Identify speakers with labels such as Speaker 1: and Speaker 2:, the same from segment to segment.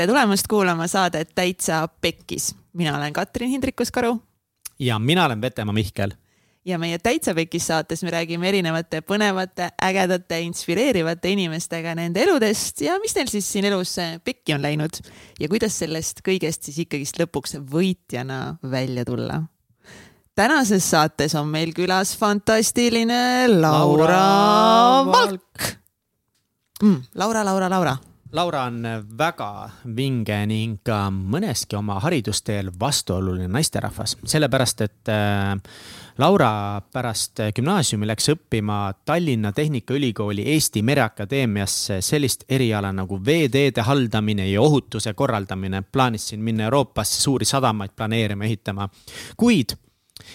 Speaker 1: tere tulemast kuulama saadet Täitsa Pekkis. mina olen Katrin Hindrikus-Karu.
Speaker 2: ja mina olen Vetemaa Mihkel.
Speaker 1: ja meie Täitsa Pekkis saates me räägime erinevate põnevate, ägedate, inspireerivate inimestega nende eludest ja mis neil siis siin elus pekki on läinud ja kuidas sellest kõigest siis ikkagist lõpuks võitjana välja tulla tänases saates on meil külas fantastiline Laura, Laura Valk mm,. Laura, Laura, Laura
Speaker 2: Laura on väga vinge ning ka mõneski oma haridusteel vastuoluline naisterahvas, sellepärast et äh, Laura pärast gümnaasiumi läks õppima Tallinna Tehnikaülikooli Eesti Mereakadeemiasse sellist eriala nagu veeteede haldamine ja ohutuse korraldamine. plaanis siin minna Euroopasse suuri sadamaid planeerima, ehitama, kuid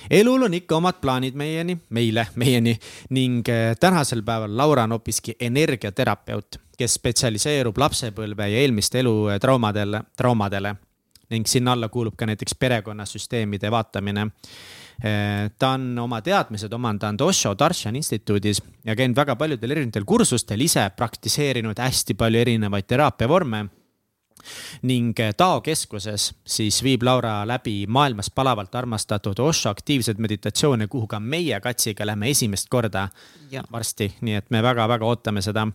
Speaker 2: elul on ikka omad plaanid meieni, meile, meieni. Ning äh, tänasel päeval Laura on hoopiski energiaterapeut, kes spetsialiseerub lapsepõlve ja eelmiste elu äh, traumadele, traumadele ning sinna alla kuulub ka näiteks perekonnasüsteemide vaatamine. Äh, ta on oma teadmised omandanud Osho Darshan instituudis ja käinud väga paljudel erinevatel kursustel, ise praktiseerinud hästi palju erinevaid teraapiavorme ning eh, Tao keskuses siis viib Laura läbi maailmas palavalt armastatud Osho aktiivseid meditatsioone, kuhu ka meie Katsiga lähme esimest korda ja. varsti, nii et me väga-väga ootame seda.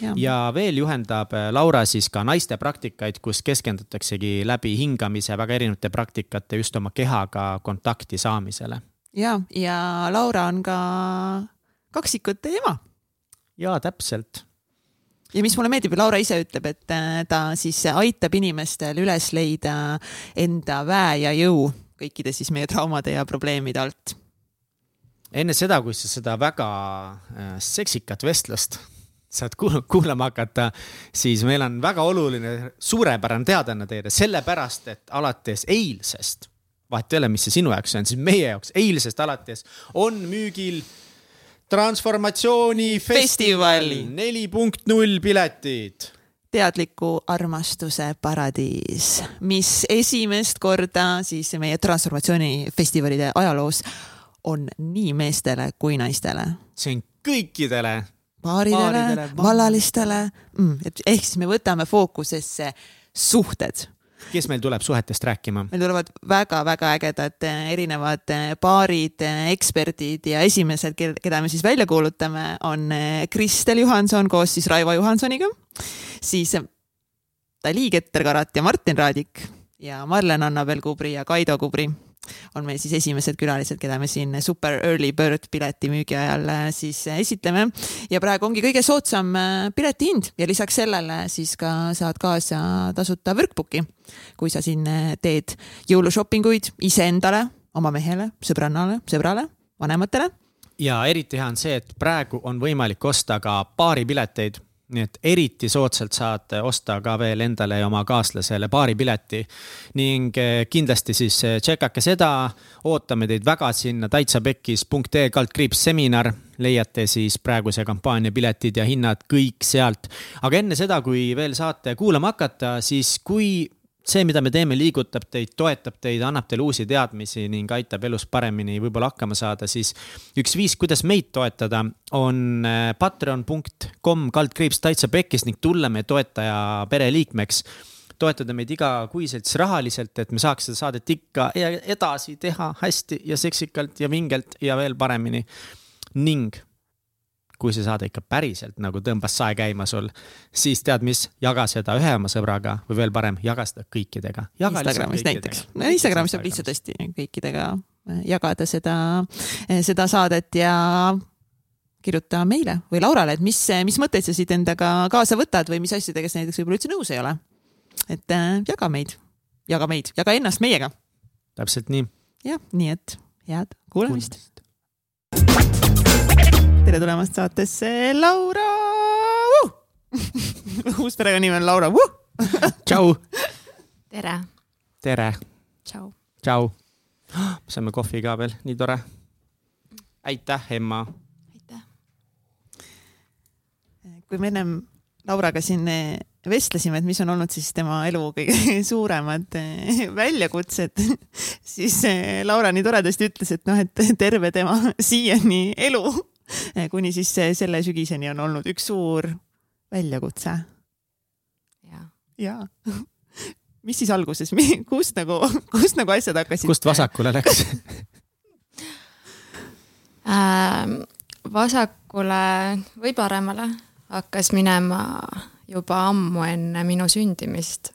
Speaker 2: Ja. ja veel juhendab eh, Laura siis ka naiste praktikaid, kus keskendutaksegi läbi hingamise väga erinevate praktikate just oma kehaga kontakti saamisele.
Speaker 1: ja, ja Laura on ka kaksikute ema.
Speaker 2: ja täpselt
Speaker 1: ja mis mulle meeldib, Laura ise ütleb, et äh, ta siis aitab inimestel üles leida enda väe ja jõu kõikide siis meie traumade ja probleemide alt.
Speaker 2: enne seda, kui sa seda väga äh, seksikat vestlust saad kuulama hakata, siis meil on väga oluline, suurepärane teadaanne teile, sellepärast et alates eilsest, vahet ei ole, mis see sinu jaoks on, siis meie jaoks eilsest alates on müügil transformatsioonifestival neli punkt null piletid
Speaker 1: teadliku armastuse paradiis, mis esimest korda siis meie transformatsioonifestivalide ajaloos on nii meestele kui naistele.
Speaker 2: see on kõikidele.
Speaker 1: Paaridele, vallalistele mm,, et ehk siis me võtame fookusesse suhted.
Speaker 2: Kes meil tuleb suhetest rääkima?
Speaker 1: meil tulevad väga-väga ägedad eh, erinevad eh, paarid, eh, eksperdid ja esimesed, keda me siis välja kuulutame, on Kristel Johanson koos siis Raivo Johansoniga, siis Dali Keter-Karat ja Martin Raadik ja Marlen Annabel Kubri ja Kaido Kubri on meil siis esimesed külalised, keda me siin super early bird pileti müügi ajal äh, siis äh, esitleme. ja praegu ongi kõige soodsam äh, piletihind ja lisaks sellele siis ka saad kaasa tasuta workbook'i, kui sa siin teed jõulushopinguid iseendale, oma mehele, sõbrannale, sõbrale, vanematele
Speaker 2: ja eriti hea on see, et praegu on võimalik osta ka paaripileteid nii et eriti soodsalt saad osta ka veel endale ja oma kaaslasele baaripileti. ning eh, kindlasti siis eh, tšekake seda, ootame teid väga sinna täitsapekkis.ee kaldkriips seminar. leiate siis praeguse kampaania piletid ja hinnad kõik sealt. aga enne seda, kui veel saate kuulama hakata, siis kui see, mida me teeme, liigutab teid, toetab teid, annab teile uusi teadmisi ning aitab elus paremini võib-olla hakkama saada, siis üks viis, kuidas meid toetada, on äh, patreon.com kaldkriips täitsa pekkis ning tulla meie toetaja pereliikmeks toetada meid igakuiselt siis rahaliselt, et me saaks seda saadet ikka edasi teha hästi ja seksikalt ja vingelt ja veel paremini. ning kui see saade ikka päriselt nagu tõmbas sae käima sul, siis tead mis, jaga seda ühe oma sõbraga või veel parem, jaga seda kõikidega.
Speaker 1: Instagramis näiteks, no Instagramis saab lihtsalt hästi kõikidega äh, jagada seda, äh, seda saadet ja kirjuta meile või Laurale, et mis, mis mõtteid sa siit endaga kaasa võtad või mis asjadega sa näiteks võib-olla üldse nõus ei ole. et äh, jaga meid, jaga meid, jaga ennast meiega.
Speaker 2: täpselt nii.
Speaker 1: jah, nii et head kuulamist, kuulamist tere tulemast saatesse, Laura uh! uus perekonnanimi on Laura uh!
Speaker 2: tšau.
Speaker 3: tere.
Speaker 2: tere.
Speaker 3: tšau.
Speaker 2: tšau. saime kohvi ka veel, nii tore. aitäh, Emma.
Speaker 3: aitäh.
Speaker 1: kui me ennem Lauraga siin eh, vestlesime, et mis on olnud siis tema elu kõige suuremad eh, väljakutsed, siis eh, Laura nii toredasti ütles, et noh, et terve tema siiani elu kuni siis selle sügiseni on olnud üks suur väljakutse.
Speaker 3: ja,
Speaker 1: ja. mis siis alguses, kust nagu, kust nagu asjad hakkasid?
Speaker 2: kust vasakule läks?
Speaker 3: Ähm, vasakule või paremale hakkas minema juba ammu enne minu sündimist.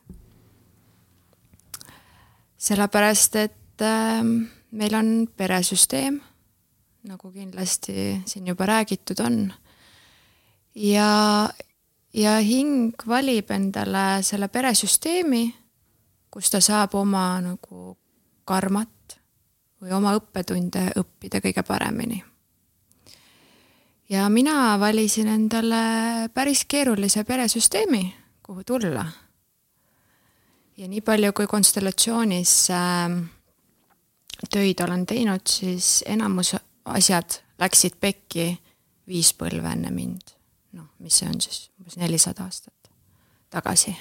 Speaker 3: sellepärast, et ähm, meil on peresüsteem, nagu kindlasti siin juba räägitud on. ja, ja hing valib endale selle peresüsteemi, kus ta saab oma nagu karmat või oma õppetunde õppida kõige paremini. ja mina valisin endale päris keerulise peresüsteemi, kuhu tulla. ja nii palju, kui konstellatsioonis äh, töid olen teinud, siis enamus asjad läksid pekki viis põlve enne mind. noh, mis see on siis umbes nelisada aastat tagasi.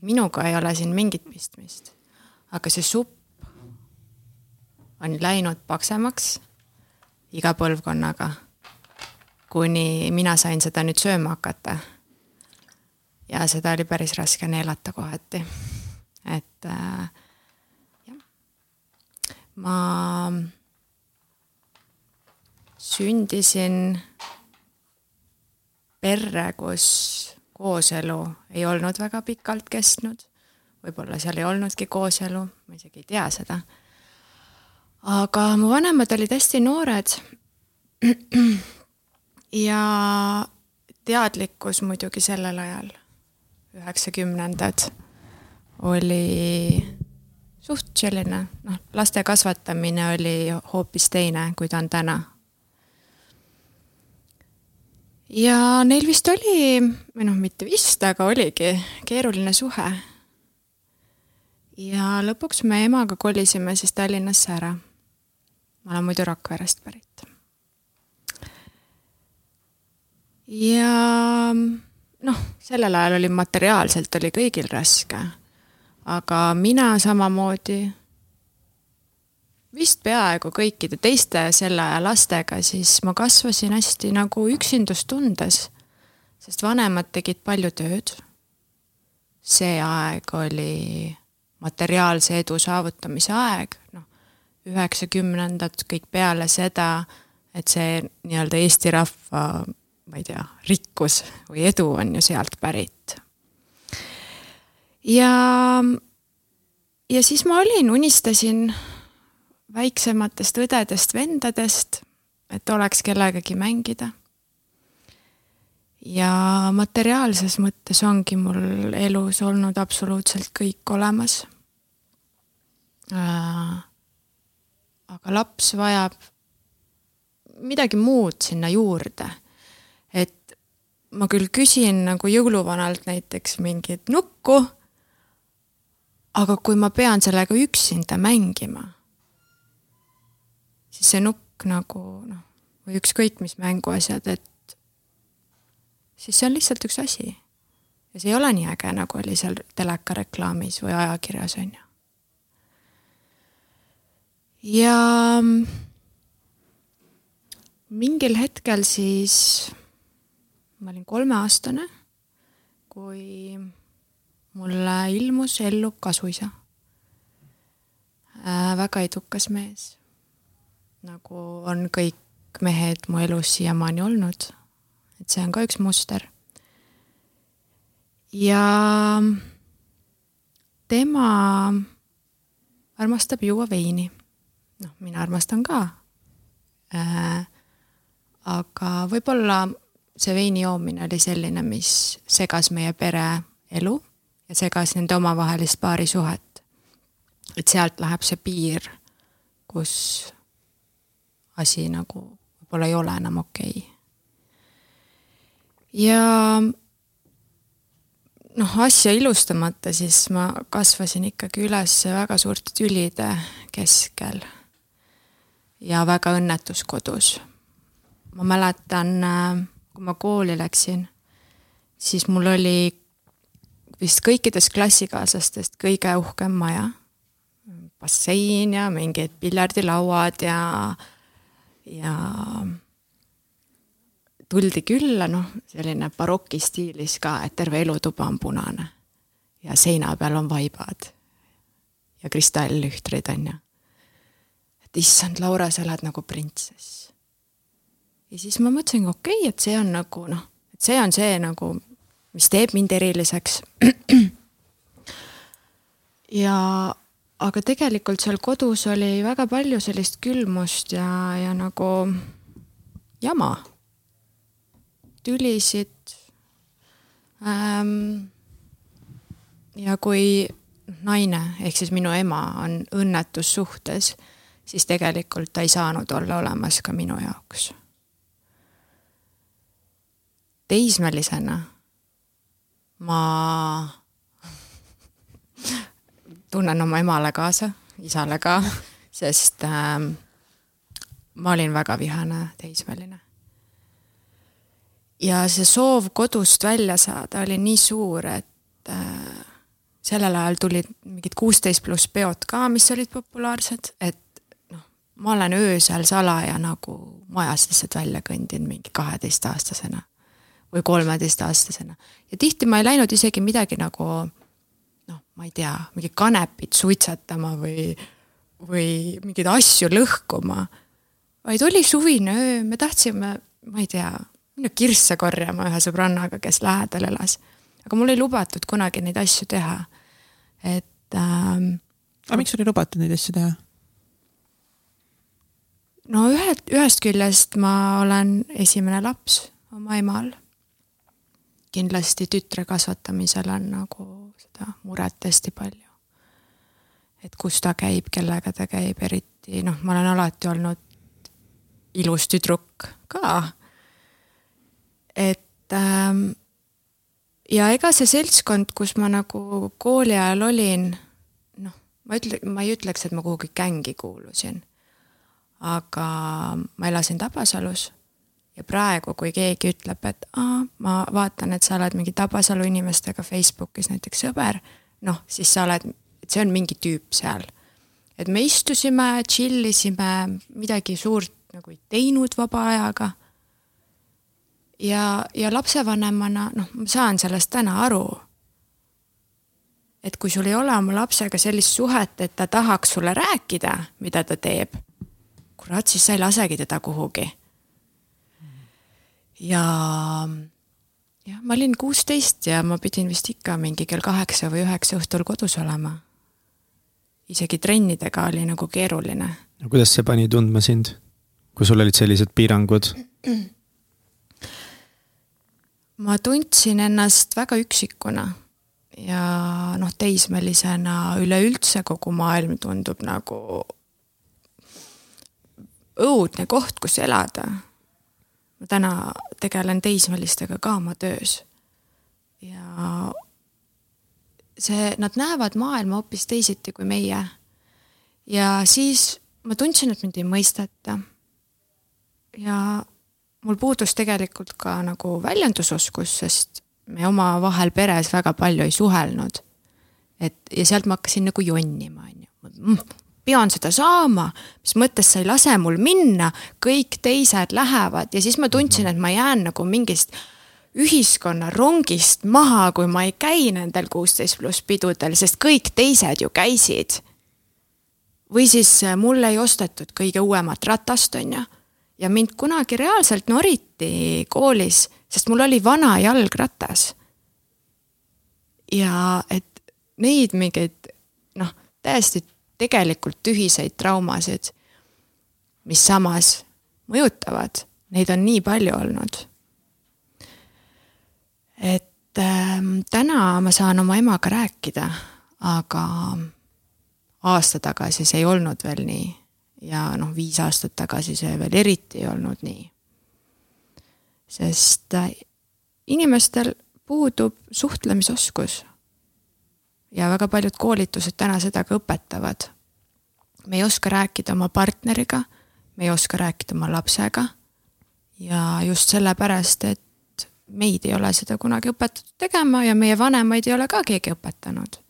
Speaker 3: minuga ei ole siin mingit pistmist, aga see supp on läinud paksemaks iga põlvkonnaga, kuni mina sain seda nüüd sööma hakata. ja seda oli päris raske neelata kohati. et äh, jah, ma sündisin perre, kus kooselu ei olnud väga pikalt kestnud. võib-olla seal ei olnudki kooselu, ma isegi ei tea seda aga mu vanemad olid hästi noored. ja teadlikkus muidugi sellel ajal, üheksakümnendad, oli suht selline, noh, laste kasvatamine oli hoopis teine, kui ta on täna. Ja neil vist oli, või noh, mitte vist, aga oligi keeruline suhe. ja lõpuks me emaga kolisime siis Tallinnasse ära ma olen muidu Rakverest pärit. ja noh, sellel ajal oli materiaalselt oli kõigil raske, aga mina samamoodi vist peaaegu kõikide teiste selle aja lastega, siis ma kasvasin hästi nagu üksindustundes, sest vanemad tegid palju tööd. see aeg oli materiaalse edu saavutamise aeg, noh, üheksakümnendad kõik peale seda, et see nii-öelda Eesti rahva, ma ei tea, rikkus või edu on ju sealt pärit. ja, ja siis ma olin, unistasin väiksematest õdedest-vendadest, et oleks kellegagi mängida. ja materiaalses mõttes ongi mul elus olnud absoluutselt kõik olemas äh, aga laps vajab midagi muud sinna juurde. et ma küll küsin nagu jõuluvanalt näiteks mingit nukku, aga kui ma pean sellega üksinda mängima, siis see nukk nagu noh, või ükskõik mis mänguasjad, et siis see on lihtsalt üks asi. ja see ei ole nii äge, nagu oli seal telekareklaamis või ajakirjas, on ju ja mingil hetkel siis ma olin kolmeaastane, kui mulle ilmus ellu kasuisa äh,. väga edukas mees, nagu on kõik mehed mu elus siiamaani olnud. et see on ka üks muster. ja tema armastab juua veini noh, mina armastan ka äh,. aga võib-olla see veini joomine oli selline, mis segas meie pere elu ja segas nende omavahelist paarisuhet. et sealt läheb see piir, kus asi nagu võib-olla ei ole enam okei okay.. ja noh, asja ilustamata, siis ma kasvasin ikkagi üles väga suurte tülide keskel ja väga õnnetus kodus. ma mäletan, kui ma kooli läksin, siis mul oli vist kõikidest klassikaaslastest kõige uhkem maja. bassein ja mingid piljardilauad ja, ja tuldi külla, noh, selline baroki stiilis ka, et terve elutuba on punane. ja seina peal on vaibad ja kristalllühtrid on ju. et issand, Laura, sa elad nagu printsess. ja siis ma mõtlesin, okei okay,, et see on nagu noh, et see on see nagu, mis teeb mind eriliseks. ja aga tegelikult seal kodus oli väga palju sellist külmust ja, ja nagu jama, tülisid ähm,. ja kui naine ehk siis minu ema on õnnetussuhtes, siis tegelikult ta ei saanud olla olemas ka minu jaoks. teismelisena ma tunnen oma emale kaasa, isale ka, sest äh, ma olin väga vihane teismeline. ja see soov kodust välja saada oli nii suur, et äh, sellel ajal tulid mingid kuusteist pluss peod ka, mis olid populaarsed, et noh, ma olen öösel salaja nagu majast lihtsalt välja kõndinud mingi kaheteistaastasena või kolmeteistaastasena. ja tihti ma ei läinud isegi midagi nagu ma ei tea, mingit kanepit suitsetama või, või mingeid asju lõhkuma. vaid oli suvine öö, me tahtsime, ma ei tea, minna kirsse korjama ühe sõbrannaga, kes lähedal elas. aga mul ei lubatud kunagi neid asju teha. et ähm,.
Speaker 1: aga miks sul ei lubatud neid asju teha?
Speaker 3: no ühe, ühest küljest ma olen esimene laps oma emal kindlasti tütre kasvatamisel on nagu seda muret hästi palju. et kus ta käib, kellega ta käib, eriti noh, ma olen alati olnud ilus tüdruk ka. et ähm, ja ega see seltskond, kus ma nagu kooli ajal olin, noh, ma ütle, ma ei ütleks, et ma kuhugi gängi kuulusin. aga ma elasin Tabasalus ja praegu, kui keegi ütleb, et aa, ma vaatan, et sa oled mingi Tabasalu inimestega Facebookis näiteks sõber, noh, siis sa oled, et see on mingi tüüp seal. et me istusime, chill isime, midagi suurt nagu ei teinud vaba ajaga. ja, ja lapsevanemana, noh, ma saan sellest täna aru. et kui sul ei ole oma lapsega sellist suhet, et ta tahaks sulle rääkida, mida ta teeb, kurat, siis sa ei lasegi teda kuhugi ja jah, ma olin kuusteist ja ma pidin vist ikka mingi kell kaheksa või üheksa õhtul kodus olema. isegi trennidega oli nagu keeruline.
Speaker 2: no kuidas see pani tundma sind, kui sul olid sellised piirangud?
Speaker 3: ma tundsin ennast väga üksikuna ja noh, teismelisena üleüldse kogu maailm tundub nagu õudne koht, kus elada ma täna tegelen teismelistega ka oma töös. ja see, nad näevad maailma hoopis teisiti kui meie. ja siis ma tundsin, et mind ei mõisteta. ja mul puudus tegelikult ka nagu väljendusoskus, sest me omavahel peres väga palju ei suhelnud. et ja sealt ma hakkasin nagu jonnima, on ju pean seda saama, mis mõttes sa ei lase mul minna, kõik teised lähevad ja siis ma tundsin, et ma jään nagu mingist ühiskonna rongist maha, kui ma ei käi nendel kuusteist pluss pidudel, sest kõik teised ju käisid. või siis äh, mulle ei ostetud kõige uuemat ratast, on ju. ja mind kunagi reaalselt noriti koolis, sest mul oli vana jalgratas. ja et neid mingeid noh, täiesti tegelikult tühiseid traumasid, mis samas mõjutavad, neid on nii palju olnud. et äh, täna ma saan oma emaga rääkida, aga aasta tagasi see ei olnud veel nii ja noh, viis aastat tagasi see veel eriti ei olnud nii. sest äh, inimestel puudub suhtlemisoskus ja väga paljud koolitused täna seda ka õpetavad. me ei oska rääkida oma partneriga, me ei oska rääkida oma lapsega. ja just sellepärast, et meid ei ole seda kunagi õpetatud tegema ja meie vanemaid ei ole ka keegi õpetanud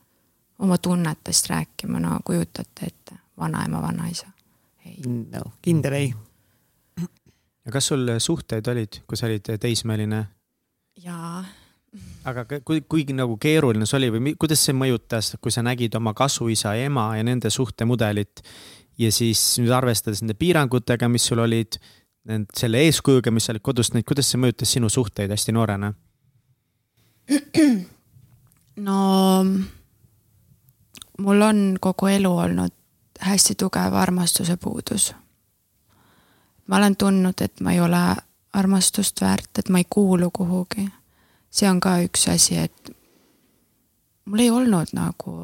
Speaker 3: oma tunnetest rääkima, no kujutate ette, vanaema, vanaisa.
Speaker 1: ei no,. kindel ei.
Speaker 2: ja kas sul suhteid olid, kui sa olid teismeline?
Speaker 3: jaa,
Speaker 2: aga kui, kuigi nagu keeruline see oli või kuidas see mõjutas, kui sa nägid oma kasuisa ema ja nende suhtemudelit ja siis nüüd arvestades nende piirangutega, mis sul olid, selle eeskujuga, mis sa olid kodust näinud, kuidas see mõjutas sinu suhteid hästi noorena?
Speaker 3: no mul on kogu elu olnud hästi tugev armastuse puudus. ma olen tundnud, et ma ei ole armastust väärt, et ma ei kuulu kuhugi see on ka üks asi, et mul ei olnud nagu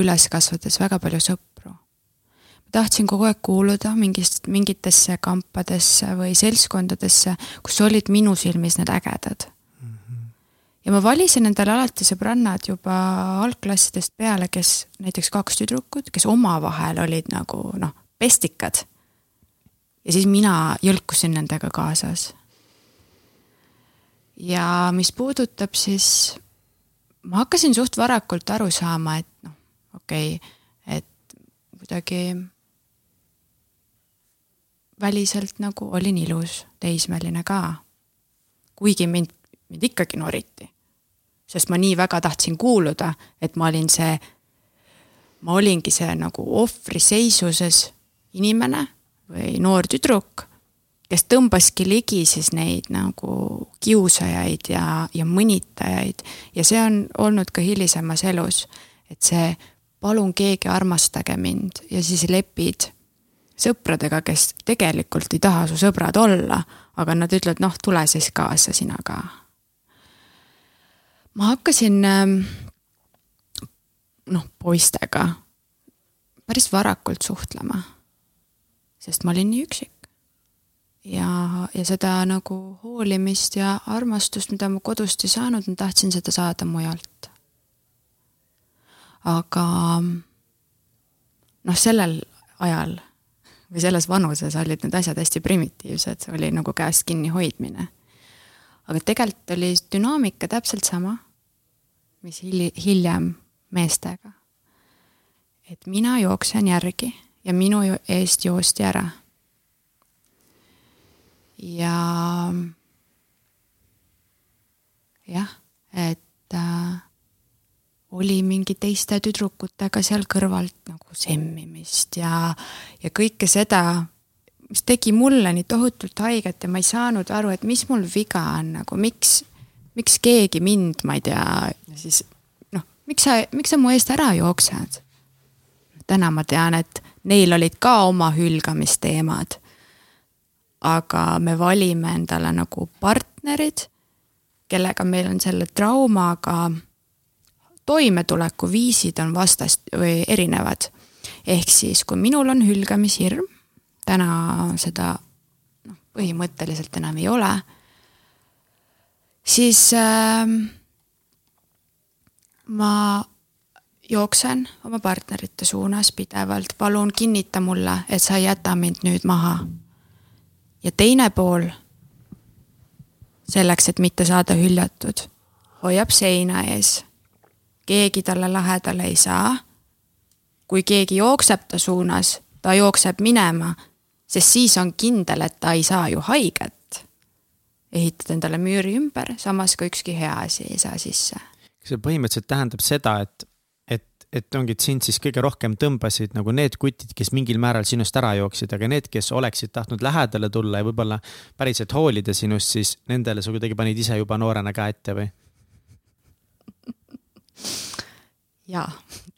Speaker 3: üles kasvades väga palju sõpru. ma tahtsin kogu aeg kuuluda mingist, mingitesse kampadesse või seltskondadesse, kus olid minu silmis need ägedad mm. -hmm. ja ma valisin endale alati sõbrannad juba algklassidest peale, kes näiteks kaks tüdrukut, kes omavahel olid nagu noh, pestikad. ja siis mina jõlkusin nendega kaasas ja mis puudutab siis, ma hakkasin suht varakult aru saama, et noh, okei okay,, et kuidagi väliselt nagu olin ilus, teismeline ka. kuigi mind, mind ikkagi noriti. sest ma nii väga tahtsin kuuluda, et ma olin see, ma olingi see nagu ohvriseisuses inimene või noor tüdruk kes tõmbaski ligi siis neid nagu kiusajaid ja, ja mõnitajaid ja see on olnud ka hilisemas elus, et see palun keegi armastage mind ja siis lepid sõpradega, kes tegelikult ei taha su sõbrad olla, aga nad ütlevad, noh, tule siis kaasa sina ka. ma hakkasin ähm, noh, poistega päris varakult suhtlema, sest ma olin nii üksik ja, ja seda nagu hoolimist ja armastust, mida ma kodust ei saanud, ma tahtsin seda saada mujalt. aga noh, sellel ajal või selles vanuses olid need asjad hästi primitiivsed, oli nagu käest kinni hoidmine. aga tegelikult oli dünaamika täpselt sama, mis hili-, hiljem meestega. et mina jooksen järgi ja minu eest joosti ära ja jah, et äh, oli mingi teiste tüdrukutega seal kõrvalt nagu semmimist ja, ja kõike seda, mis tegi mulle nii tohutult haiget ja ma ei saanud aru, et mis mul viga on nagu, miks, miks keegi mind, ma ei tea, siis noh, miks sa, miks sa mu eest ära jooksed? täna ma tean, et neil olid ka oma hülgamisteemad aga me valime endale nagu partnerid, kellega meil on selle traumaga toimetulekuviisid on vastast või erinevad. ehk siis, kui minul on hülgamishirm, täna seda noh, põhimõtteliselt enam ei ole, siis äh, ma jooksen oma partnerite suunas pidevalt, palun kinnita mulle, et sa ei jäta mind nüüd maha ja teine pool, selleks, et mitte saada hüljatud, hoiab seina ees. keegi talle lähedale ei saa. kui keegi jookseb ta suunas, ta jookseb minema, sest siis on kindel, et ta ei saa ju haiget. ehitad endale müüri ümber, samas ka ükski hea asi ei saa sisse.
Speaker 2: see põhimõtteliselt tähendab seda, et et ongi, et sind siis kõige rohkem tõmbasid nagu need kutid, kes mingil määral sinust ära jooksid, aga need, kes oleksid tahtnud lähedale tulla ja võib-olla päriselt hoolida sinust, siis nendele sa kuidagi panid ise juba noorena käe ette või?
Speaker 3: jaa,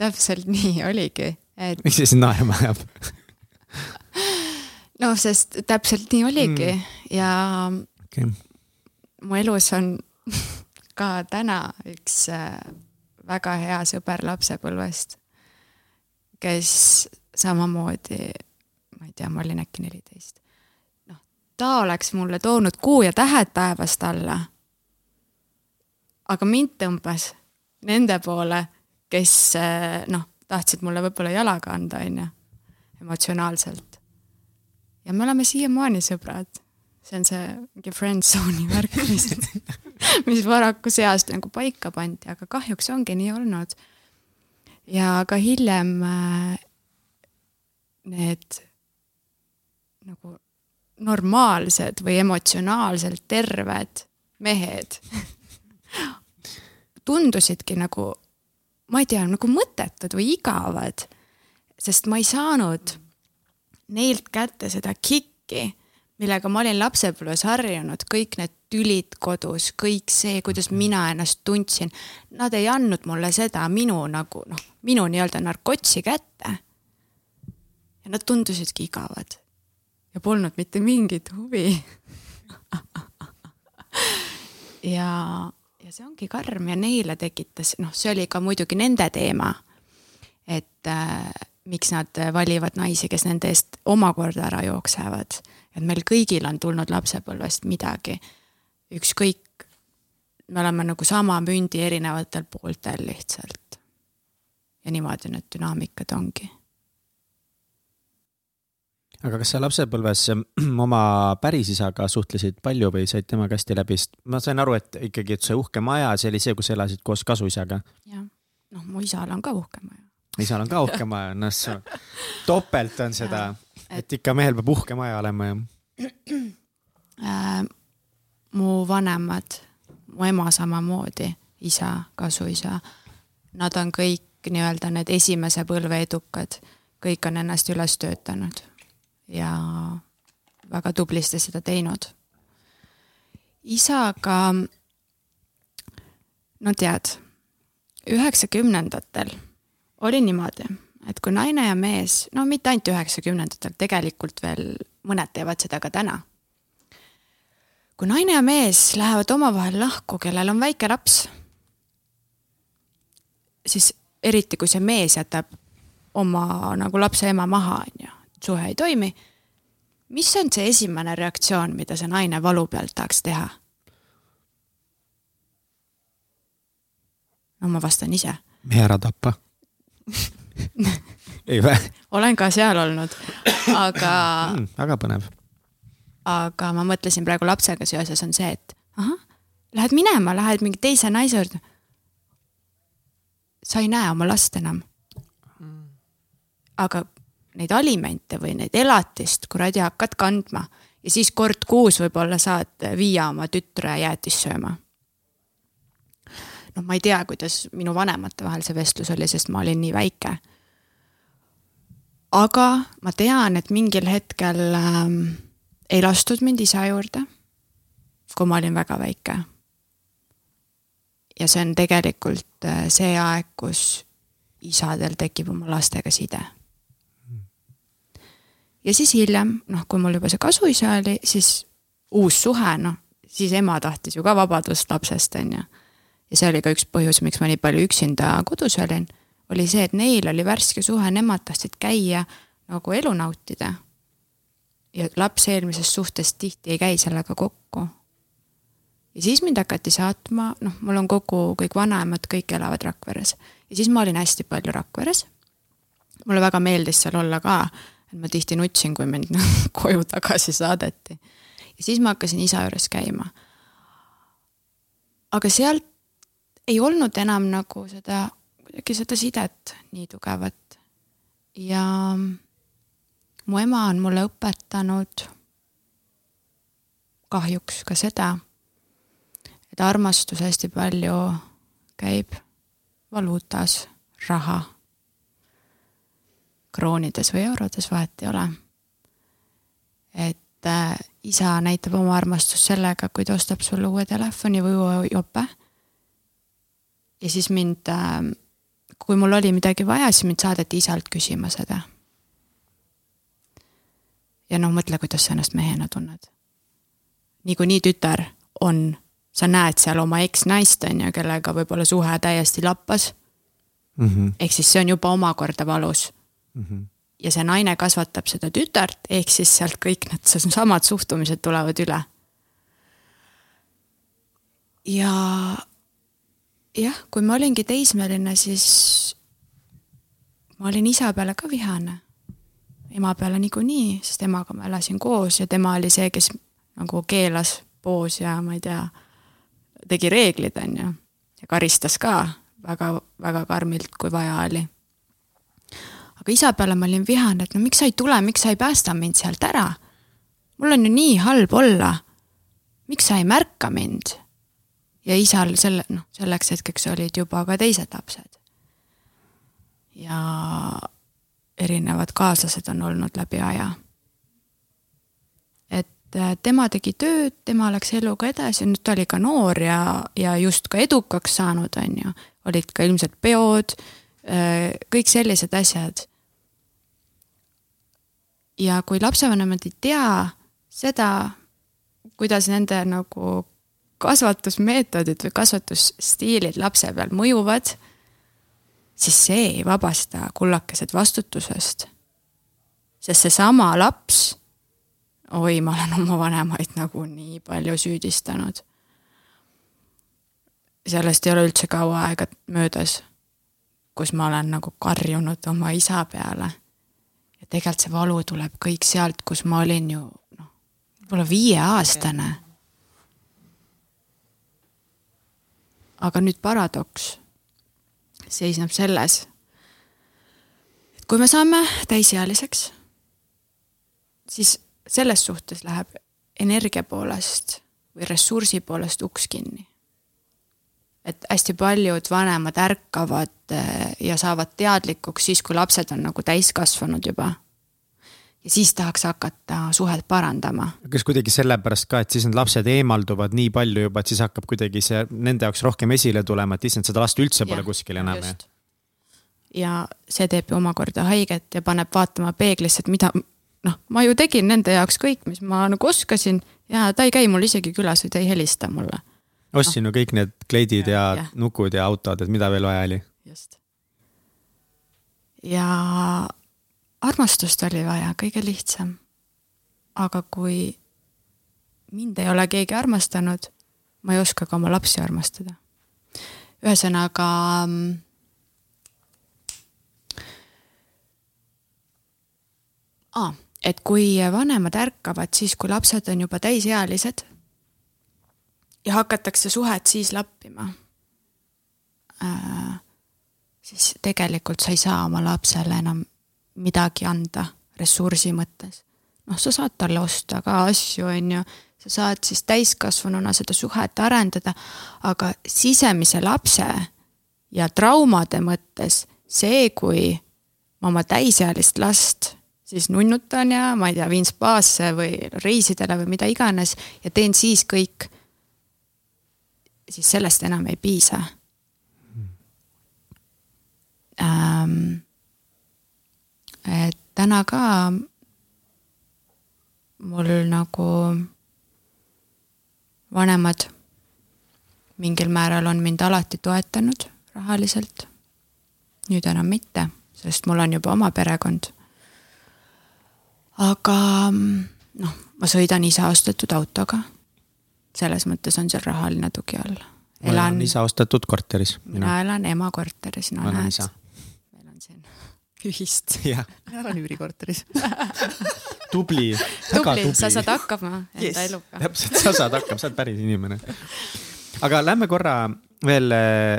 Speaker 3: täpselt nii oligi, et.
Speaker 2: miks see sind naerma ajab
Speaker 3: no sest täpselt nii oligi mm. ja okay. mu elus on ka täna üks äh, väga hea sõber lapsepõlvest, kes samamoodi, ma ei tea, ma olin äkki neliteist. noh, ta oleks mulle toonud kuu ja tähed taevast alla. aga mind tõmbas nende poole, kes noh, tahtsid mulle võib-olla jalaga anda, on ju, emotsionaalselt. ja me oleme siiamaani sõbrad. see on see mingi friend zone'i värk, mis mis varakus east nagu paika pandi, aga kahjuks ongi nii olnud. ja ka hiljem äh, need nagu normaalsed või emotsionaalselt terved mehed tundusidki nagu, ma ei tea, nagu mõttetud või igavad. sest ma ei saanud neilt kätte seda kikki, millega ma olin lapsepõlves harjunud, kõik need tülid kodus, kõik see, kuidas mina ennast tundsin. Nad ei andnud mulle seda minu nagu noh, minu nii-öelda narkotsi kätte. ja nad tundusidki igavad ja polnud mitte mingit huvi ja, ja see ongi karm ja neile tekitas, noh, see oli ka muidugi nende teema. et äh, miks nad valivad naisi, kes nende eest omakorda ära jooksevad. Et meil kõigil on tulnud lapsepõlvest midagi. ükskõik, me oleme nagu sama mündi erinevatel pooltel lihtsalt. ja niimoodi need dünaamikad ongi
Speaker 2: aga kas sa lapsepõlves oma pärisisaga suhtlesid palju või said temaga hästi läbi, sest ma sain aru, et ikkagi, et see uhke maja, see oli see, kus elasid koos kasuisaga.
Speaker 3: jah, noh, mu isal on ka uhke maja.
Speaker 2: isal on ka uhke maja, noh, topelt on seda, et ikka mehel peab uhke maja olema ja
Speaker 3: äh,. mu vanemad, mu ema samamoodi, isa, kasuisa, nad on kõik nii-öelda need esimese põlve edukad, kõik on ennast üles töötanud ja väga tublisti seda teinud. isaga, no tead, üheksakümnendatel oli niimoodi, et kui naine ja mees, no mitte ainult üheksakümnendatel, tegelikult veel mõned teevad seda ka täna. kui naine ja mees lähevad omavahel lahku, kellel on väike laps, siis eriti kui see mees jätab oma nagu lapse ema maha, on ju suhe ei toimi. mis on see esimene reaktsioon, mida see naine valu pealt tahaks teha? no ma vastan ise.
Speaker 2: mehe ära tappa ei vä?
Speaker 3: olen ka seal olnud, aga
Speaker 2: mm,. väga põnev.
Speaker 3: aga ma mõtlesin praegu lapsega seoses on see, et ahah, lähed minema, lähed mingi teise naise juurde. sa ei näe oma last enam. aga neid alimente või neid elatist kuradi hakkad kandma ja siis kord kuus võib-olla saad viia oma tütre jäätist sööma. Noh, ma ei tea, kuidas minu vanemate vahel see vestlus oli, sest ma olin nii väike. aga ma tean, et mingil hetkel ähm, ei lastud mind isa juurde, kui ma olin väga väike. ja see on tegelikult äh, see aeg, kus isadel tekib oma lastega side ja siis hiljem, noh, kui mul juba see kasuisa oli, siis uus suhe, noh, siis ema tahtis ju ka vabadust lapsest, on ju. Ja see oli ka üks põhjus, miks ma nii palju üksinda kodus olin, oli see, et neil oli värske suhe, nemad tahtsid käia nagu elu nautida. ja laps eelmisest suhtest tihti ei käi sellega kokku. ja siis mind hakati saatma, noh, mul on kogu, kõik vanaemad, kõik elavad Rakveres. ja siis ma olin hästi palju Rakveres. mulle väga meeldis seal olla ka et ma tihti nutsin, kui mind koju tagasi saadeti. ja siis ma hakkasin isa juures käima. aga sealt ei olnud enam nagu seda, kuidagi seda sidet nii tugevat. ja mu ema on mulle õpetanud kahjuks ka seda, et armastus hästi palju käib valuutas, raha kroonides või eurodes, vahet ei ole. et äh, isa näitab oma armastust sellega, kui ta ostab sulle uue telefoni või uue jope. Ja siis mind äh,, kui mul oli midagi vaja, siis mind saadeti isalt küsima seda. ja noh, mõtle, kuidas sa ennast mehena tunned. niikuinii tütar on, sa näed seal oma eksnaist, on ju, kellega võib-olla suhe täiesti lappas mm -hmm.. ehk siis see on juba omakorda valus mm. -hmm. ja see naine kasvatab seda tütart, ehk siis sealt kõik need samad suhtumised tulevad üle. ja jah, kui ma olingi teismeline, siis ma olin isa peale ka vihane. ema peale niikuinii, sest emaga ma elasin koos ja tema oli see, kes nagu keelas poos ja ma ei tea, tegi reeglid, on ju. ja karistas ka väga, väga karmilt, kui vaja oli aga isa peale ma olin vihane, et no miks sa ei tule, miks sa ei päästa mind sealt ära? mul on ju nii halb olla. miks sa ei märka mind? Ja isal selle, noh, selleks hetkeks olid juba ka teised lapsed. ja erinevad kaaslased on olnud läbi aja. et äh, tema tegi tööd, tema läks eluga edasi, nüüd ta oli ka noor ja, ja just ka edukaks saanud, on ju. olid ka ilmselt peod, äh, kõik sellised asjad. ja kui lapsevanemad ei tea seda, kuidas nende nagu kasvatusmeetodid või kasvatusstiilid lapse peal mõjuvad, siis see ei vabasta kullakesed vastutusest. sest seesama laps, oi, ma olen oma vanemaid nagu nii palju süüdistanud. sellest ei ole üldse kaua aega möödas, kus ma olen nagu karjunud oma isa peale. ja tegelikult see valu tuleb kõik sealt, kus ma olin ju noh, võib-olla viieaastane aga nüüd paradoks seisneb selles, et kui me saame täisealiseks, siis selles suhtes läheb energia poolest või ressursi poolest uks kinni. et hästi paljud vanemad ärkavad eh, ja saavad teadlikuks siis, kui lapsed on nagu täiskasvanud juba ja siis tahaks hakata suhet parandama.
Speaker 2: kas kuidagi sellepärast ka, et siis need lapsed eemalduvad nii palju juba, et siis hakkab kuidagi see nende jaoks rohkem esile tulema, et issand, seda last üldse pole ja, kuskil enam.
Speaker 3: ja see teeb ju omakorda haiget ja paneb vaatama peeglisse, et mida, noh, ma ju tegin nende jaoks kõik, mis ma nagu oskasin ja ta ei käi mul isegi külas või ta ei helista mulle.
Speaker 2: ostsin no. ju kõik need kleidid ja, ja nukud ja autod, et mida veel vaja oli. just.
Speaker 3: ja armastust oli vaja, kõige lihtsam. aga kui mind ei ole keegi armastanud, ma ei oska ka oma lapsi armastada. ühesõnaga ah,. et kui vanemad ärkavad siis, kui lapsed on juba täisealised ja hakatakse suhet siis lappima äh,, siis tegelikult sa ei saa oma lapsele enam midagi anda ressursi mõttes. noh, sa saad talle osta ka asju, on ju, sa saad siis täiskasvanuna seda suhet arendada, aga sisemise lapse ja traumade mõttes see, kui ma oma täisealist last siis nunnutan ja ma ei tea, viin spaasse või reisidele või mida iganes ja teen siis kõik, siis sellest enam ei piisa. Ähm, et täna ka mul nagu vanemad mingil määral on mind alati toetanud rahaliselt. nüüd enam mitte, sest mul on juba oma perekond. aga noh, ma sõidan ise ostetud autoga. selles mõttes on seal rahaline tugi all.
Speaker 2: ma elan ise ostetud korteris.
Speaker 3: mina elan ema korteris, no näed ühist.
Speaker 1: ma elan üürikorteris
Speaker 2: tubli,
Speaker 3: väga tubli. sa saad hakkama enda yes. eluga.
Speaker 2: täpselt, sa saad hakkama, sa oled päris inimene. aga lähme korra veel äh,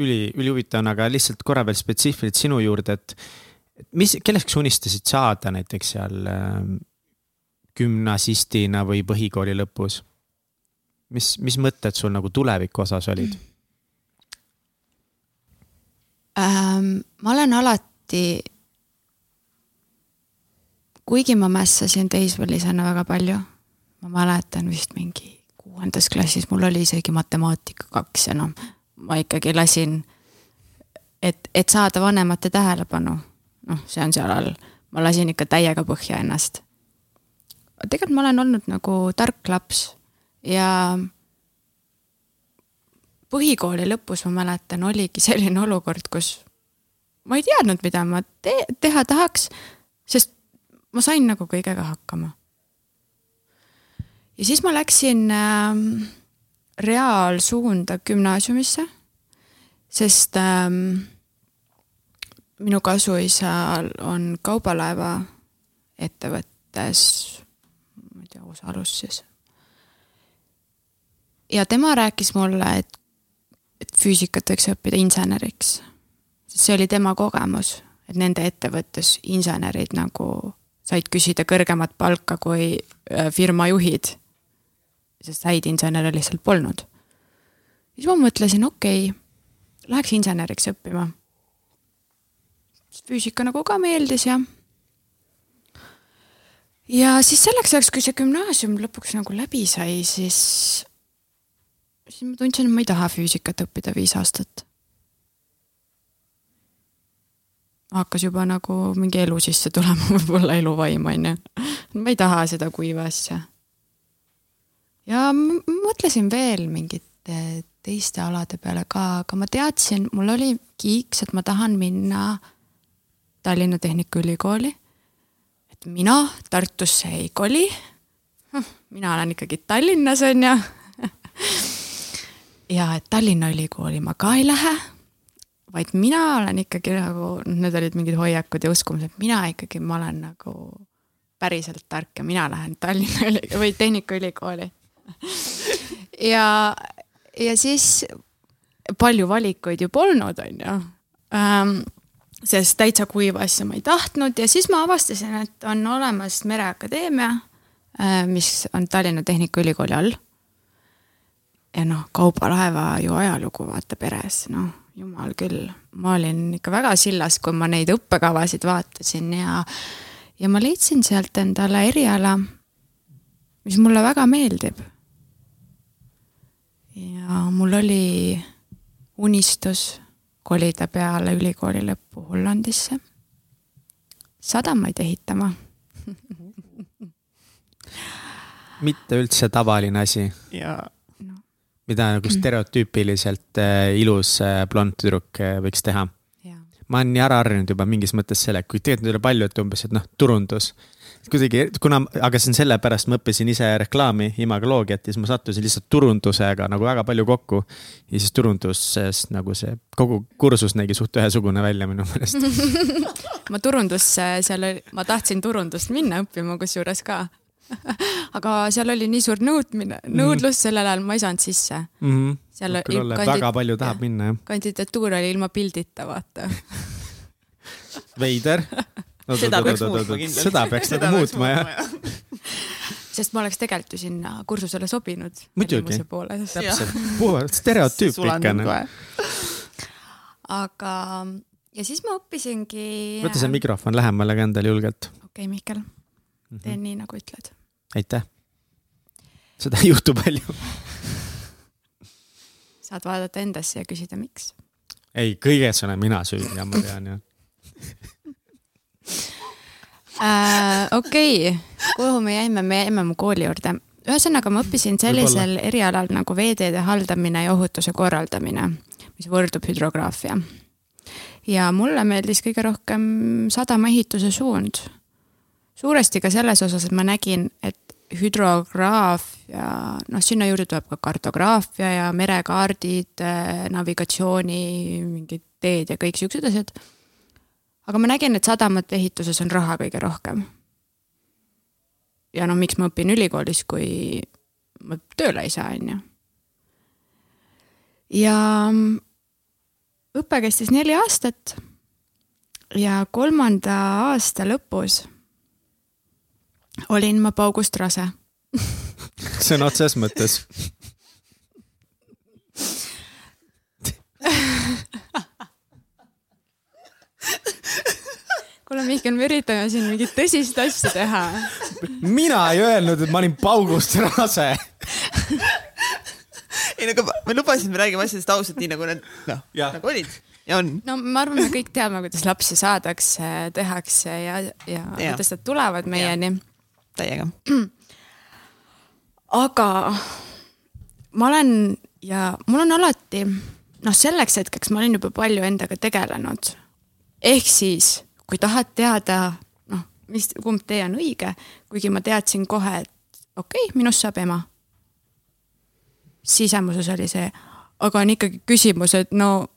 Speaker 2: üli, ülihuvitav on, aga lihtsalt korra veel spetsiifiliselt sinu juurde, et mis, kelleks sa unistasid saada näiteks seal äh, gümnasistina või põhikooli lõpus? mis, mis mõtted sul nagu tuleviku osas olid
Speaker 3: ähm,? ma olen alati alati, kuigi ma mässasin teismelisena väga palju, ma mäletan vist mingi kuuendas klassis, mul oli isegi matemaatika kaks ja noh, ma ikkagi lasin, et, et saada vanemate tähelepanu, noh, see on seal all, ma lasin ikka täiega põhja ennast. tegelikult ma olen olnud nagu tark laps ja põhikooli lõpus ma mäletan, oligi selline olukord, kus ma ei teadnud, mida ma te teha tahaks, sest ma sain nagu kõigega hakkama. ja siis ma läksin äh, reaalsuunda gümnaasiumisse, sest äh, minu kasuisal on kaubalaeva ettevõttes, ma ei tea, osalus siis. ja tema rääkis mulle, et, et füüsikat võiks õppida inseneriks see oli tema kogemus, et nende ettevõttes insenerid nagu said küsida kõrgemat palka kui äh, firma juhid. sest häid insenere lihtsalt polnud. siis ma mõtlesin, okei okay,, läheks inseneriks õppima. füüsika nagu ka meeldis ja. ja siis selleks ajaks, kui see gümnaasium lõpuks nagu läbi sai, siis, siis ma tundsin, et ma ei taha füüsikat õppida viis aastat hakkas juba nagu mingi elu sisse tulema, võib-olla eluvaim on ju. ma ei taha seda kuiva asja. ja mõtlesin veel mingite teiste alade peale ka, aga ma teadsin, mul oli kiiks, et ma tahan minna Tallinna Tehnikaülikooli. et mina Tartusse ei koli. Mina olen ikkagi Tallinnas on ju. ja et Tallinna Ülikooli ma ka ei lähe vaid mina olen ikkagi nagu, need olid mingid hoiakud ja uskumused, mina ikkagi, ma olen nagu päriselt tark ja mina lähen Tallinna üli- või Tehnikaülikooli. ja, ja siis palju valikuid ju polnud, on ju ähm,. sest täitsa kuiva asja ma ei tahtnud ja siis ma avastasin, et on olemas Mereakadeemia äh,, mis on Tallinna Tehnikaülikooli all. ja noh, kaubalaeva ju ajalugu vaata peres, noh jumal küll, ma olin ikka väga sillas, kui ma neid õppekavasid vaatasin ja, ja ma leidsin sealt endale eriala, mis mulle väga meeldib. ja mul oli unistus kolida peale ülikooli lõppu Hollandisse sadamaid ehitama
Speaker 2: mitte üldse tavaline asi.
Speaker 1: ja
Speaker 2: mida nagu stereotüüpiliselt äh, ilus äh, blond tüdruk äh, võiks teha. ma olen nii ära harjunud juba mingis mõttes selle, kui tegelikult nüüd oli palju, et umbes, et noh, turundus. kuidagi, kuna, aga see on sellepärast, ma õppisin ise reklaami, imagoloogiat ja siis ma sattusin lihtsalt turundusega nagu väga palju kokku. ja siis turunduses nagu see kogu kursus nägi suht ühesugune välja minu meelest
Speaker 3: ma turundusse, seal ma tahtsin turundust minna õppima kusjuures ka aga seal oli nii suur nõudmine, mhm. nõudlus mm. sellel ajal, ma ei saanud sisse
Speaker 2: mm. -hmm. seal kandid... väga palju tahab ja, minna, jah.
Speaker 3: kandidatuur oli ilma pildita, vaata
Speaker 2: veider
Speaker 1: no,. seda peaks muutma kindlasti.
Speaker 2: seda peaks nagu muutma, jah
Speaker 3: sest ma oleks tegelikult ju sinna kursusele sobinud.
Speaker 2: muidugi, täpselt, puhas stereotüüp ikka. Noh.
Speaker 3: aga, ja siis ma õppisingi.
Speaker 2: võta see mikrofon lähemale ka endale julgelt.
Speaker 3: okei okay,, Mihkel, teen mm -hmm. nii, nagu ütled
Speaker 2: aitäh. seda ei juhtu palju
Speaker 3: saad vaadata endasse ja küsida, miks.
Speaker 2: ei, kõiges olen mina süüdi ja ma tean ju
Speaker 3: äh,. okei okay., kuhu me jäime, me jäime mu kooli juurde. ühesõnaga, ma õppisin sellisel erialal nagu veeteede haldamine ja ohutuse korraldamine, mis võrdub hüdrograafia. ja mulle meeldis kõige rohkem sadamaehituse suund suuresti ka selles osas, et ma nägin, et hüdrograafia, noh, sinna juurde tuleb ka kartograafia ja merekaardid, navigatsiooni mingid teed ja kõik siuksed asjad. aga ma nägin, et sadamate ehituses on raha kõige rohkem. ja noh, miks ma õpin ülikoolis, kui ma tööle ei saa, on ju. ja õpe kestis neli aastat ja kolmanda aasta lõpus olin ma paugust rase.
Speaker 2: Sõna otseses mõttes.
Speaker 3: Kuule, Mihkel, me üritame siin mingit tõsist asja teha.
Speaker 2: mina ei öelnud, et ma olin paugust rase.
Speaker 1: Ei no aga me lubasime, me räägime asjadest ausalt, nii nagu need, noh, nagu olid ja on.
Speaker 3: no ma arvan, me kõik teame, kuidas lapsi saadakse, tehakse ja, ja, ja kuidas nad tulevad meieni
Speaker 1: täiega.
Speaker 3: aga ma olen ja mul on alati, noh, selleks hetkeks ma olin juba palju endaga tegelenud. ehk siis, kui tahad teada, noh, mis, kumb tee on õige, kuigi ma teadsin kohe, et okei okay,, minust saab ema. sisemuses oli see, aga on ikkagi küsimus, et no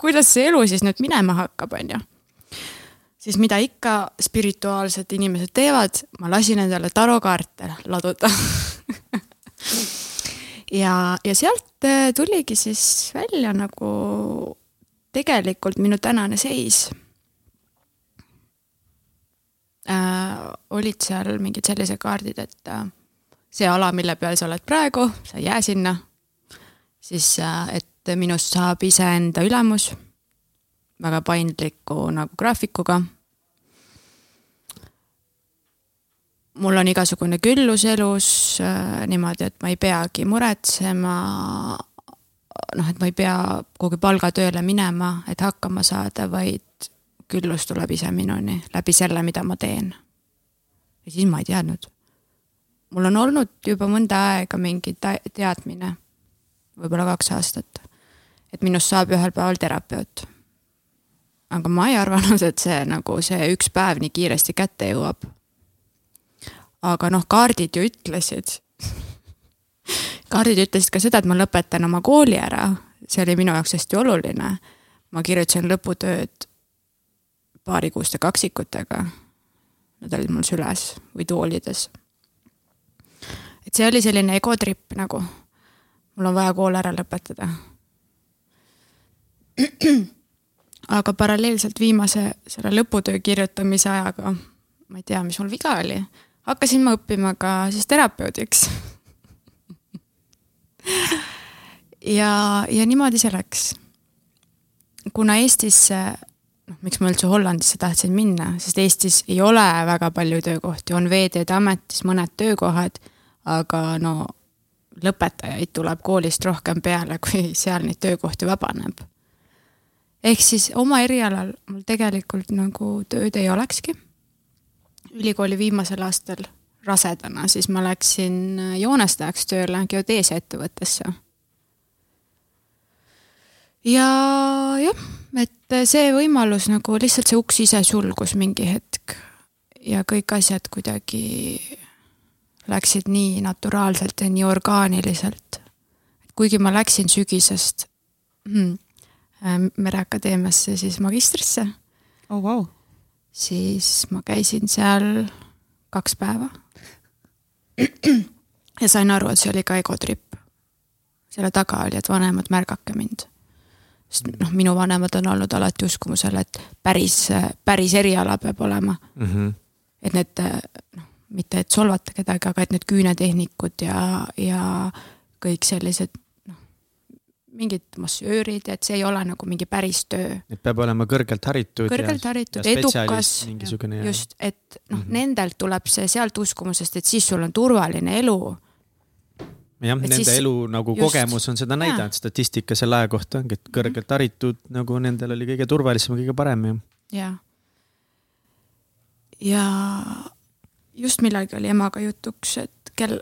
Speaker 3: kuidas see elu siis nüüd minema hakkab, on ju siis mida ikka spirituaalsed inimesed teevad, ma lasin endale tarokaarte laduda ja, ja sealt äh, tuligi siis välja nagu tegelikult minu tänane seis äh,. olid seal mingid sellised kaardid, et äh, see ala, mille peal sa oled praegu, sa ei jää sinna. siis äh, et minust saab iseenda ülemus väga paindliku nagu graafikuga. Mul on igasugune küllus elus äh, niimoodi, et ma ei peagi muretsema. noh, et ma ei pea kuhugi palgatööle minema, et hakkama saada, vaid küllus tuleb ise minuni läbi selle, mida ma teen. ja siis ma ei teadnud. mul on olnud juba mõnda aega mingi teadmine, võib-olla kaks aastat, et minust saab ühel päeval terapeut. aga ma ei arvanud, et see nagu see üks päev nii kiiresti kätte jõuab. Aga noh, kaardid ju ütlesid kaardid ütlesid ka seda, et ma lõpetan oma kooli ära, see oli minu jaoks hästi oluline. ma kirjutasin lõputööd paarikuuste kaksikutega. Nad olid mul süles või toolides. et see oli selline egotripp nagu. mul on vaja kool ära lõpetada. aga paralleelselt viimase selle lõputöö kirjutamise ajaga, ma ei tea, mis mul viga oli, hakkasin ma õppima ka siis terapeudiks ja, ja niimoodi see läks. kuna Eestisse noh, miks ma üldse Hollandisse tahtsin minna, sest Eestis ei ole väga palju töökohti, on Veeteede Ametis mõned töökohad, aga no lõpetajaid tuleb koolist rohkem peale, kui seal neid töökohti vabaneb. ehk siis oma erialal mul tegelikult nagu tööd ei olekski. Ülikooli viimasel aastal rasedana, siis ma läksin joonestajaks tööle geodeesiaettevõttesse. ja jah et see võimalus nagu lihtsalt see uks ise sulgus mingi hetk ja kõik asjad kuidagi läksid nii naturaalselt ja nii orgaaniliselt. kuigi ma läksin sügisest hmm, Mereakadeemiasse siis magistrisse
Speaker 1: oh,. Wow.
Speaker 3: Siis ma käisin seal kaks päeva. ja sain aru, et see oli ka egotripp. selle taga oli, et vanemad, märgake mind sest noh, minu vanemad on olnud alati uskumusel, et päris, päris eriala peab olema mm. -hmm. et need noh, mitte et solvata kedagi, aga et need küünetehnikud ja, ja kõik sellised mingid massöörid, et see ei ole nagu mingi päris töö.
Speaker 2: et peab olema kõrgelt haritud.
Speaker 3: kõrgelt haritud, edukas, just, et noh mm -hmm., nendelt tuleb see sealt uskumusest, et siis sul on turvaline elu
Speaker 2: jah, nende siis, elu nagu just, kogemus on seda näidanud, statistika selle aja kohta ongi, et kõrgelt mhm. haritud nagu nendel oli kõige turvalisem, kõige parem ju.
Speaker 3: jah. ja just millalgi oli emaga jutuks, et kel,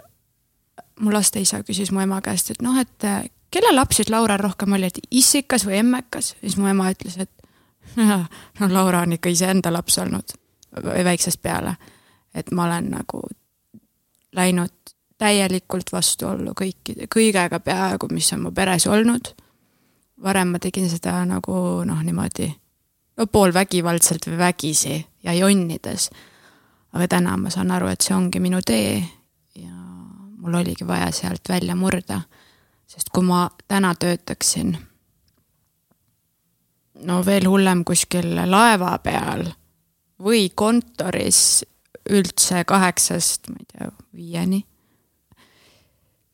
Speaker 3: mu laste isa küsis mu ema käest, et noh, et kelle laps siis Laural rohkem oli, et issikas või emmekas, siis mu ema ütles, et no Laura on ikka iseenda laps olnud väiksest peale. et ma olen nagu läinud täielikult vastuollu kõikide, kõigega peaaegu, mis on mu peres olnud. varem ma tegin seda nagu noh, niimoodi no poolvägivaldselt või vägisi ja jonnides. aga täna ma saan aru, et see ongi minu tee ja mul oligi vaja sealt välja murda. Sest kui ma täna töötaksin no veel hullem kuskil laeva peal või kontoris üldse kaheksast, ma ei tea, viieni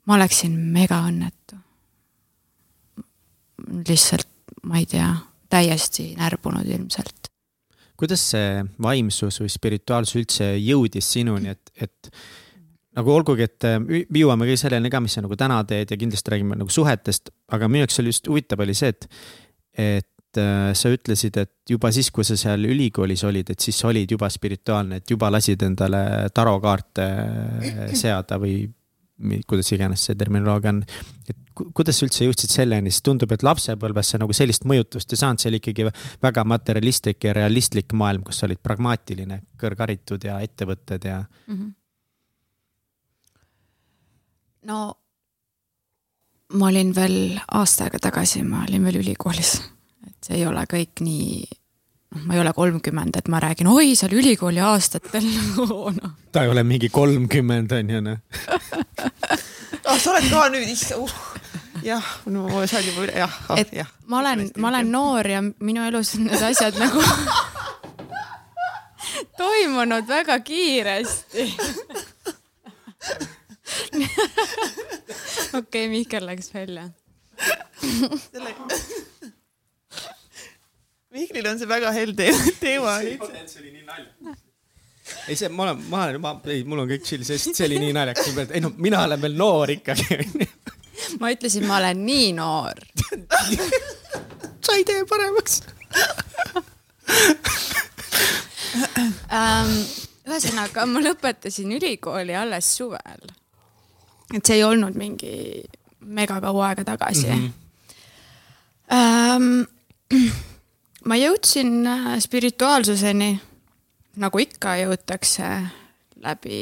Speaker 3: ma oleksin megaõnnetu. lihtsalt, ma ei tea, täiesti närbunud ilmselt.
Speaker 2: kuidas see vaimsus või spirituaalsus üldse jõudis sinuni, et, et nagu olgugi, et äh, jõuame ka selleni ka, mis sa nagu täna teed ja kindlasti räägime nagu suhetest, aga minu jaoks oli just huvitav oli see, et, et äh, sa ütlesid, et juba siis, kui sa seal ülikoolis olid, et siis sa olid juba spirituaalne, et juba lasid endale tarokaarte äh, seada või kuidas iganes see terminoloogia on. et kuidas sa üldse jõudsid selleni, sest tundub, et lapsepõlves sa nagu sellist mõjutust ei saanud, see oli ikkagi väga materialistlik ja realistlik maailm, kus sa olid pragmaatiline, kõrgharitud ja ettevõtted ja mm. -hmm.
Speaker 3: No ma olin veel aasta aega tagasi, ma olin veel ülikoolis, et see ei ole kõik nii noh, ma ei ole kolmkümmend, et ma räägin, oi, seal ülikooli aastatel.
Speaker 2: No.. ta ei ole mingi kolmkümmend on ju noh.
Speaker 1: Ah, sa oled ka nüüd issand uh. Jah, no sa oled juba üle, jah
Speaker 3: ah,. et jah, ma olen, ma olen noor ja minu elus on need asjad nagu toimunud väga kiiresti okei Mihkel läks välja
Speaker 1: selle Mihklil on see väga helde teema
Speaker 2: see oli nii naljakas. ei, see, ma olen, ma olen, ma, ei, mul on kõik chill, sest see oli nii naljakas, ei no mina olen veel noor ikkagi.
Speaker 3: ma ütlesin, ma olen nii noor.
Speaker 2: sa ei tee paremaks.
Speaker 3: ähm,. ühesõnaga, ma lõpetasin ülikooli alles suvel. Et see ei olnud mingi mega kaua aega tagasi mm. -hmm. Ähm, ma jõudsin äh, spirituaalsuseni, nagu ikka jõutakse läbi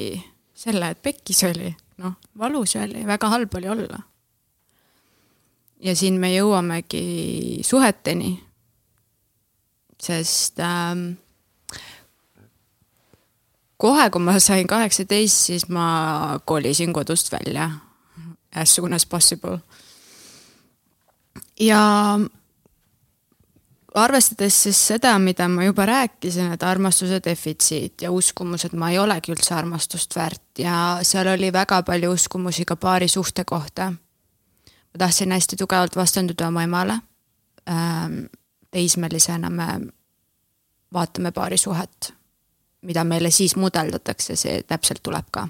Speaker 3: selle, et pekkis oli, noh, valus oli, väga halb oli olla. ja siin me jõuamegi suheteni. sest ähm, kohe, kui ma sain kaheksateist, siis ma kolisin kodust välja as soon as possible. ja arvestades siis seda, mida ma juba rääkisin, et armastuse defitsiit ja uskumus, et ma ei olegi üldse armastust väärt ja seal oli väga palju uskumusi ka paari suhte kohta. ma tahtsin hästi tugevalt vastanduda oma emale. teismelisena me vaatame paari suhet mida meile siis mudeldatakse, see täpselt tuleb ka.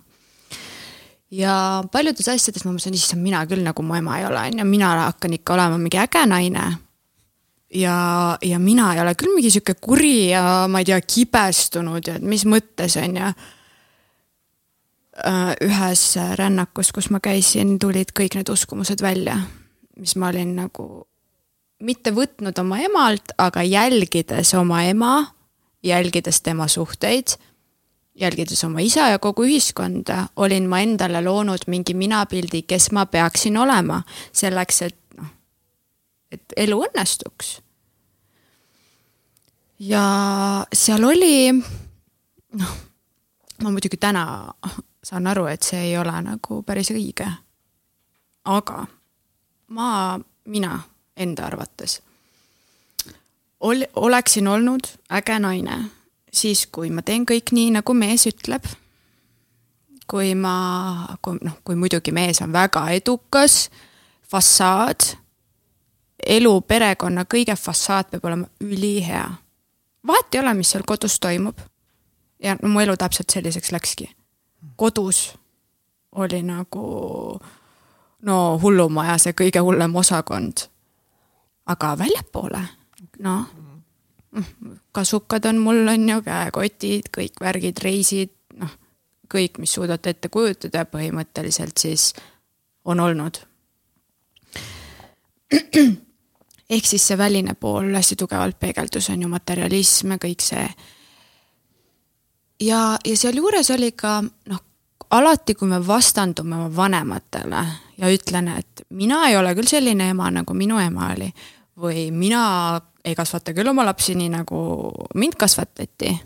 Speaker 3: ja paljudes asjades ma mõtlesin, issand, mina küll nagu mu ema ei ole, on ju, mina hakkan ikka olema mingi äge naine. ja, ja mina ei ole küll mingi sihuke kuri ja ma ei tea, kibestunud ja mis mõttes, on ju. ühes rännakus, kus ma käisin, tulid kõik need uskumused välja, mis ma olin nagu mitte võtnud oma emalt, aga jälgides oma ema jälgides tema suhteid, jälgides oma isa ja kogu ühiskonda, olin ma endale loonud mingi minapildi, kes ma peaksin olema selleks, et noh, et elu õnnestuks. ja seal oli, noh, ma muidugi täna saan aru, et see ei ole nagu päris õige. aga ma, mina enda arvates ol-, oleksin olnud äge naine siis, kui ma teen kõik nii, nagu mees ütleb. kui ma, kui noh, kui muidugi mees on väga edukas, fassaad, elu, perekonna kõige fassaad peab olema ülihea. vahet ei ole, mis seal kodus toimub. ja no mu elu täpselt selliseks läkski. kodus oli nagu no hullumaja, see kõige hullem osakond. aga väljapoole, noh, kasukad on mul, on ju, käekotid, kõik värgid, reisid, noh, kõik, mis suudate ette kujutada, põhimõtteliselt siis on olnud. ehk siis see väline pool hästi tugevalt peegeldus, on ju, materialism ja kõik see. ja, ja sealjuures oli ka noh, alati, kui me vastandume oma vanematele ja ütlen, et mina ei ole küll selline ema, nagu minu ema oli või mina ei kasvata küll oma lapsi nii, nagu mind kasvatati.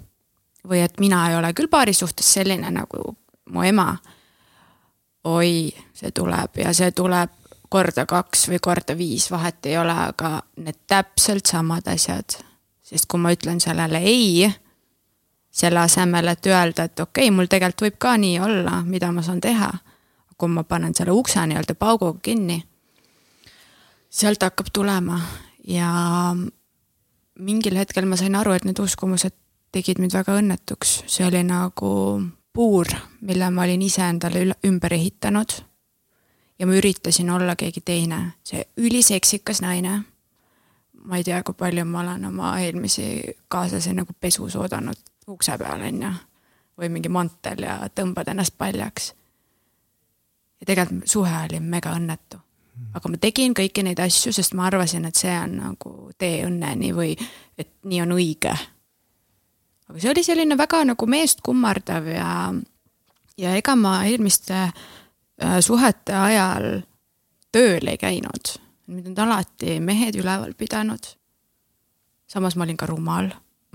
Speaker 3: või et mina ei ole küll paari suhtes selline nagu mu ema. oi, see tuleb ja see tuleb korda kaks või korda viis, vahet ei ole, aga need täpselt samad asjad. sest kui ma ütlen sellele ei, selle asemel, et öelda, et okei okay,, mul tegelikult võib ka nii olla, mida ma saan teha. kui ma panen selle ukse nii-öelda pauguga kinni, sealt hakkab tulema ja mingil hetkel ma sain aru, et need uskumused tegid mind väga õnnetuks, see oli nagu puur, mille ma olin iseendale ümber ehitanud. ja ma üritasin olla keegi teine, see üliseksikas naine. ma ei tea, kui palju ma olen oma eelmisi kaaslasi nagu pesus oodanud ukse peal onju või mingi mantel ja tõmbad ennast paljaks. ja tegelikult suhe oli mega õnnetu aga ma tegin kõiki neid asju, sest ma arvasin, et see on nagu tee õnneni või et nii on õige. aga see oli selline väga nagu meest kummardav ja, ja ega ma eelmiste äh, suhete ajal tööl ei käinud. mind on alati mehed üleval pidanud. samas ma olin ka rumal,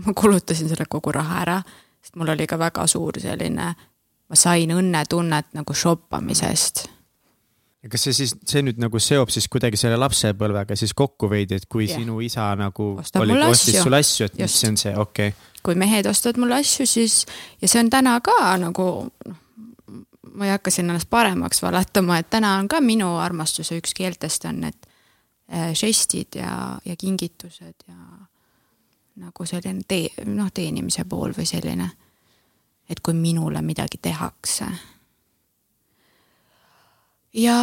Speaker 3: ma kulutasin selle kogu raha ära, sest mul oli ka väga suur selline, ma sain õnnetunnet nagu shoppamisest
Speaker 2: kas see siis, see nüüd nagu seob siis kuidagi selle lapsepõlvega siis kokku veidi, et kui yeah. sinu isa nagu
Speaker 3: Ostab
Speaker 2: oli, ostis
Speaker 3: asju.
Speaker 2: sulle asju, et mis
Speaker 3: Just.
Speaker 2: see on see, okei okay..
Speaker 3: kui mehed ostavad mulle asju, siis ja see on täna ka nagu noh, ma ei hakka siin ennast paremaks valetama, et täna on ka minu armastuse üks keeltest on, et äh, žestid ja, ja kingitused ja nagu selline tee, noh, teenimise pool või selline, et kui minule midagi tehakse. Ja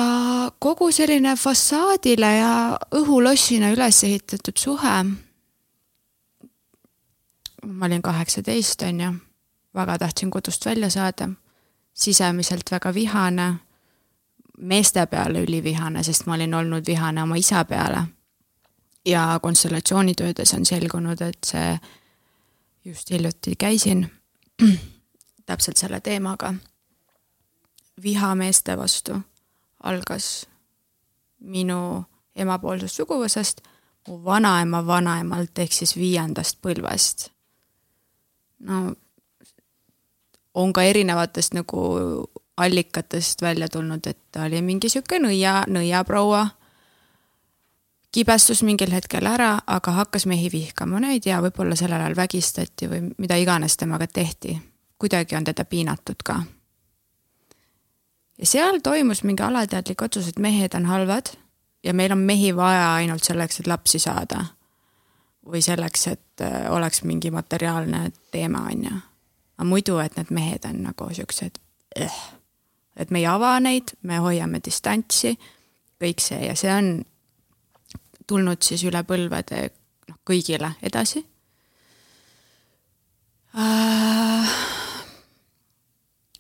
Speaker 3: kogu selline fassaadile ja õhulossina üles ehitatud suhe. ma olin kaheksateist, on ju, väga tahtsin kodust välja saada, sisemiselt väga vihane, meeste peale ülivihane, sest ma olin olnud vihane oma isa peale. Ja konstellatsioonitöödes on selgunud, et see, just hiljuti käisin täpselt selle teemaga, viha meeste vastu algas minu emapoolsest suguvõsast, mu vanaema vanaemalt ehk siis viiendast põlvest. no on ka erinevatest nagu allikatest välja tulnud, et ta oli mingi sihuke nõia, nõiaproua kibestus mingil hetkel ära, aga hakkas mehi vihkama, no ei tea, võib-olla sellel ajal vägistati või mida iganes temaga tehti. kuidagi on teda piinatud ka. Ja seal toimus mingi alateadlik otsus, et mehed on halvad ja meil on mehi vaja ainult selleks, et lapsi saada. või selleks, et äh, oleks mingi materiaalne teema, on ju. aga muidu, et need mehed on nagu siuksed eh., et me ei ava neid, me hoiame distantsi, kõik see ja see on tulnud siis üle põlvede noh, kõigile edasi äh,.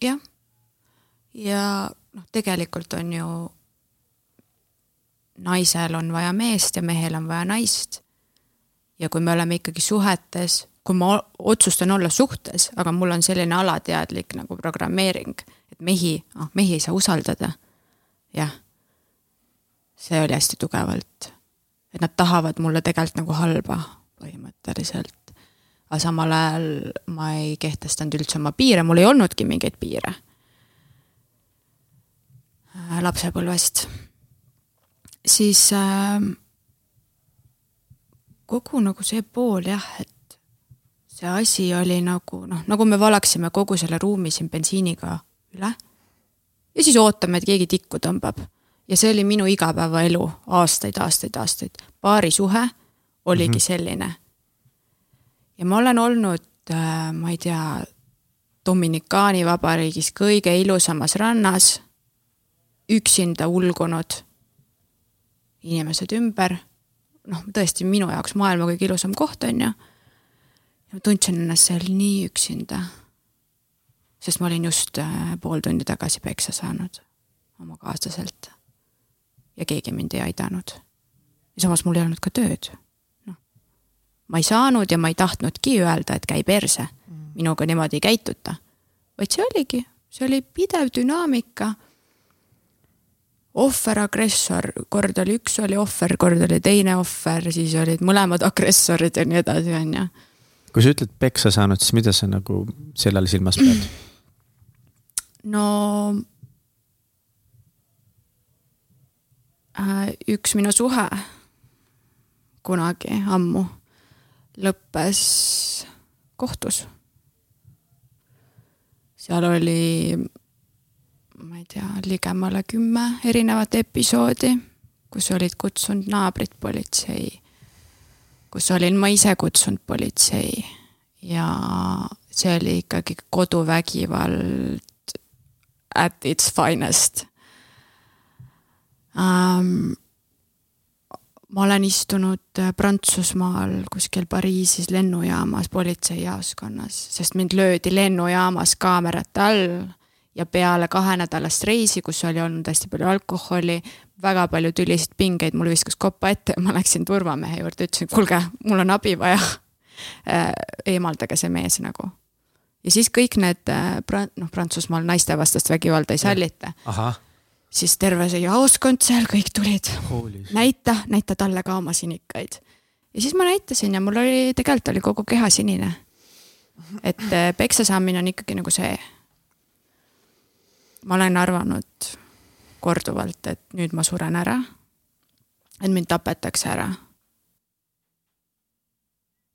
Speaker 3: jah, ja noh, tegelikult on ju naisel on vaja meest ja mehel on vaja naist. ja kui me oleme ikkagi suhetes, kui ma otsustan olla suhtes, aga mul on selline alateadlik nagu programmeering, et mehi, ah mehi ei saa usaldada. jah, see oli hästi tugevalt et nad tahavad mulle tegelikult nagu halba põhimõtteliselt. aga samal ajal ma ei kehtestanud üldse oma piire, mul ei olnudki mingeid piire lapsepõlvest. siis äh, kogu nagu see pool jah, et see asi oli nagu noh, nagu me valaksime kogu selle ruumi siin bensiiniga üle. ja siis ootame, et keegi tikku tõmbab ja see oli minu igapäevaelu aastaid, aastaid, aastaid. paarisuhe oligi mm -hmm. selline. ja ma olen olnud äh,, ma ei tea, Dominikaani vabariigis kõige ilusamas rannas, üksinda ulgunud inimesed ümber, noh, tõesti minu jaoks maailma kõige ilusam koht, on ju. ja ma tundsin ennast seal nii üksinda. sest ma olin just äh, pool tundi tagasi peksa saanud oma kaaslaselt ja keegi mind ei aidanud. ja samas mul ei olnud ka tööd. noh, ma ei saanud ja ma ei tahtnudki öelda, et käi perse, minuga niimoodi ei käituta. vaid see oligi, see oli pidev dünaamika. Ohver, agressor, kord oli üks oli ohver, kord oli teine ohver, siis olid mõlemad agressorid ja nii edasi, on ju.
Speaker 2: kui sa ütled peksa saanud, siis mida sa nagu selle all silmas pead?
Speaker 3: no Äh, üks minu suhe kunagi ammu lõppes kohtus. seal oli, ma ei tea, ligemale kümme erinevat episoodi, kus olid kutsunud naabrid politsei, kus olin ma ise kutsunud politsei ja see oli ikkagi koduvägivald at its finest ähm,. ma olen istunud Prantsusmaal kuskil Pariisis lennujaamas politseijaoskonnas, sest mind löödi lennujaamas kaamerate all ja peale kahenädalast reisi, kus oli olnud hästi palju alkoholi, väga palju tülisid pingeid, mul viskas kopa ette ja ma läksin turvamehe juurde, ütlesin, kuulge, mul on abi vaja äh, eemaldage see mees nagu. ja siis kõik need, äh, noh, Prantsusmaal naistevastast vägivalda ei sallita. siis terve see jaoskond seal, kõik tulid. näita, näita talle ka oma sinikaid. ja siis ma näitasin ja mul oli, tegelikult oli kogu keha sinine. et äh, peksa saamine on ikkagi nagu see. Ma olen arvanud korduvalt, et nüüd ma suren ära. et mind tapetakse ära.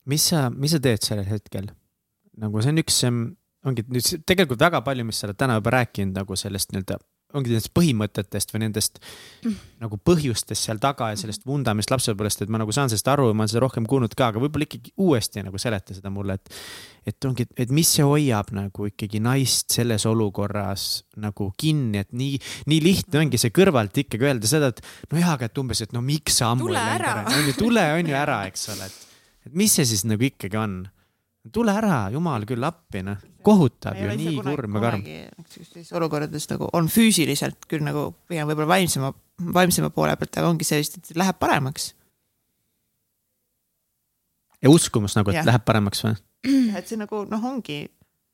Speaker 2: mis sa, mis sa teed sellel hetkel? nagu see on üks, ongi nüüd tegelikult väga palju, mis sa oled täna juba rääkinud nagu sellest nii-öelda ongi nendest põhimõtetest või nendest mm. nagu põhjustest seal taga ja sellest vundamist lapsepõlvest, et ma nagu saan sellest aru ja ma olen seda rohkem kuulnud ka, aga võib-olla ikkagi uuesti nagu seleta seda mulle, et. et ongi, et mis see hoiab nagu ikkagi naist selles olukorras nagu kinni, et nii, nii lihtne ongi see kõrvalt ikkagi öelda seda, et nojah, aga et umbes, et no miks sa ammu
Speaker 3: ei läinud,
Speaker 2: on ju, tule on ju ära, eks ole, et, et mis see siis nagu ikkagi on tule ära, jumal küll appi, noh, kohutab ju nii kurm ja karm.
Speaker 1: sellistes olukordades nagu on füüsiliselt küll nagu pigem võib-olla vaimsema, vaimsema poole pealt, aga ongi sellist, et läheb paremaks.
Speaker 2: ja uskumus nagu, et ja. läheb paremaks või?
Speaker 1: et see nagu noh, ongi,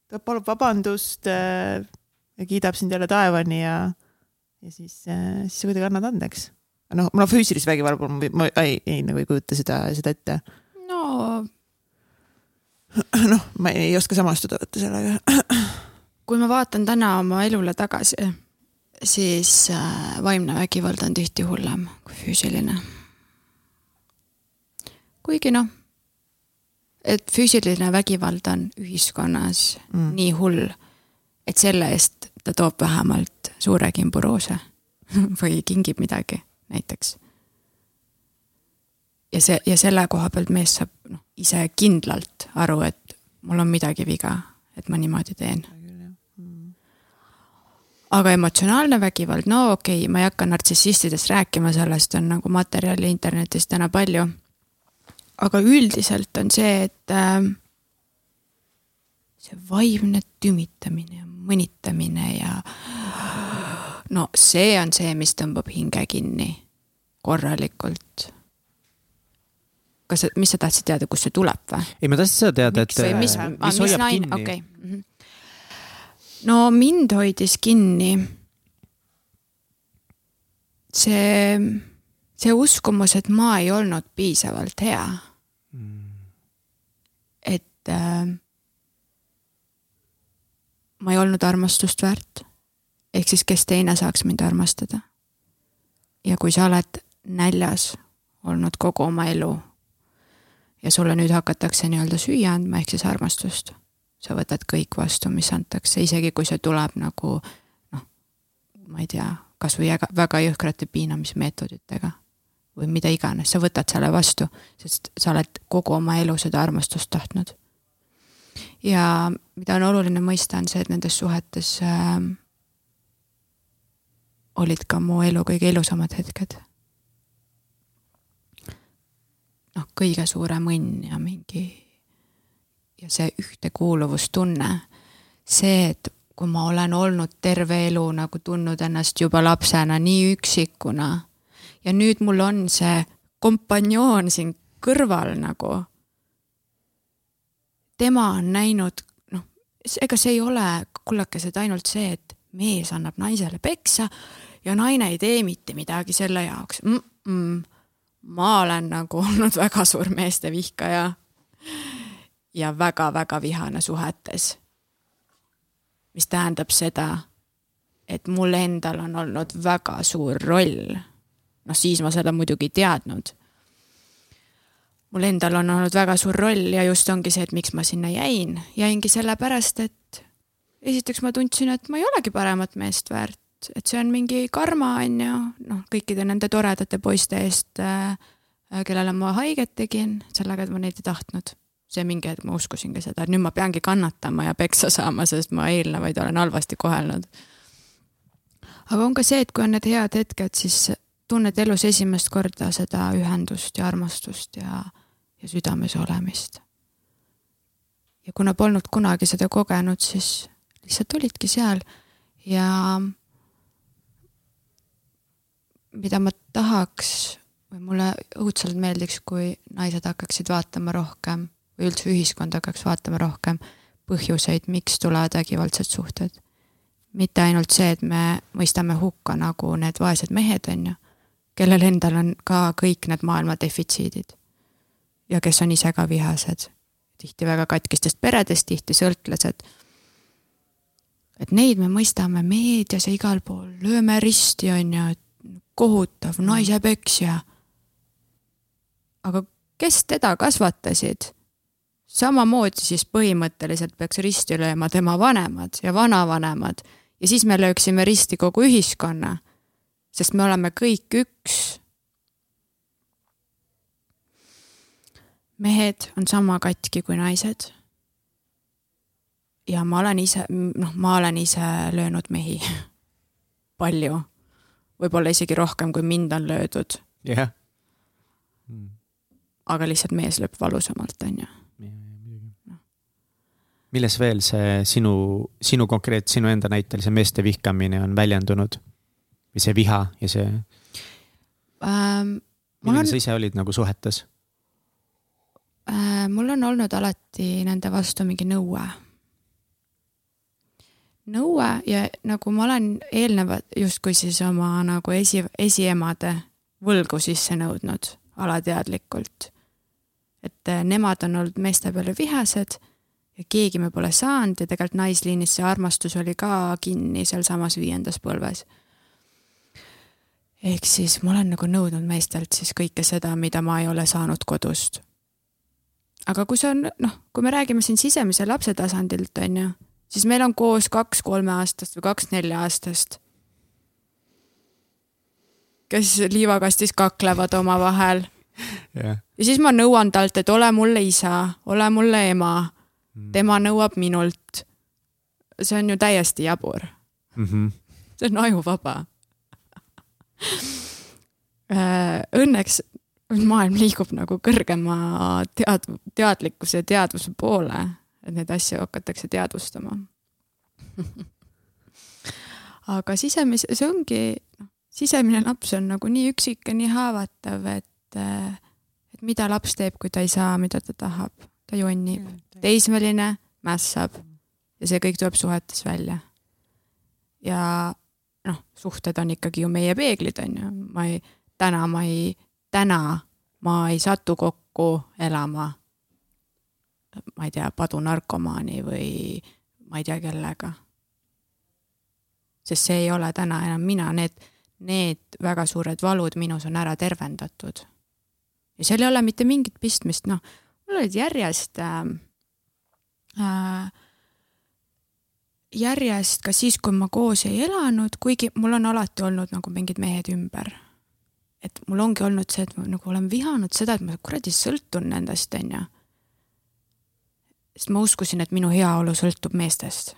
Speaker 1: ta palub vabandust äh, ja kiidab sind jälle taevani ja, ja siis äh,, siis sa kuidagi annad andeks. noh, no füüsilise vägivalla puhul ma ei, ei nagu ei kujuta seda, seda ette.
Speaker 3: no
Speaker 1: noh, ma ei oska samastuda võtta sellega.
Speaker 3: kui ma vaatan täna oma elule tagasi, siis äh, vaimne vägivald on tihti hullem kui füüsiline. kuigi noh, et füüsiline vägivald on ühiskonnas mm. nii hull, et selle eest ta toob vähemalt suure kimburoose või kingib midagi näiteks ja see ja selle koha pealt mees saab noh, ise kindlalt aru, et mul on midagi viga, et ma niimoodi teen. aga emotsionaalne vägivald, no okei okay,, ma ei hakka nartsissistidest rääkima, sellest on nagu materjali internetis täna palju. aga üldiselt on see, et äh, see vaimne tümitamine ja mõnitamine ja no see on see, mis tõmbab hinge kinni korralikult kas, mis sa tahtsid teada, kust see tuleb või?
Speaker 2: ei, ma tahtsin seda teada, et
Speaker 3: või mis, mis, mis hoiab naine, kinni okay.. Mm -hmm. no mind hoidis kinni see, see uskumus, et ma ei olnud piisavalt hea mm.. et äh, ma ei olnud armastust väärt. ehk siis, kes teine saaks mind armastada. ja kui sa oled näljas olnud kogu oma elu ja sulle nüüd hakatakse nii-öelda süüa andma, ehk siis armastust. sa võtad kõik vastu, mis antakse, isegi kui see tuleb nagu noh, ma ei tea, kasvõi väga jõhkrate piinamismeetoditega või mida iganes, sa võtad selle vastu, sest sa oled kogu oma elu seda armastust tahtnud. ja mida on oluline mõista, on see, et nendes suhetes äh, olid ka mu elu kõige ilusamad hetked noh, kõige suurem õnn ja mingi ja see ühtekuuluvustunne, see, et kui ma olen olnud terve elu nagu tundnud ennast juba lapsena nii üksikuna ja nüüd mul on see kompanjoon siin kõrval nagu. tema on näinud, noh, ega see ei ole, kullakesed, ainult see, et mees annab naisele peksa ja naine ei tee mitte midagi selle jaoks mm. -mm ma olen nagu olnud väga suur meeste vihkaja ja väga-väga vihane suhetes. mis tähendab seda, et mul endal on olnud väga suur roll. noh, siis ma seda muidugi ei teadnud. mul endal on olnud väga suur roll ja just ongi see, et miks ma sinna jäin. jäingi sellepärast, et esiteks ma tundsin, et ma ei olegi paremat meest väärt et, et see on mingi karma, on ju, noh, kõikide nende toredate poiste eest äh,, kellele ma haiget tegin, sellega, et ma neid ei tahtnud. see mingi hetk ma uskusingi seda, et nüüd ma peangi kannatama ja peksa saama, sest ma eelnevaid olen halvasti kohelnud. aga on ka see, et kui on need head hetked, siis tunned elus esimest korda seda ühendust ja armastust ja, ja südames olemist. ja kuna polnud kunagi seda kogenud, siis lihtsalt olidki seal ja mida ma tahaks või mulle õudselt meeldiks, kui naised hakkaksid vaatama rohkem või üldse ühiskond hakkaks vaatama rohkem põhjuseid, miks tulevad vägivaldsed suhted. mitte ainult see, et me mõistame hukka nagu need vaesed mehed, on ju, kellel endal on ka kõik need maailma defitsiidid. ja kes on ise ka vihased, tihti väga katkistest peredest, tihti sõltlased. et neid me mõistame meedias ja igal pool, lööme risti, on ju, et kohutav naisepeksja. aga kes teda kasvatasid? samamoodi siis põhimõtteliselt peaks risti lööma tema vanemad ja vanavanemad ja siis me lööksime risti kogu ühiskonna, sest me oleme kõik üks. mehed on sama katki kui naised. ja ma olen ise, noh, ma olen ise löönud mehi palju, võib-olla isegi rohkem, kui mind on löödud.
Speaker 2: jah yeah.
Speaker 3: aga lihtsalt mees lööb valusamalt, on ju
Speaker 2: milles veel see sinu, sinu konkreet-, sinu enda näitel see meeste vihkamine on väljendunud? või see viha ja see
Speaker 3: ähm,?
Speaker 2: milline on... sa ise olid nagu suhetes
Speaker 3: äh,? mul on olnud alati nende vastu mingi nõue. Nõue ja nagu ma olen eelnevat justkui siis oma nagu esi, esiemade võlgu sisse nõudnud alateadlikult. et äh, nemad on olnud meeste peale vihased ja keegi me pole saanud ja tegelikult Naisliinis see armastus oli ka kinni sealsamas viiendas põlves. ehk siis ma olen nagu nõudnud meestelt siis kõike seda, mida ma ei ole saanud kodust. aga kui see on, noh, kui me räägime siin sisemise lapse tasandilt, on ju, siis meil on koos kaks kolmeaastast või kaks nelja-aastast, kes liivakastis kaklevad omavahel
Speaker 2: yeah..
Speaker 3: ja siis ma nõuan talt, et ole mulle isa, ole mulle ema Mm. tema nõuab minult. see on ju täiesti jabur
Speaker 2: mm. -hmm.
Speaker 3: see on ajuvaba äh, Õnneks maailm liigub nagu kõrgema tead-, teadlikkuse ja teadvuse poole, et neid asju hakatakse teadvustama. Aga sisemise, see ongi, noh, sisemine laps on nagu nii üksik ja nii haavatav, et, et mida laps teeb, kui ta ei saa, mida ta tahab. Ta jonnib, teismeline mässab ja see kõik tuleb suhetes välja. ja noh, suhted on ikkagi ju meie peeglid, on ju, ma ei, täna ma ei, täna ma ei satu kokku elama, ma ei tea, padunarkomaani või ma ei tea kellega. sest see ei ole täna enam mina, need, need väga suured valud minus on ära tervendatud. ja seal ei ole mitte mingit pistmist, noh mul olid järjest äh, äh, järjest ka siis, kui ma koos ei elanud, kuigi mul on alati olnud nagu mingid mehed ümber. et mul ongi olnud see, et ma nagu olen vihanud seda, et ma kuradi sõltun nendest, onju. Sest ma uskusin, et minu heaolu sõltub meestest.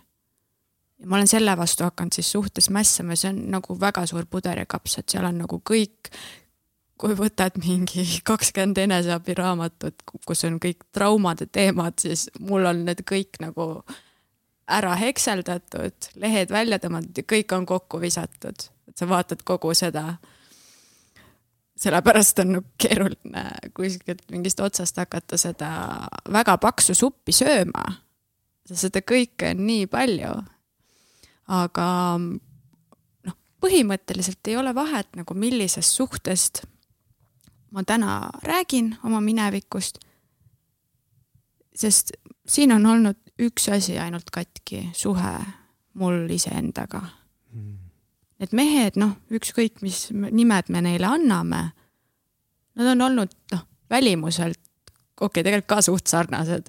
Speaker 3: ja ma olen selle vastu hakanud siis suhtes mässama, see on nagu väga suur puder ja kaps, et seal on nagu kõik, kui võtad mingi kakskümmend eneseabiraamatut, kus on kõik traumade teemad, siis mul on need kõik nagu ära hekseldatud, lehed välja tõmmatud ja kõik on kokku visatud, et sa vaatad kogu seda. Sellepärast on nagu keeruline kuskilt mingist otsast hakata seda väga paksu suppi sööma. seda kõike on nii palju. aga noh, põhimõtteliselt ei ole vahet nagu millisest suhtest ma täna räägin oma minevikust. sest siin on olnud üks asi ainult katki, suhe mul iseendaga. Need mehed, noh, ükskõik mis nimed me neile anname, nad on olnud, noh, välimuselt, okei okay,, tegelikult ka suht sarnased.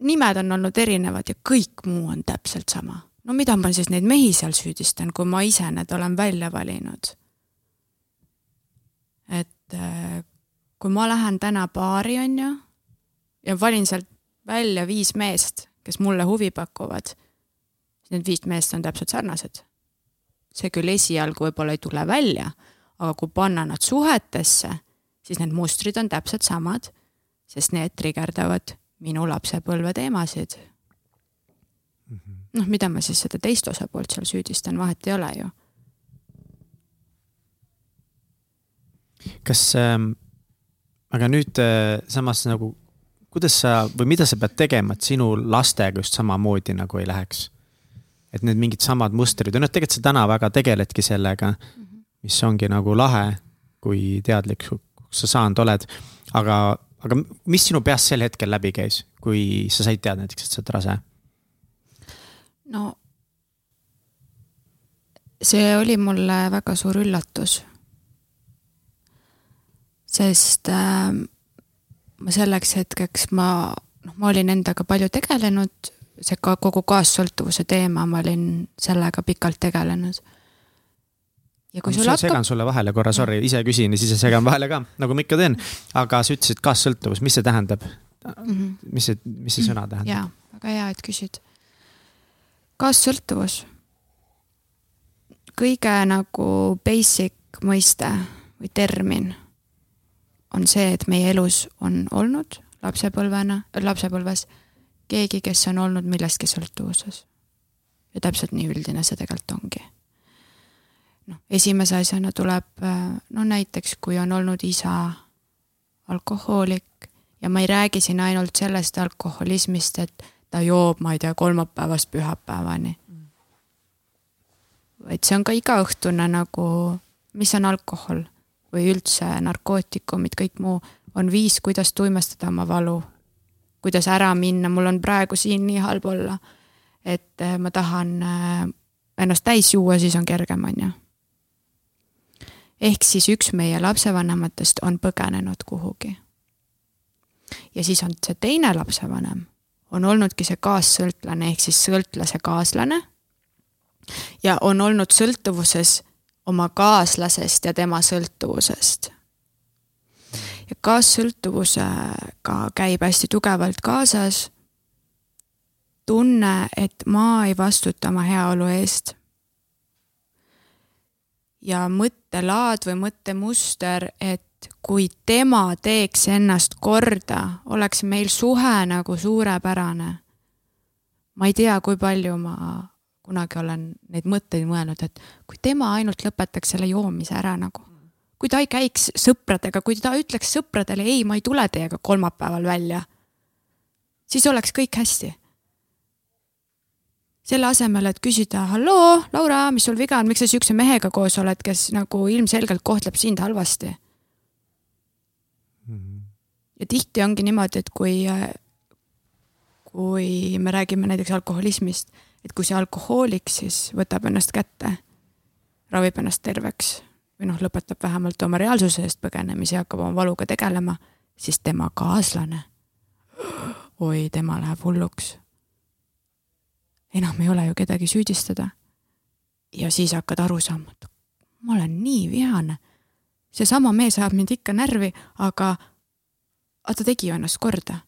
Speaker 3: nimed on olnud erinevad ja kõik muu on täpselt sama. no mida ma siis neid mehi seal süüdistan, kui ma ise need olen välja valinud et äh, kui ma lähen täna baari, on ju, ja valin sealt välja viis meest, kes mulle huvi pakuvad, siis need viis meest on täpselt sarnased. See küll esialgu võib-olla ei tule välja, aga kui panna nad suhetesse, siis need mustrid on täpselt samad, sest need trigerdavad minu lapsepõlve teemasid mm -hmm.. noh, mida ma siis seda teist osapoolt seal süüdistan, vahet ei ole ju
Speaker 2: kas ähm,, aga nüüd äh, samas nagu, kuidas sa või mida sa pead tegema, et sinu lastega just samamoodi nagu ei läheks? Et need mingid samad mustrid ja noh, tegelikult sa täna väga tegeledki sellega, mis ongi nagu lahe, kui teadlikuks sa saanud oled. aga, aga mis sinu peast sel hetkel läbi käis, kui sa said teada näiteks, et sa oled rase?
Speaker 3: no see oli mulle väga suur üllatus sest äh, ma selleks hetkeks ma, noh, ma olin endaga palju tegelenud, see ka kogu kaassõltuvuse teema, ma olin sellega pikalt tegelenud.
Speaker 2: ja kui sul hakkab. segan sulle vahele korra, sorry, ise küsin ja siis segan vahele ka, nagu ma ikka teen. aga sa ütlesid kaassõltuvus, mis see tähendab mm? -hmm. mis see, mis see sõna tähendab?
Speaker 3: jaa, väga hea, et küsid. kaassõltuvus. kõige nagu basic mõiste või termin on see, et meie elus on olnud lapsepõlvena, lapsepõlves keegi, kes on olnud millestki sõltuvuses. ja täpselt nii üldine see tegelikult ongi. noh, esimese asjana tuleb, no näiteks kui on olnud isa alkohoolik ja ma ei räägi siin ainult sellest alkoholismist, et ta joob, ma ei tea, kolmapäevast pühapäevani. vaid see on ka igaõhtune nagu, mis on alkohol või üldse narkootikumid, kõik muu, on viis, kuidas tuimestada oma valu. Kuidas ära minna, mul on praegu siin nii halb olla, et äh, ma tahan äh, ennast täis juua, siis on kergem, on ju. ehk siis üks meie lapsevanematest on põgenenud kuhugi. ja siis on see teine lapsevanem, on olnudki see kaassõltlane ehk siis sõltlase kaaslane ja on olnud sõltuvuses oma kaaslasest ja tema sõltuvusest. Ja kaassõltuvusega käib hästi tugevalt kaasas tunne, et ma ei vastuta oma heaolu eest. ja mõttelaad või mõttemuster, et kui tema teeks ennast korda, oleks meil suhe nagu suurepärane. ma ei tea, kui palju ma kunagi olen neid mõtteid mõelnud, et kui tema ainult lõpetaks selle joomise ära nagu. Kui ta ei käiks sõpradega, kui ta ütleks sõpradele ei, ma ei tule teiega kolmapäeval välja, siis oleks kõik hästi. selle asemel, et küsida, halloo, Laura, mis sul viga on, miks sa siukse mehega koos oled, kes nagu ilmselgelt kohtleb sind halvasti mm. -hmm. ja tihti ongi niimoodi, et kui, kui me räägime näiteks alkoholismist et kui see alkohoolik siis võtab ennast kätte, ravib ennast terveks või noh, lõpetab vähemalt oma reaalsuse eest põgenemise ja hakkab oma valuga tegelema, siis tema kaaslane, oi, tema läheb hulluks. enam ei ole ju kedagi süüdistada. ja siis hakkad aru saama, et ma olen nii vihane. seesama mees ajab mind ikka närvi, aga, aga ta tegi ju ennast korda.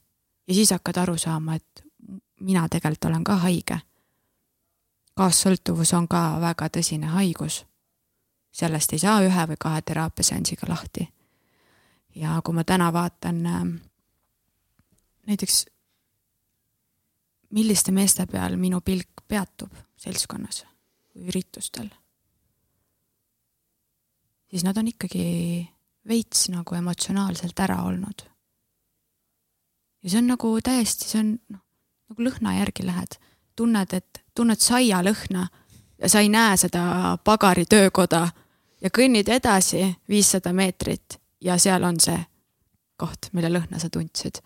Speaker 3: ja siis hakkad aru saama, et mina tegelikult olen ka haige kaassõltuvus on ka väga tõsine haigus. Sellest ei saa ühe või kahe teraapiaseansiga lahti. ja kui ma täna vaatan äh, näiteks, milliste meeste peal minu pilk peatub seltskonnas või üritustel, siis nad on ikkagi veits nagu emotsionaalselt ära olnud. ja see on nagu täiesti, see on noh, nagu lõhna järgi lähed, tunned, et tunned saialõhna ja sa ei näe seda pagari töökoda ja kõnnid edasi viissada meetrit ja seal on see koht, mille lõhna sa tundsid.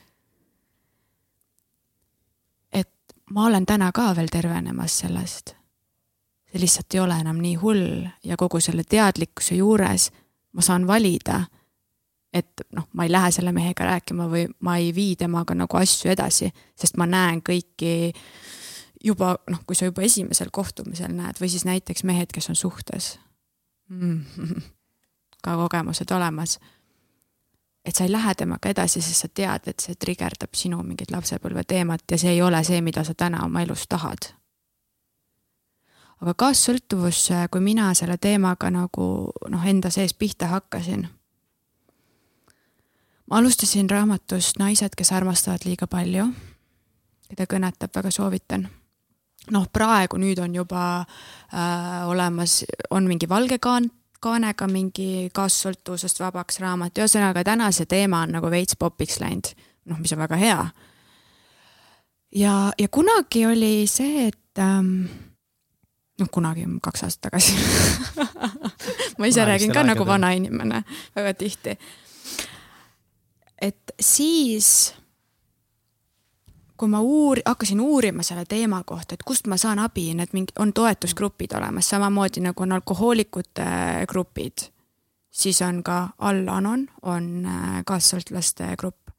Speaker 3: et ma olen täna ka veel tervenemas sellest. see lihtsalt ei ole enam nii hull ja kogu selle teadlikkuse juures ma saan valida, et noh, ma ei lähe selle mehega rääkima või ma ei vii temaga nagu asju edasi, sest ma näen kõiki juba noh, kui sa juba esimesel kohtumisel näed või siis näiteks mehed, kes on suhtes. ka kogemused olemas. et sa ei lähe temaga edasi, sest sa tead, et see trigerdab sinu mingit lapsepõlve teemat ja see ei ole see, mida sa täna oma elus tahad. aga kaassõltuvus, kui mina selle teemaga nagu noh, enda sees pihta hakkasin ma alustasin raamatust Naised, kes armastavad liiga palju, keda kõnetab, väga soovitan noh, praegu nüüd on juba äh, olemas, on mingi valge kaan-, kaanega mingi kaassõltuvusest vabaks raamat, ühesõnaga täna see teema on nagu veits popiks läinud, noh, mis on väga hea. ja, ja kunagi oli see, et ähm, noh, kunagi kaks aastat tagasi ma ise räägin ka nagu vana inimene väga tihti. et siis kui ma uur-, hakkasin uurima selle teema kohta, et kust ma saan abi, need mingi, on toetusgrupid olemas, samamoodi nagu on alkohoolikute grupid, siis on ka All Anon on äh, kaassõltlaste grupp.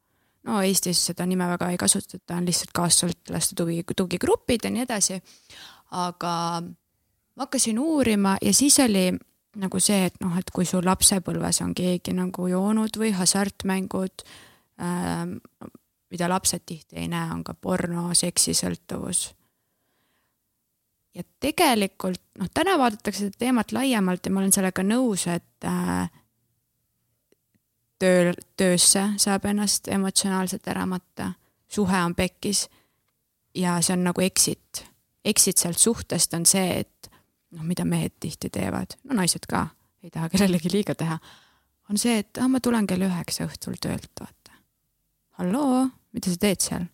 Speaker 3: no Eestis seda nime väga ei kasutata, on lihtsalt kaassõltlaste tugi, tugigrupid ja nii edasi. aga ma hakkasin uurima ja siis oli nagu see, et noh, et kui sul lapsepõlves on keegi nagu joonud või hasartmängud äh,, mida lapsed tihti ei näe, on ka porno, seksisõltuvus. ja tegelikult noh, täna vaadatakse seda teemat laiemalt ja ma olen sellega nõus, et äh, töö, töösse saab ennast emotsionaalselt ära matta, suhe on pekkis ja see on nagu exit. Exit sealt suhtest on see, et noh, mida mehed tihti teevad, no naised ka, ei taha kellelegi liiga teha, on see, et ah, ma tulen kell üheksa õhtul töölt, vaata. halloo, mida sa teed seal?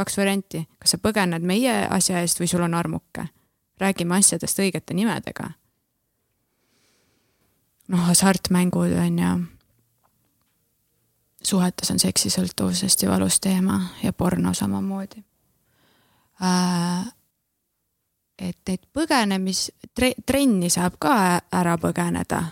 Speaker 3: kaks varianti, kas sa põgened meie asja eest või sul on armuke. räägime asjadest õigete nimedega. noh, hasartmängud on ju. suhetes on seksisõltuvus hästi valus teema ja porno samamoodi äh, et neid põgenemis tre,, trenni saab ka ära põgeneda.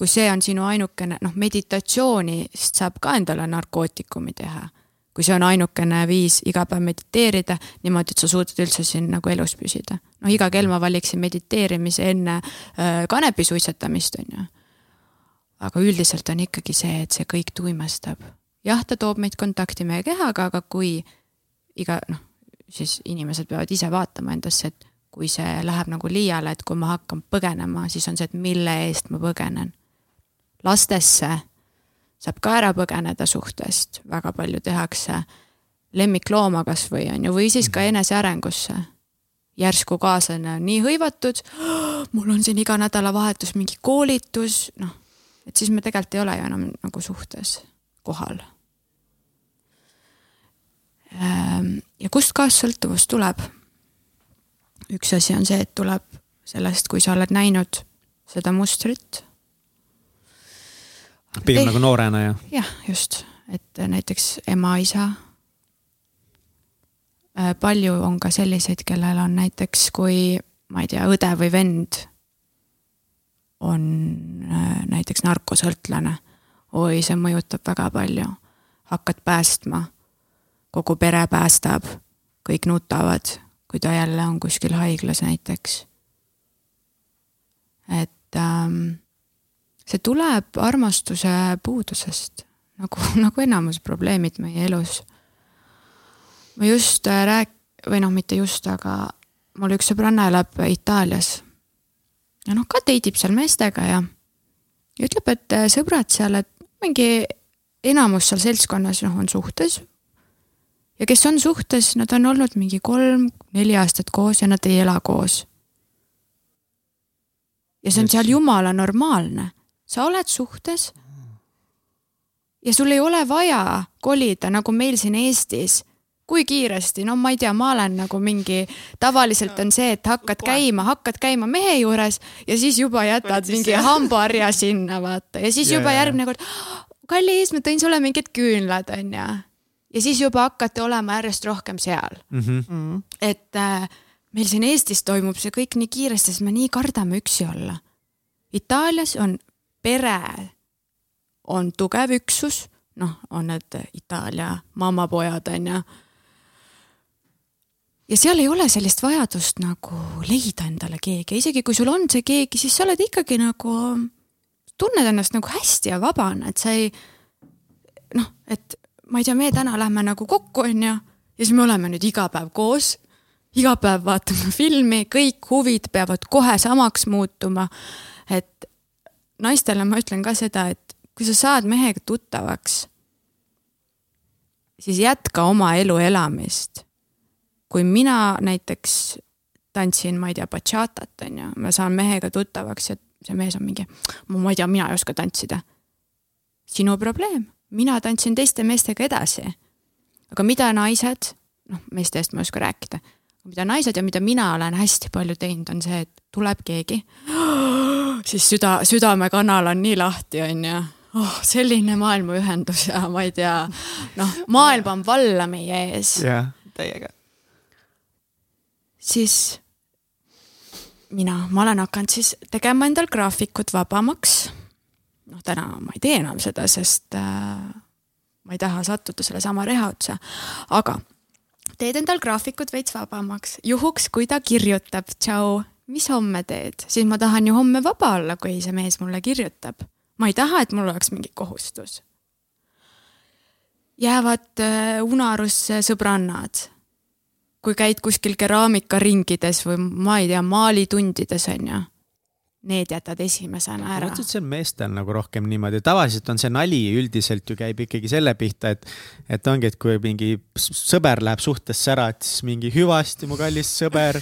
Speaker 3: Kui see on sinu ainukene, noh, meditatsioonist saab ka endale narkootikumi teha. kui see on ainukene viis iga päev mediteerida niimoodi, et sa suudad üldse siin nagu elus püsida. noh, iga kell ma valiksin mediteerimise enne äh, kanepi suitsetamist, on ju. aga üldiselt on ikkagi see, et see kõik tuimestab. jah, ta toob meid kontakti meie kehaga, aga kui iga noh siis inimesed peavad ise vaatama endasse, et kui see läheb nagu liiale, et kui ma hakkan põgenema, siis on see, et mille eest ma põgenen. Lastesse saab ka ära põgeneda suhtest, väga palju tehakse lemmiklooma kasvõi on ju, või siis ka mhm. enesearengusse. järsku kaaslane on nii hõivatud, mul on siin iga nädalavahetus mingi koolitus, noh, et siis me tegelikult ei ole ju enam nagu suhtes kohal Ehm, ja kust kaassõltuvus tuleb? üks asi on see, et tuleb sellest, kui sa oled näinud seda mustrit.
Speaker 2: Pigem nagu noorena ju.
Speaker 3: jah, just, et näiteks ema-isa. Äh, palju on ka selliseid, kellel on näiteks, kui ma ei tea, õde või vend on äh, näiteks narkosõltlane. oi, see mõjutab väga palju, hakkad päästma kogu pere päästab, kõik nutavad, kui ta jälle on kuskil haiglas näiteks. et ähm, see tuleb armastuse puudusest, nagu, nagu enamus probleemid meie elus. ma just äh, rääk-, või noh, mitte just, aga mul üks sõbranna elab Itaalias. ja noh, ka date ib seal meestega ja, ja ütleb, et äh, sõbrad seal, et mingi enamus seal seltskonnas noh, on suhtes ja kes on suhtes, nad on olnud mingi kolm-neli aastat koos ja nad ei ela koos. ja see on seal jumala normaalne, sa oled suhtes. ja sul ei ole vaja kolida nagu meil siin Eestis kui kiiresti, no ma ei tea, ma olen nagu mingi, tavaliselt on see, et hakkad käima, hakkad käima mehe juures ja siis juba jätad mingi hambaharja sinna, vaata, ja siis juba järgmine kord, kallis, ma tõin sulle mingid küünlad, onju ja siis juba hakati olema järjest rohkem seal mm. -hmm. et äh, meil siin Eestis toimub see kõik nii kiiresti, sest me nii kardame üksi olla. Itaalias on pere, on tugev üksus, noh, on need Itaalia mammapojad on ju. ja seal ei ole sellist vajadust nagu leida endale keegi, isegi kui sul on see keegi, siis sa oled ikkagi nagu, tunned ennast nagu hästi ja vabana, et sa ei noh, et ma ei tea, me täna lähme nagu kokku, onju, ja siis me oleme nüüd iga päev koos. iga päev vaatame filmi, kõik huvid peavad kohe samaks muutuma. et naistele ma ütlen ka seda, et kui sa saad mehega tuttavaks, siis jätka oma elu elamist. kui mina näiteks tantsin, ma ei tea, bachatat onju, ma saan mehega tuttavaks ja see mees on mingi, ma ei tea, mina ei oska tantsida. sinu probleem mina tantsin teiste meestega edasi. aga mida naised, noh, meeste eest ma ei oska rääkida, mida naised ja mida mina olen hästi palju teinud, on see, et tuleb keegi, siis süda, südamekanal on nii lahti, on ju. Oh, selline maailmaühendus ja ma ei tea, noh, maailm on valla meie ees.
Speaker 1: jah, täiega.
Speaker 3: siis mina, ma olen hakanud siis tegema endal graafikut vabamaks. Noh, täna ma ei tee enam seda, sest äh, ma ei taha sattuda sellesama reha otsa, aga teed endal graafikut veits vabamaks, juhuks, kui ta kirjutab, tšau, mis homme teed, siis ma tahan ju homme vaba olla, kui see mees mulle kirjutab. ma ei taha, et mul oleks mingi kohustus. jäävad äh, unarusse sõbrannad. kui käid kuskil keraamikaringides või ma ei tea, maalitundides on ju need jätad esimesena ära.
Speaker 2: ma mõtlesin, et see on meestel nagu rohkem niimoodi, tavaliselt on see nali üldiselt ju käib ikkagi selle pihta, et, et ongi, et kui mingi sõber läheb suhtesse ära, et siis mingi hüvasti, mu kallis sõber,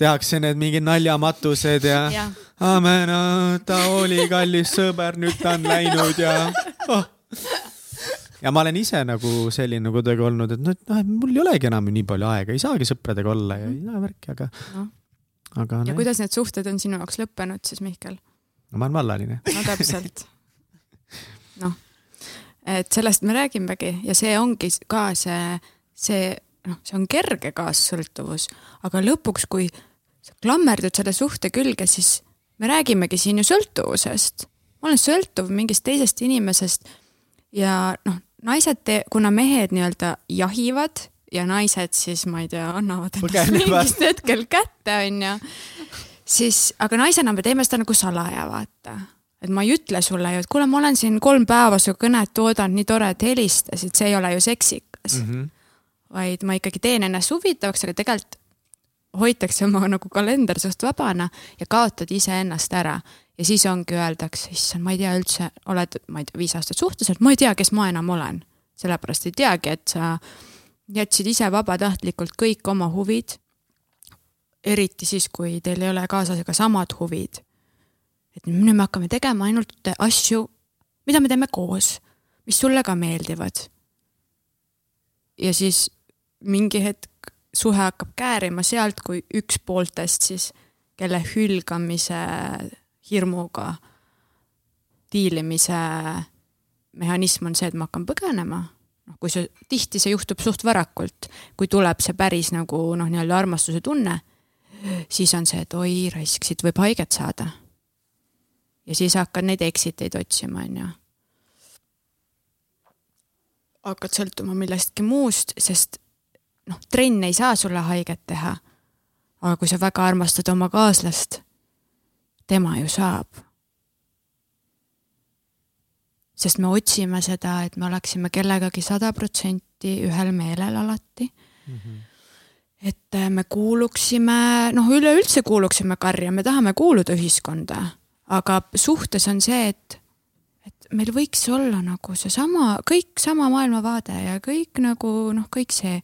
Speaker 2: tehakse need mingid naljamatused ja, ja. amen, ta oli kallis sõber, nüüd ta on läinud ja oh. ja ma olen ise nagu selline kuidagi olnud, et noh, et noh, mul ei olegi enam nii palju aega, ei saagi sõpradega olla ja ei saa värki, aga no
Speaker 3: aga. ja nee. kuidas need suhted on sinu jaoks lõppenud siis, Mihkel?
Speaker 2: no ma olen vallaline.
Speaker 3: no täpselt. noh, et sellest me räägimegi ja see ongi ka see, see noh, see on kerge kaassõltuvus, aga lõpuks, kui klammerdud selle suhte külge, siis me räägimegi siin ju sõltuvusest. ma olen sõltuv mingist teisest inimesest ja noh, naised, kuna mehed nii-öelda jahivad ja naised siis, ma ei tea, annavad ennast mingist hetkel kätte, onju. siis, aga naisena me teeme seda nagu salaja, vaata. et ma ei ütle sulle ju, et kuule, ma olen siin kolm päeva su kõnet oodanud, nii tore, et helistasid, see ei ole ju seksikas mm. -hmm. vaid ma ikkagi teen ennast huvitavaks, aga tegelikult hoitakse oma nagu kalender suht vabana ja kaotad iseennast ära. ja siis ongi öeldakse, issand, ma ei tea üldse, oled, ma ei tea, viis aastat suhtes, et ma ei tea, kes ma enam olen. sellepärast ei teagi, et sa jätsid ise vabatahtlikult kõik oma huvid. eriti siis, kui teil ei ole kaaslasega samad huvid. et nüüd me hakkame tegema ainult asju, mida me teeme koos, mis sulle ka meeldivad. ja siis mingi hetk suhe hakkab käärima sealt, kui üks pooltest siis, kelle hülgamise hirmuga diilimise mehhanism on see, et ma hakkan põgenema noh, kui see, tihti see juhtub suht varakult, kui tuleb see päris nagu noh, nii-öelda armastuse tunne, siis on see, et oi raisk, siit võib haiget saada. ja siis hakkad neid exit eid otsima, on ju. hakkad sõltuma millestki muust, sest noh, trenn ei saa sulle haiget teha. aga kui sa väga armastad oma kaaslast, tema ju saab sest me otsime seda, et me oleksime kellegagi sada protsenti ühel meelel alati mm. -hmm. et äh, me kuuluksime, noh, üleüldse kuuluksime karja, me tahame kuuluda ühiskonda, aga suhtes on see, et, et meil võiks olla nagu seesama, kõik sama maailmavaade ja kõik nagu noh, kõik see.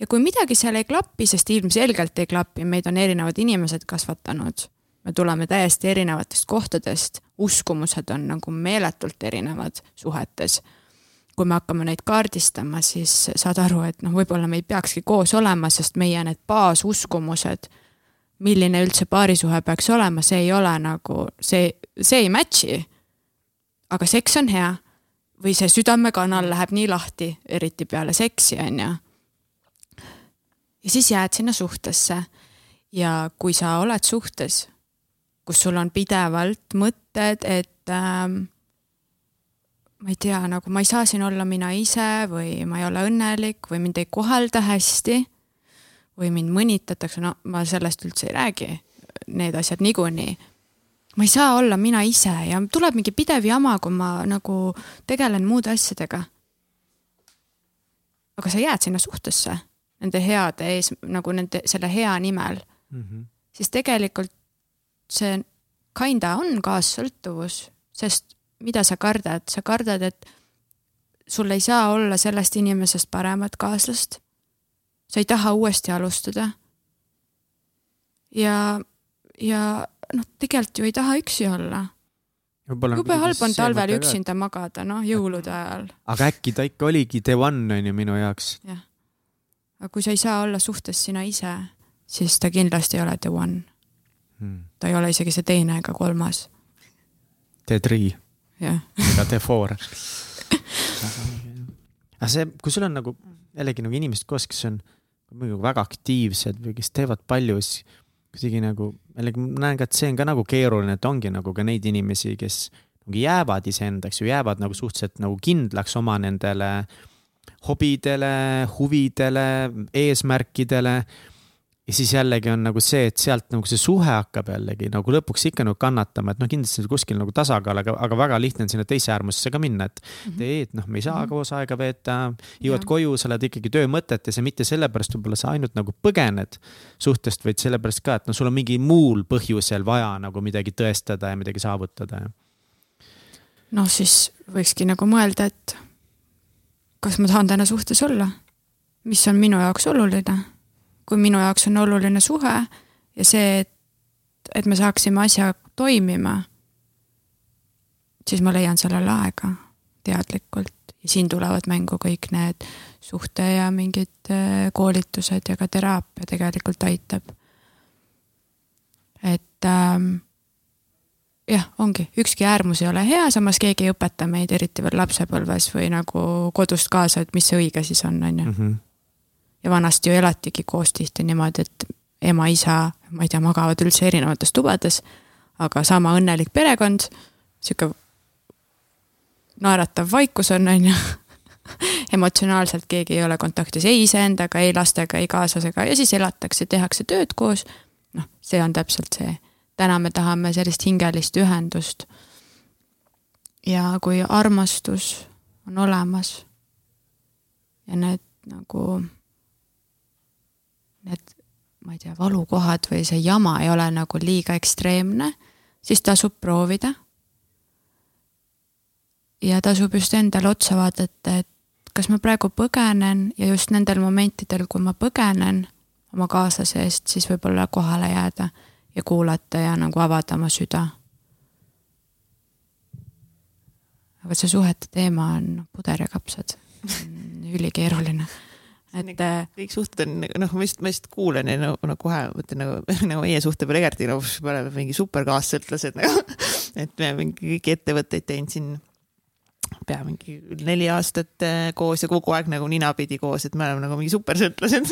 Speaker 3: Ja kui midagi seal ei klapi, sest ilmselgelt ei klapi, meid on erinevad inimesed kasvatanud me tuleme täiesti erinevatest kohtadest, uskumused on nagu meeletult erinevad suhetes. kui me hakkame neid kaardistama, siis saad aru, et noh, võib-olla me ei peakski koos olema, sest meie need baasuskumused, milline üldse paarisuhe peaks olema, see ei ole nagu, see, see ei match'i. aga seks on hea või see südamekanal läheb nii lahti, eriti peale seksi, on ju. Ja siis jääd sinna suhtesse ja kui sa oled suhtes kus sul on pidevalt mõtted, et ähm, ma ei tea, nagu ma ei saa siin olla mina ise või ma ei ole õnnelik või mind ei kohelda hästi või mind mõnitatakse, no ma sellest üldse ei räägi, need asjad niikuinii. ma ei saa olla mina ise ja tuleb mingi pidev jama, kui ma nagu tegelen muude asjadega. aga sa jääd sinna suhtesse nende heade ees, nagu nende, selle hea nimel mm, -hmm. siis tegelikult see kinda on kaassõltuvus, sest mida sa kardad, sa kardad, et sul ei saa olla sellest inimesest paremat kaaslast. sa ei taha uuesti alustada. ja, ja noh, tegelikult ju ei taha üksi olla. jube halb on talvel üksinda magada, noh, jõulude ajal.
Speaker 2: aga äkki ta ikka oligi the one on ju minu jaoks.
Speaker 3: jah. Aga kui sa ei saa olla suhtes sina ise, siis ta kindlasti ei ole the one hmm.. ta ei ole isegi see teine ega kolmas.
Speaker 2: The three. ega The four. aga see, kui sul on nagu jällegi nagu inimesed koos, kes on muidugi väga aktiivsed või kes teevad palju, siis kuidagi nagu jällegi ma näen ka, et see on ka nagu keeruline, et ongi nagu ka neid inimesi, kes nagu jäävad iseendaks ju, jäävad nagu suhteliselt nagu kindlaks oma nendele hobidele, huvidele, eesmärkidele ja siis jällegi on nagu see, et sealt nagu see suhe hakkab jällegi nagu lõpuks ikka nagu kannatama, et noh, kindlasti kuskil nagu tasakaal, aga, aga väga lihtne on sinna teise äärmusesse ka minna, et mm. -hmm. teed, noh, me ei saa mm -hmm. koos aega veeta, jõuad ja. koju, sa oled ikkagi töömõtetes ja mitte sellepärast võib-olla sa ainult nagu põgened suhtest, vaid sellepärast ka, et noh, sul on mingi muul põhjusel vaja nagu midagi tõestada ja midagi saavutada.
Speaker 3: noh, siis võikski nagu mõelda, et kas ma tahan täna suhtes olla, mis on minu jaoks oluline? Kui minu jaoks on oluline suhe ja see, et, et me saaksime asja toimima, siis ma leian sellele aega teadlikult. Ja siin tulevad mängu kõik need suhte ja mingid äh, koolitused ja ka teraapia tegelikult aitab. et ähm, jah, ongi, ükski äärmus ei ole hea, samas keegi ei õpeta meid, eriti veel lapsepõlves või nagu kodust kaasa, et mis see õige siis on, on ju mhm ja vanasti ju elatigi koos tihti niimoodi, et ema-isa, ma ei tea, magavad üldse erinevates tubades, aga sama õnnelik perekond, sihuke naeratav vaikus on, on ju emotsionaalselt keegi ei ole kontaktis ei iseendaga, ei lastega, ei kaaslasega ja siis elatakse, tehakse tööd koos. noh, see on täpselt see. Täna me tahame sellist hingelist ühendust. ja kui armastus on olemas ja need nagu need, ma ei tea, valukohad või see jama ei ole nagu liiga ekstreemne, siis tasub proovida. ja tasub just endale otsa vaadata, et kas ma praegu põgenen ja just nendel momentidel, kui ma põgenen oma kaaslase eest, siis võib-olla kohale jääda ja kuulata ja nagu avada oma süda. aga see suhete teema on puder ja kapsad, ülikeeruline.
Speaker 1: Et nagu äh, kõik suhted on nagu, noh, ma just, ma just kuulan ja no, no kohe mõtlen nagu, nagu meie suhte peale Egerti, no me oleme mingi super kaassõltlased nagu, et me mingi kõiki ettevõtteid teinud siin pea mingi neli aastat äh, koos ja kogu aeg nagu ninapidi koos, et me oleme nagu mingi supersõltlased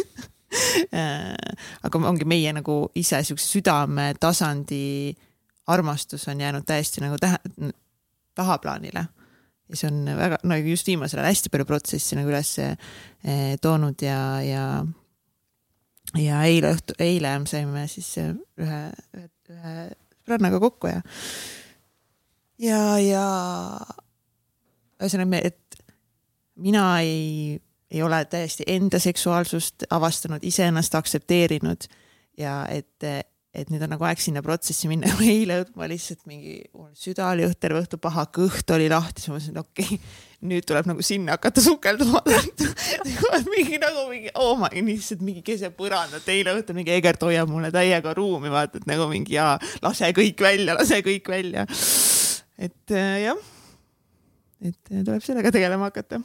Speaker 1: aga ongi meie nagu ise siukse südametasandi armastus on jäänud täiesti nagu tähe, tahaplaanile. Ja see on väga, no just viimasel ajal hästi palju protsessi nagu üles eh, toonud ja, ja ja eile õhtu, eile saime siis ühe, ühe sõbrannaga kokku ja ja, ja ühesõnaga, et mina ei, ei ole täiesti enda seksuaalsust avastanud, iseennast aktsepteerinud ja et et nüüd on nagu aeg sinna protsessi minna. eile ma lihtsalt mingi, süda oli õhtul õhtu paha, kõht oli lahti, siis ma mõtlesin, et okei okay,, nüüd tuleb nagu sinna hakata sukelduma mingi nagu mingi, oh my, lihtsalt mingi keset põrandat, eile õhtul mingi Egert hoiab mulle täiega ruumi, vaata, et nagu mingi jaa, lase kõik välja, lase kõik välja. et jah, et tuleb sellega tegelema hakata.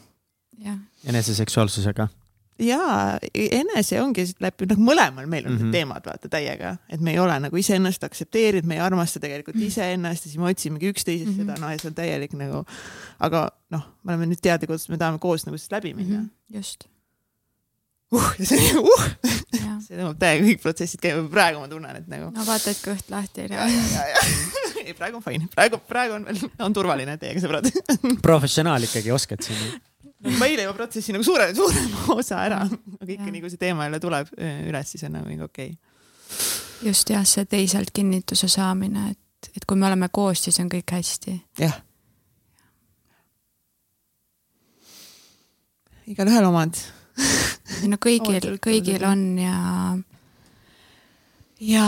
Speaker 2: Eneseseksuaalsusega
Speaker 1: jaa, enese ongi läbi, noh, mõlemal meil on mm -hmm. teemad vaata täiega, et me ei ole nagu iseennast aktsepteerinud, me ei armasta tegelikult mhm. iseennast ja siis me otsimegi üksteisest mm -hmm. seda, noh, ja see on täielik nagu, aga noh, me oleme nüüd teadlikud, et me tahame koos nagu sellest läbi minna mm.
Speaker 3: -hmm. just.
Speaker 1: uh, see uh, see tõmbab täiega kõik protsessid käima, praegu ma tunnen, et nagu.
Speaker 3: no vaata, et kõht lahti ei
Speaker 1: lähe. ei, praegu on fine, praegu, praegu on on turvaline teiega sõbrad
Speaker 2: professionaal ikkagi oskad siin
Speaker 1: ma eile juba protsessi nagu suure, suurema osa ära, aga ikka nii kui see teema jälle tuleb üles, siis on nagu mingi okei. Okay..
Speaker 3: just jah, see teiselt kinnituse saamine, et, et kui me oleme koos, siis on kõik hästi.
Speaker 1: jah. igalühel omad.
Speaker 3: No kõigil, kõigil on ja, ja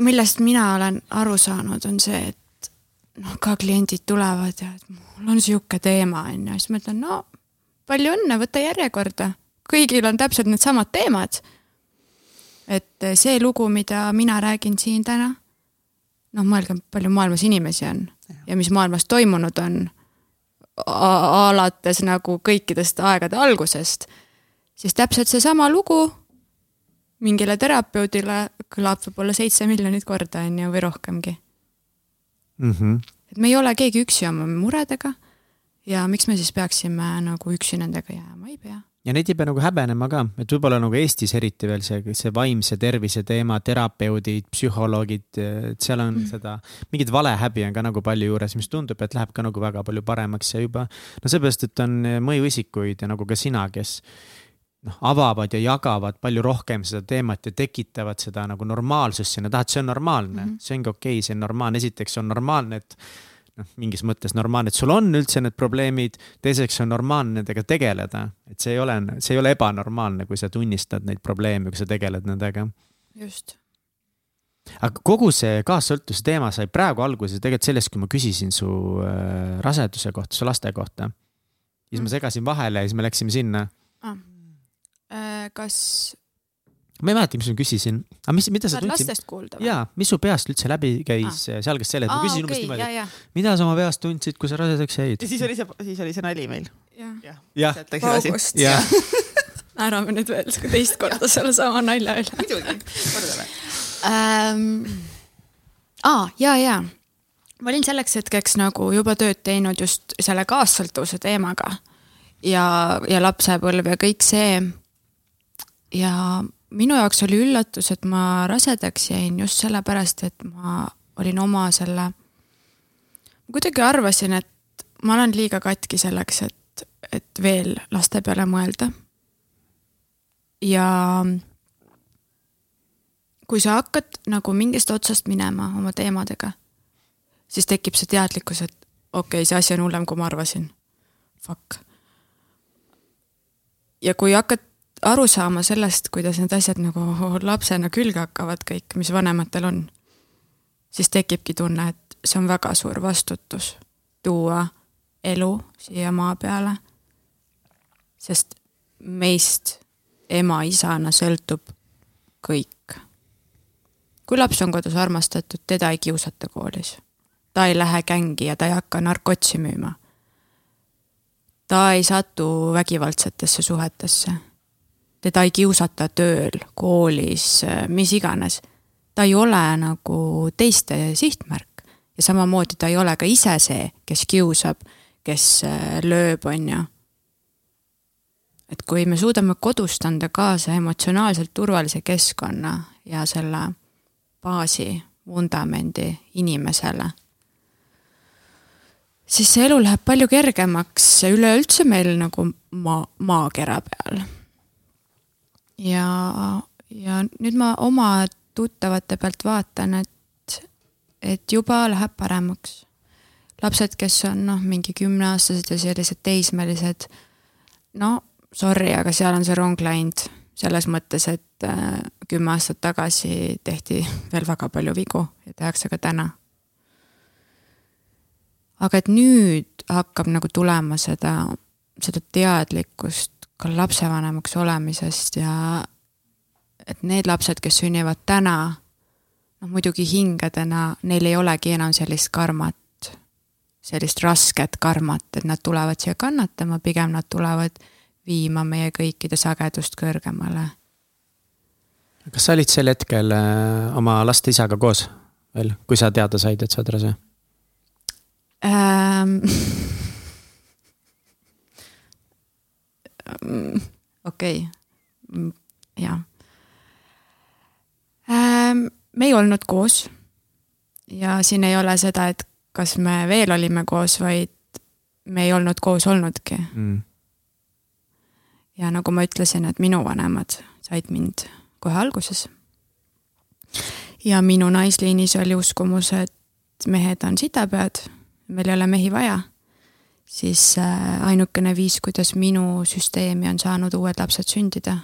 Speaker 3: millest mina olen aru saanud, on see, et noh, ka kliendid tulevad ja mul on sihuke teema on ju, siis ma ütlen, no palju õnne, võta järjekorda, kõigil on täpselt needsamad teemad. et see lugu, mida mina räägin siin täna, noh, mõelge, palju maailmas inimesi on ja, ja mis maailmas toimunud on alates nagu kõikidest aegade algusest, siis täpselt seesama lugu mingile terapeudile kõlab võib-olla seitse miljonit korda, on ju, või rohkemgi
Speaker 2: mm. -hmm.
Speaker 3: et me ei ole keegi üksi oma muredega ja miks me siis peaksime nagu üksi nendega jääma, ei pea.
Speaker 2: ja neid ei pea nagu häbenema ka, et võib-olla nagu Eestis eriti veel see, see vaimse tervise teema, terapeudid, psühholoogid, et seal on mm. seda, mingit valehäbi on ka nagu palju juures, mis tundub, et läheb ka nagu väga palju paremaks ja juba. no seepärast, et on mõjuisikuid ja nagu ka sina, kes noh, avavad ja jagavad palju rohkem seda teemat ja tekitavad seda nagu normaalsust sinna taha, et see on normaalne mm, -hmm. see ongi okei okay,, see on normaalne, esiteks on normaalne, et noh, mingis mõttes normaalne, et sul on üldse need probleemid. teiseks on normaalne nendega tegeleda, et see ei ole, see ei ole ebanormaalne, kui sa tunnistad neid probleeme, kui sa tegeled nendega.
Speaker 3: just.
Speaker 2: aga kogu see kaassõltuvuse teema sai praegu alguse tegelikult sellest, kui ma küsisin su äh, raseduse kohta, su laste kohta. siis ma mm. segasin vahele ja siis me läksime sinna
Speaker 3: ah.. Kas
Speaker 2: ma ei mäletagi, mis ma küsisin, aga mis, mida sa
Speaker 3: tundsid? lastest kuulda
Speaker 2: või? jaa, mis su peast üldse läbi käis ah., see algas selle, et ma küsisin okay, umbes niimoodi, mida sa oma peast tundsid, kui sa rasedaks jäid?
Speaker 1: ja siis oli see, siis oli see nali meil.
Speaker 3: jah
Speaker 2: ja.
Speaker 3: paugust ja. naerame nüüd veel teist korda sellesama nalja üle.
Speaker 1: muidugi, kordame
Speaker 3: ähm,. aa, ja, ja ma olin selleks hetkeks nagu juba tööd teinud just selle kaassõltuvuse teemaga ja, ja lapsepõlv ja kõik see. Ja minu jaoks oli üllatus, et ma rasedaks jäin just sellepärast, et ma olin oma selle, ma kuidagi arvasin, et ma olen liiga katki selleks, et, et veel laste peale mõelda. ja kui sa hakkad nagu mingist otsast minema oma teemadega, siis tekib see teadlikkus, et okei okay,, see asi on hullem, kui ma arvasin. Fuck. ja kui hakkad aru saama sellest, kuidas need asjad nagu lapsena külge hakkavad kõik, mis vanematel on, siis tekibki tunne, et see on väga suur vastutus tuua elu siia maa peale. sest meist ema-isana sõltub kõik. kui laps on kodus armastatud, teda ei kiusata koolis. ta ei lähe gängi ja ta ei hakka narkotsi müüma. ta ei satu vägivaldsetesse suhetesse teda ei kiusata tööl, koolis, mis iganes. ta ei ole nagu teiste sihtmärk ja samamoodi ta ei ole ka ise see, kes kiusab, kes äh, lööb, on ju. et kui me suudame kodust anda kaasa emotsionaalselt turvalise keskkonna ja selle baasi, vundamendi inimesele, siis see elu läheb palju kergemaks üleüldse meil nagu maa, maakera peal ja, ja nüüd ma oma tuttavate pealt vaatan, et, et juba läheb paremaks. lapsed, kes on noh, mingi kümneaastased ja sellised teismelised, no sorry, aga seal on see rong läinud selles mõttes, et äh, kümme aastat tagasi tehti veel väga palju vigu ja tehakse ka täna. aga et nüüd hakkab nagu tulema seda, seda teadlikkust ka lapsevanemaks olemisest ja et need lapsed, kes sünnivad täna, noh muidugi hingedena, neil ei olegi enam sellist karmat, sellist rasket karmat, et nad tulevad siia kannatama, pigem nad tulevad viima meie kõikide sagedust kõrgemale.
Speaker 2: kas sa olid sel hetkel äh, oma laste isaga koos veel, kui sa teada said, et sa oled rase
Speaker 3: ähm,? okei okay., jaa. Ähm, me ei olnud koos. ja siin ei ole seda, et kas me veel olime koos, vaid me ei olnud koos olnudki mm.. ja nagu ma ütlesin, et minu vanemad said mind kohe alguses. ja minu naisliinis oli uskumus, et mehed on sitapead, meil ei ole mehi vaja siis äh, ainukene viis, kuidas minu süsteemi on saanud uued lapsed sündida,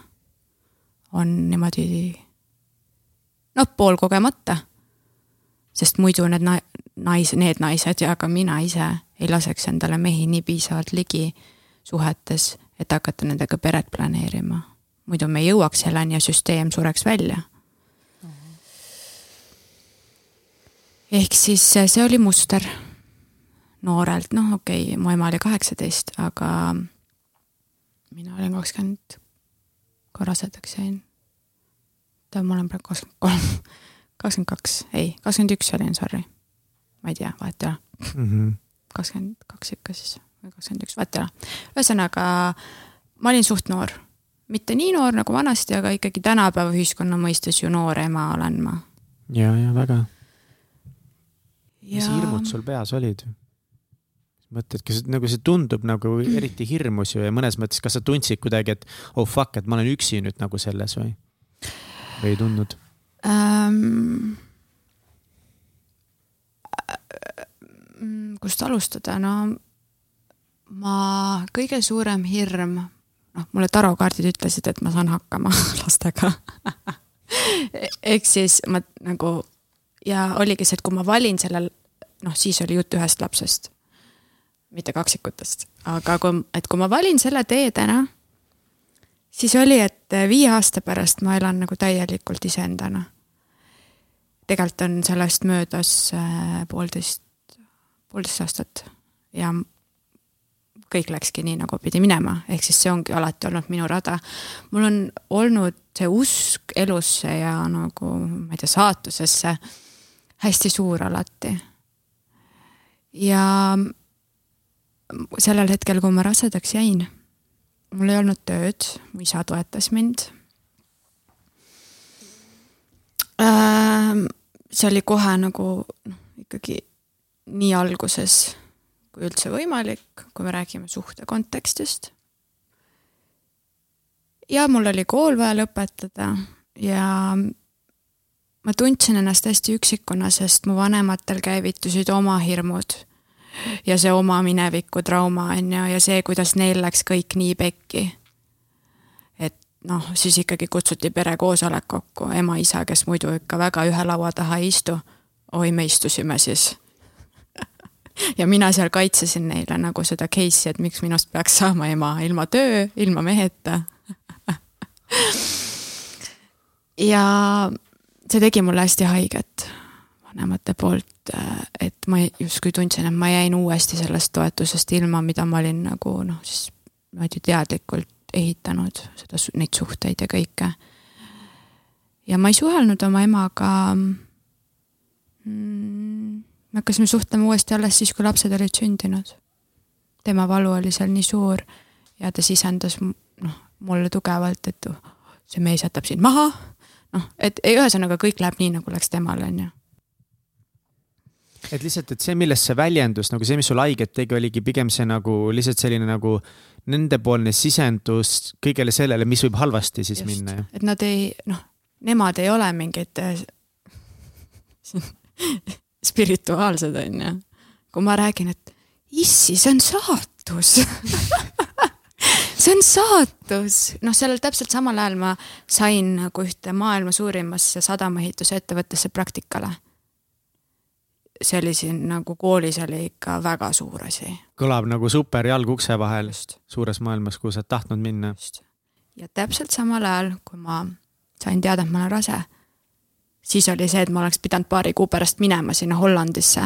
Speaker 3: on niimoodi noh, poolkogemata. sest muidu need na-, nais-, need naised ja ka mina ise ei laseks endale mehi nii piisavalt ligi suhetes, et hakata nendega peret planeerima. muidu me ei jõuaks selleni ja süsteem sureks välja. ehk siis see oli muster noorelt, noh, okei okay,, mu ema oli kaheksateist, aga mina olin kakskümmend, kui rasedaks jäin. tähendab, ma olen praegu kakskümmend kolm, kakskümmend kaks, ei, kakskümmend üks olin, sorry. ma ei tea, vahet ei ole.
Speaker 2: Mhm.
Speaker 3: kakskümmend kaks ikka siis või kakskümmend üks, vahet ei ole. ühesõnaga ma olin suht noor, mitte nii noor nagu vanasti, aga ikkagi tänapäeva ühiskonna mõistes ju noor ema olen ma.
Speaker 2: ja, ja väga. mis hirmud sul peas olid? Mõtled, kas nagu see tundub nagu eriti hirmus ju ja mõnes mõttes, kas sa tundsid kuidagi, et oh fuck, et ma olen üksi nüüd nagu selles või? või ei tundnud ähm,?
Speaker 3: kust alustada, no ma, kõige suurem hirm, noh, mulle tarokaardid ütlesid, et ma saan hakkama lastega ehk siis ma nagu ja oligi see, et kui ma valin sellel, noh, siis oli jutt ühest lapsest, mitte kaksikutest, aga kui, et kui ma valin selle tee täna, siis oli, et viie aasta pärast ma elan nagu täielikult iseendana. tegelikult on sellest möödas äh, poolteist, poolteist aastat ja kõik läkski nii, nagu pidi minema, ehk siis see ongi alati olnud minu rada. mul on olnud see usk elusse ja nagu, ma ei tea, saatusesse hästi suur alati. ja sellel hetkel, kui ma rasedaks jäin, mul ei olnud tööd, mu isa toetas mind. see oli kohe nagu noh, ikkagi nii alguses kui üldse võimalik, kui me räägime suhte kontekstist. ja mul oli kool vaja lõpetada ja ma tundsin ennast hästi üksikuna, sest mu vanematel käivitusid oma hirmud ja see oma mineviku trauma on ju, ja see, kuidas neil läks kõik nii pekki. et noh, siis ikkagi kutsuti perekoosolek kokku, ema-isa, kes muidu ikka väga ühe laua taha ei istu. oi, me istusime siis ja mina seal kaitsesin neile nagu seda case'i, et miks minust peaks saama ema ilma töö, ilma meheta ja see tegi mulle hästi haiget vanemate poolt, et ma justkui tundsin, et ma jäin uuesti sellest toetusest ilma, mida ma olin nagu noh, siis niimoodi teadlikult ehitanud, seda, neid suhteid ja kõike. ja ma ei suhelnud oma emaga mm, me hakkasime suhtlema uuesti alles siis, kui lapsed olid sündinud. tema valu oli seal nii suur ja ta sisendas noh, mulle tugevalt, et oh, see mees jätab sind maha. noh, et ühesõnaga kõik läheb nii, nagu läks temal, on ju
Speaker 2: et lihtsalt, et see, millest see väljendus nagu see, mis sul haiget tegi, oligi pigem see nagu lihtsalt selline nagu nendepoolne sisendus kõigele sellele, mis võib halvasti siis Just, minna.
Speaker 3: et nad ei, noh, nemad ei ole mingid spirituaalsed, on ju. kui ma räägin, et issi, see on saatus see on saatus, noh, sellel täpselt samal ajal ma sain nagu ühte maailma suurimasse sadamaehituse ettevõttesse praktikale. See oli siin nagu koolis oli ikka väga suur asi.
Speaker 2: kõlab nagu super jalg ukse vahel Just. suures maailmas, kuhu sa oled tahtnud minna.
Speaker 3: ja täpselt samal ajal, kui ma sain teada, et ma olen rase siis oli see, et ma oleks pidanud paari kuu pärast minema sinna Hollandisse.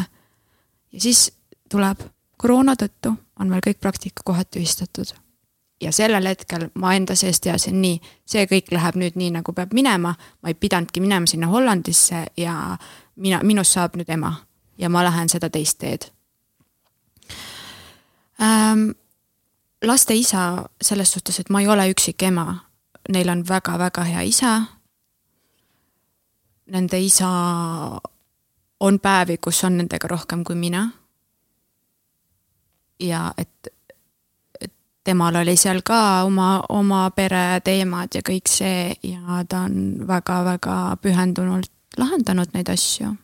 Speaker 3: ja siis tuleb koroona tõttu on meil kõik praktikakohad tühistatud. ja sellel hetkel ma enda sees teadsin nii, see kõik läheb nüüd nii, nagu peab minema, ma ei pidanudki minema sinna Hollandisse ja mina, minust saab nüüd ema ja ma lähen seda teist teed ähm,. laste isa selles suhtes, et ma ei ole üksik ema, neil on väga-väga hea isa nende isa on päevi, kus on nendega rohkem kui mina. ja et, et temal oli seal ka oma, oma pereteemad ja kõik see ja ta on väga-väga pühendunult lahendanud neid asju.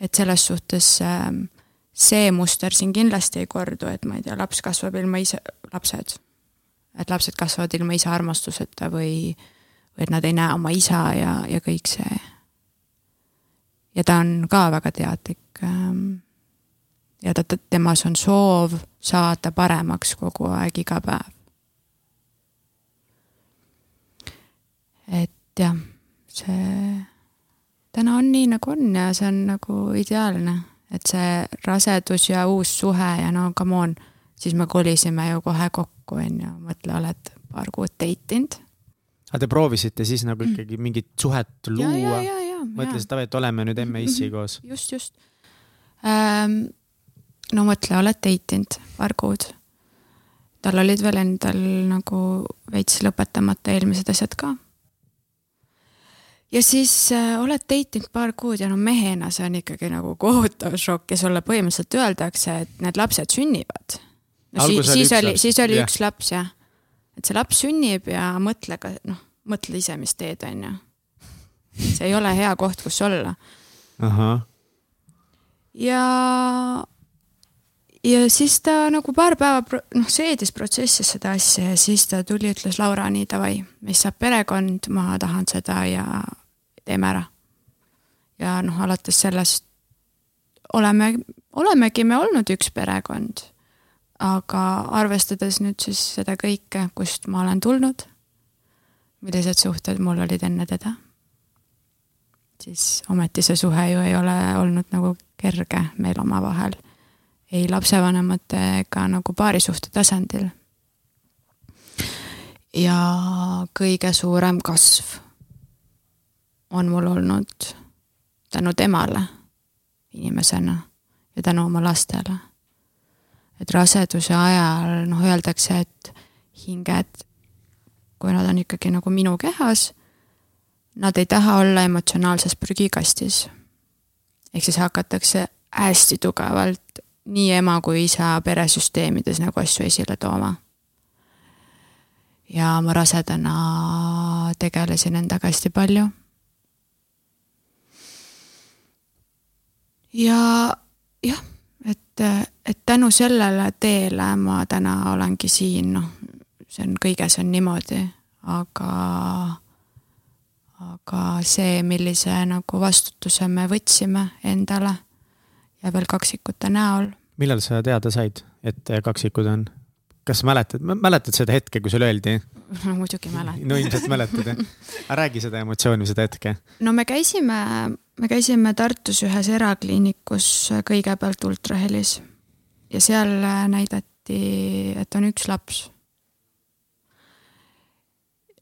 Speaker 3: Et selles suhtes ähm, see muster siin kindlasti ei kordu, et ma ei tea, laps kasvab ilma isa, lapsed, et lapsed kasvavad ilma isa armastuseta või või et nad ei näe oma isa ja, ja kõik see. ja ta on ka väga teadlik. Ähm, ja ta, temas on soov saada paremaks kogu aeg, iga päev. et jah, see täna on nii, nagu on ja see on nagu ideaalne, et see rasedus ja uus suhe ja no come on, siis me kolisime ju kohe kokku, on ju, mõtle, oled paar kuud date inud
Speaker 2: aga te proovisite siis nagu ikkagi mingit suhet luua? mõtlesite, et oleme nüüd emme-issi mhm. koos?
Speaker 3: just, just ähm,. no mõtle, oled date inud paar kuud. tal olid veel endal nagu veits lõpetamata eelmised asjad ka. Ja siis äh, oled date inud paar kuud ja no mehena see on ikkagi nagu kohutav šokk ja sulle põhimõtteliselt öeldakse, et need lapsed sünnivad. no
Speaker 2: Alguses
Speaker 3: siis,
Speaker 2: oli
Speaker 3: siis oli,
Speaker 2: laps.
Speaker 3: siis oli
Speaker 2: Jah.
Speaker 3: üks laps jah. et see laps sünnib ja mõtle ka noh, mõtle ise, mis teed, on ju. see ei ole hea koht, kus olla ja, ja siis ta nagu paar päeva noh, seedis protsessis seda asja ja siis ta tuli, ütles Laura, nii davai, meist saab perekond, ma tahan seda ja teeme ära. ja noh, alates sellest oleme, olemegi me olnud üks perekond. aga arvestades nüüd siis seda kõike, kust ma olen tulnud, millised suhted mul olid enne teda siis ometi see suhe ju ei ole olnud nagu kerge meil omavahel. ei lapsevanemate ega nagu paarisuhte tasandil. ja kõige suurem kasv on mul olnud tänu temale inimesena ja tänu oma lastele. et raseduse ajal noh, öeldakse, et hinged, kui nad on ikkagi nagu minu kehas nad ei taha olla emotsionaalses prügikastis. ehk siis hakatakse hästi tugevalt nii ema kui isa peresüsteemides nagu asju esile tooma. ja ma rasedana tegelesin endaga hästi palju. Ja jah, et, et tänu sellele teele ma täna olengi siin, noh, see on, kõiges on niimoodi, aga aga see, millise nagu vastutuse me võtsime endale ja veel kaksikute näol,
Speaker 2: millal sa teada said, et kaksikud on? kas mäletad, mäletad seda hetke, kui sulle öeldi?
Speaker 3: no muidugi mäletan.
Speaker 2: no ilmselt mäletad jah. räägi seda emotsiooni seda hetke.
Speaker 3: no me käisime, me käisime Tartus ühes erakliinikus kõigepealt ultrahelis ja seal näidati, et on üks laps.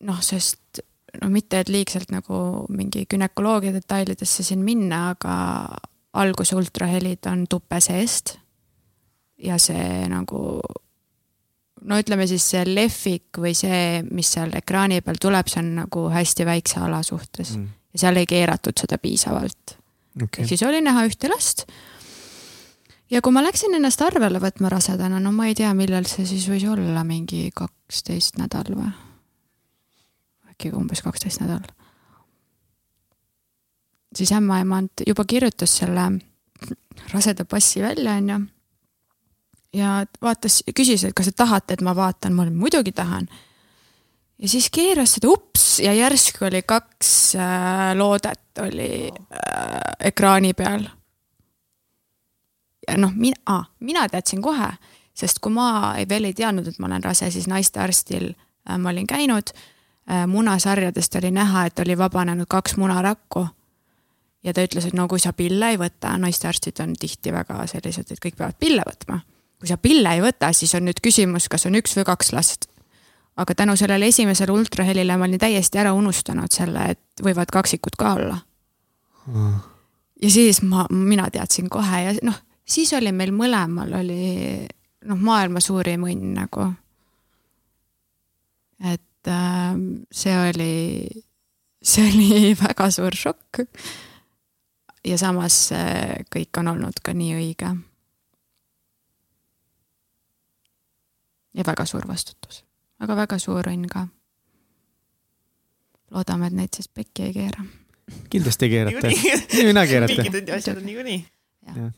Speaker 3: noh, sest no mitte, et liigselt nagu mingi günekoloogia detailidesse siin minna, aga alguse ultrahelid on tuppe seest. ja see nagu no ütleme siis see lehvik või see, mis seal ekraani peal tuleb, see on nagu hästi väikse ala suhtes mm. Ja seal ei keeratud seda piisavalt
Speaker 2: okay.
Speaker 3: ehk siis oli näha ühte last. ja kui ma läksin ennast arvele võtma rasedana, no ma ei tea, millal see siis võis olla, mingi kaksteist nädal või? äkki umbes kaksteist nädal. siis ämmaemand juba kirjutas selle raseda passi välja, onju. ja vaatas, küsis, et kas te tahate, et ma vaatan, ma olin muidugi tahan. Ja siis keeras seda ups ja järsku oli kaks äh, loodet oli äh, ekraani peal. ja noh, mina ah,, mina teadsin kohe, sest kui ma ei, veel ei teadnud, et ma olen rase, siis naistearstil äh, ma olin käinud äh, munasarjadest oli näha, et oli vabanenud kaks munarakku. ja ta ütles, et no kui sa pille ei võta, naistearstid on tihti väga sellised, et kõik peavad pille võtma. kui sa pille ei võta, siis on nüüd küsimus, kas on üks või kaks last. Aga tänu sellele esimesele ultrahelile ma olin täiesti ära unustanud selle, et võivad kaksikud ka olla
Speaker 2: mm..
Speaker 3: ja siis ma, mina teadsin kohe ja noh, siis oli meil mõlemal oli noh, maailma suurim õnn nagu. et äh, see oli, see oli väga suur šokk. ja samas see kõik on olnud ka nii õige. ja väga suur vastutus, aga väga suur õnn ka. loodame, et neid siis pekki ei keera.
Speaker 2: kindlasti keerate. mina keerate.
Speaker 1: mingid asjad on niikuinii.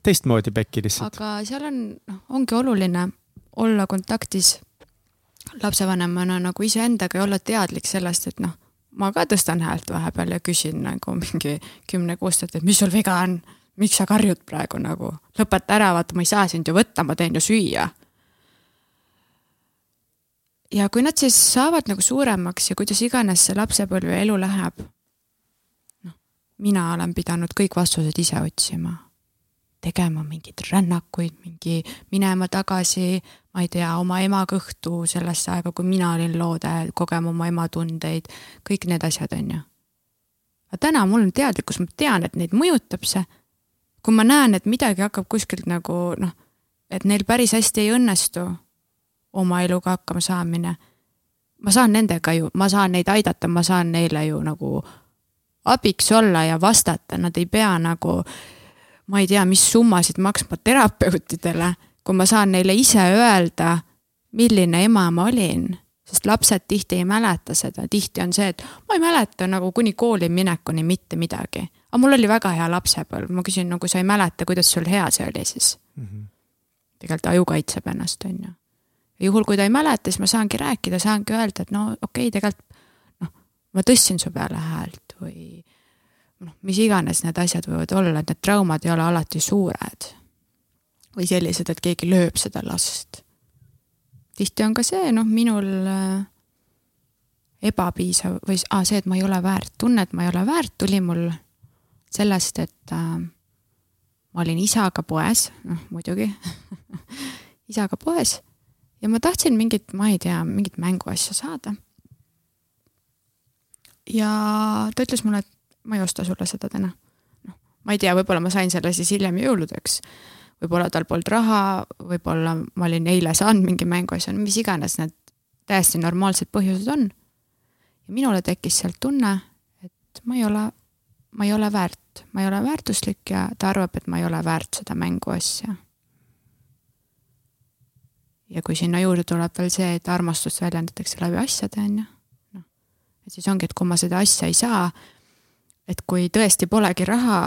Speaker 2: teistmoodi pekki lihtsalt.
Speaker 3: aga seal on, noh, ongi oluline olla kontaktis lapsevanemana nagu iseendaga ja olla teadlik sellest, et noh, ma ka tõstan häält vahepeal ja küsin nagu mingi kümne-kuusteist, et mis sul viga on, miks sa karjud praegu nagu, lõpeta ära, vaata, ma ei saa sind ju võtta, ma teen ju süüa. Ja kui nad siis saavad nagu suuremaks ja kuidas iganes see lapsepõlve elu läheb, noh, mina olen pidanud kõik vastused ise otsima tegema mingeid rännakuid, mingi minema tagasi, ma ei tea, oma ema kõhtu sellesse aega, kui mina olin loode, kogema oma ema tundeid, kõik need asjad, on ju. aga täna mul on teadlikkus, ma tean, et neid mõjutab see. kui ma näen, et midagi hakkab kuskilt nagu noh, et neil päris hästi ei õnnestu, oma eluga hakkama saamine. ma saan nendega ju, ma saan neid aidata, ma saan neile ju nagu abiks olla ja vastata, nad ei pea nagu, ma ei tea, mis summasid maksma terapeutidele, kui ma saan neile ise öelda, milline ema ma olin sest lapsed tihti ei mäleta seda, tihti on see, et ma ei mäleta nagu kuni kooli minekuni mitte midagi. aga mul oli väga hea lapsepõlv, ma küsin, no kui sa ei mäleta, kuidas sul hea see oli siis mm? -hmm. tegelikult aju kaitseb ennast, on ju. Juhul, kui ta ei mäleta, siis ma saangi rääkida, saangi öelda, et no okei okay,, tegelikult noh, ma tõstsin su peale häält või noh, mis iganes need asjad võivad olla, et need traumad ei ole alati suured. või sellised, et keegi lööb seda last tihti on ka see, noh, minul äh, ebapiisav või ah, see, et ma ei ole väärt, tunne, et ma ei ole väärt, tuli mul sellest, et äh, ma olin isaga poes, noh muidugi isaga poes ja ma tahtsin mingit, ma ei tea, mingit mänguasja saada. ja ta ütles mulle, et ma ei osta sulle seda täna. noh, ma ei tea, võib-olla ma sain selle siis hiljem jõuludeks võib-olla tal polnud raha, võib-olla ma olin eile saanud mingi mänguasja, no mis iganes need täiesti normaalsed põhjused on. ja minule tekkis sealt tunne, et ma ei ole, ma ei ole väärt, ma ei ole väärtuslik ja ta arvab, et ma ei ole väärt seda mänguasja. Ja kui sinna juurde tuleb veel see, et armastust väljendatakse läbi asjade, on ju, noh, et siis ongi, et kui ma seda asja ei saa, et kui tõesti polegi raha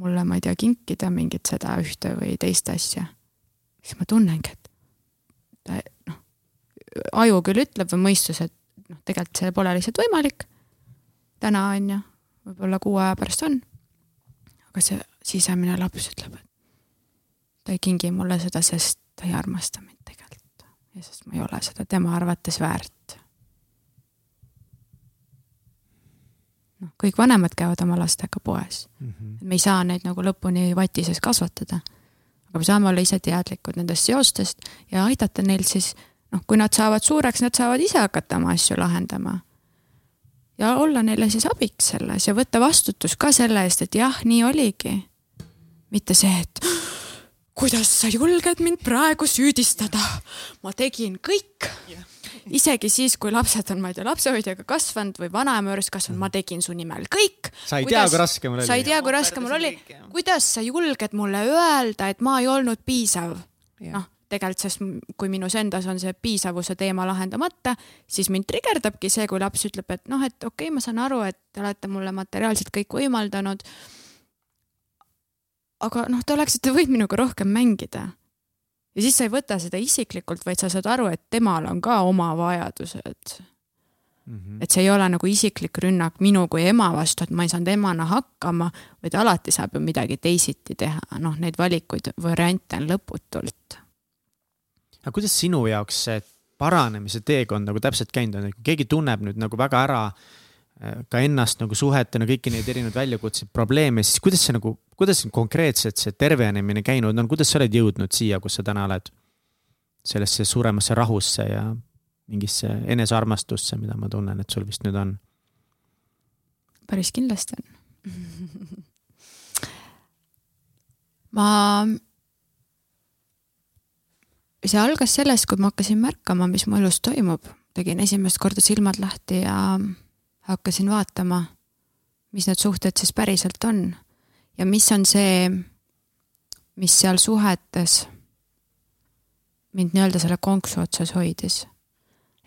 Speaker 3: mulle, ma ei tea, kinkida mingit seda ühte või teist asja, siis ma tunnengi, et ta noh, aju küll ütleb või mõistus, et noh, tegelikult see pole lihtsalt võimalik. täna on ju, võib-olla kuu aja pärast on. aga see sisemine laps ütleb, et ta ei kingi mulle seda, sest ta ei armasta mind ja sest ma ei ole seda tema arvates väärt noh, kõik vanemad käivad oma lastega poes mm. -hmm. me ei saa neid nagu lõpuni vati sees kasvatada. aga me saame olla ise teadlikud nendest seostest ja aidata neil siis, noh, kui nad saavad suureks, nad saavad ise hakata oma asju lahendama. ja olla neile siis abiks selles ja võtta vastutus ka selle eest, et jah, nii oligi. mitte see, et kuidas sa julged mind praegu süüdistada, ma tegin kõik yeah isegi siis, kui lapsed on, ma ei tea, lapsehoidjaga kasvanud või vanaema juures kasvanud, ma tegin su nimel kõik.
Speaker 2: sa ei kuidas, tea, kui raske mul oli.
Speaker 3: sa ei tea, kui raske mul oli. kuidas sa julged mulle öelda, et ma ei olnud piisav? noh, tegelikult, sest kui minus endas on see piisavuse teema lahendamata, siis mind trigerdabki see, kui laps ütleb, et noh, et okei okay,, ma saan aru, et te olete mulle materiaalselt kõik võimaldanud. Aga noh, te oleksite võinud minuga rohkem mängida ja siis sa ei võta seda isiklikult, vaid sa saad aru, et temal on ka oma vajadused mm. -hmm. et see ei ole nagu isiklik rünnak minu kui ema vastu, et ma ei saanud emana hakkama, vaid alati saab ju midagi teisiti teha, noh, neid valikuid, variante on lõputult.
Speaker 2: aga kuidas sinu jaoks see paranemise teekond nagu täpselt käinud on, et kui keegi tunneb nüüd nagu väga ära äh, ka ennast nagu suhetena, kõiki neid erinevaid väljakutseid, probleeme, siis kuidas see nagu, kuidas konkreetselt see tervenemine käinud on, kuidas sa oled jõudnud siia, kus sa täna oled? sellesse suuremasse rahusse ja mingisse enesearmastusse, mida ma tunnen, et sul vist nüüd on?
Speaker 3: päris kindlasti on ma, see algas sellest, kui ma hakkasin märkama, mis mu elus toimub, tegin esimest korda silmad lahti ja hakkasin vaatama, mis need suhted siis päriselt on ja mis on see, mis seal suhetes mind nii-öelda selle konksu otsas hoidis.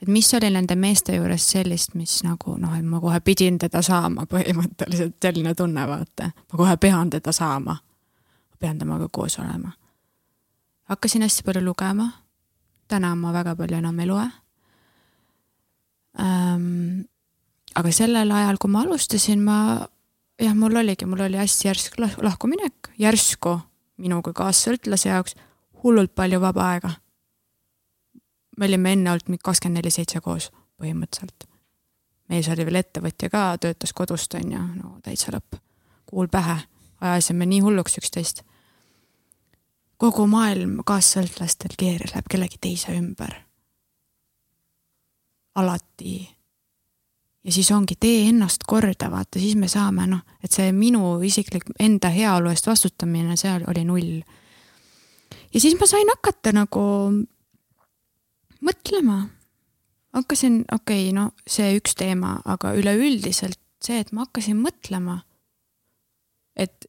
Speaker 3: et mis oli nende meeste juures sellist, mis nagu noh, et ma kohe pidin teda saama põhimõtteliselt, selline tunne, vaata. ma kohe pean teda saama. ma pean temaga koos olema. hakkasin hästi palju lugema. täna ma väga palju enam ei loe ähm, aga sellel ajal, kui ma alustasin, ma jah, mul oligi, mul oli hästi järsk lahkuminek, järsku minu kui kaassõltlase jaoks hullult palju vaba aega. me olime enne olnud mingi kakskümmend neli seitse koos põhimõtteliselt. mees oli veel ettevõtja ka, töötas kodust, on ju, no täitsa lõpp. kuul pähe, ajasime nii hulluks üksteist. kogu maailm kaassõltlastel keerleb kellegi teise ümber. alati ja siis ongi, tee ennast korda, vaata, siis me saame noh, et see minu isiklik enda heaolu eest vastutamine, see oli null. ja siis ma sain hakata nagu mõtlema. hakkasin, okei okay,, no see üks teema, aga üleüldiselt see, et ma hakkasin mõtlema, et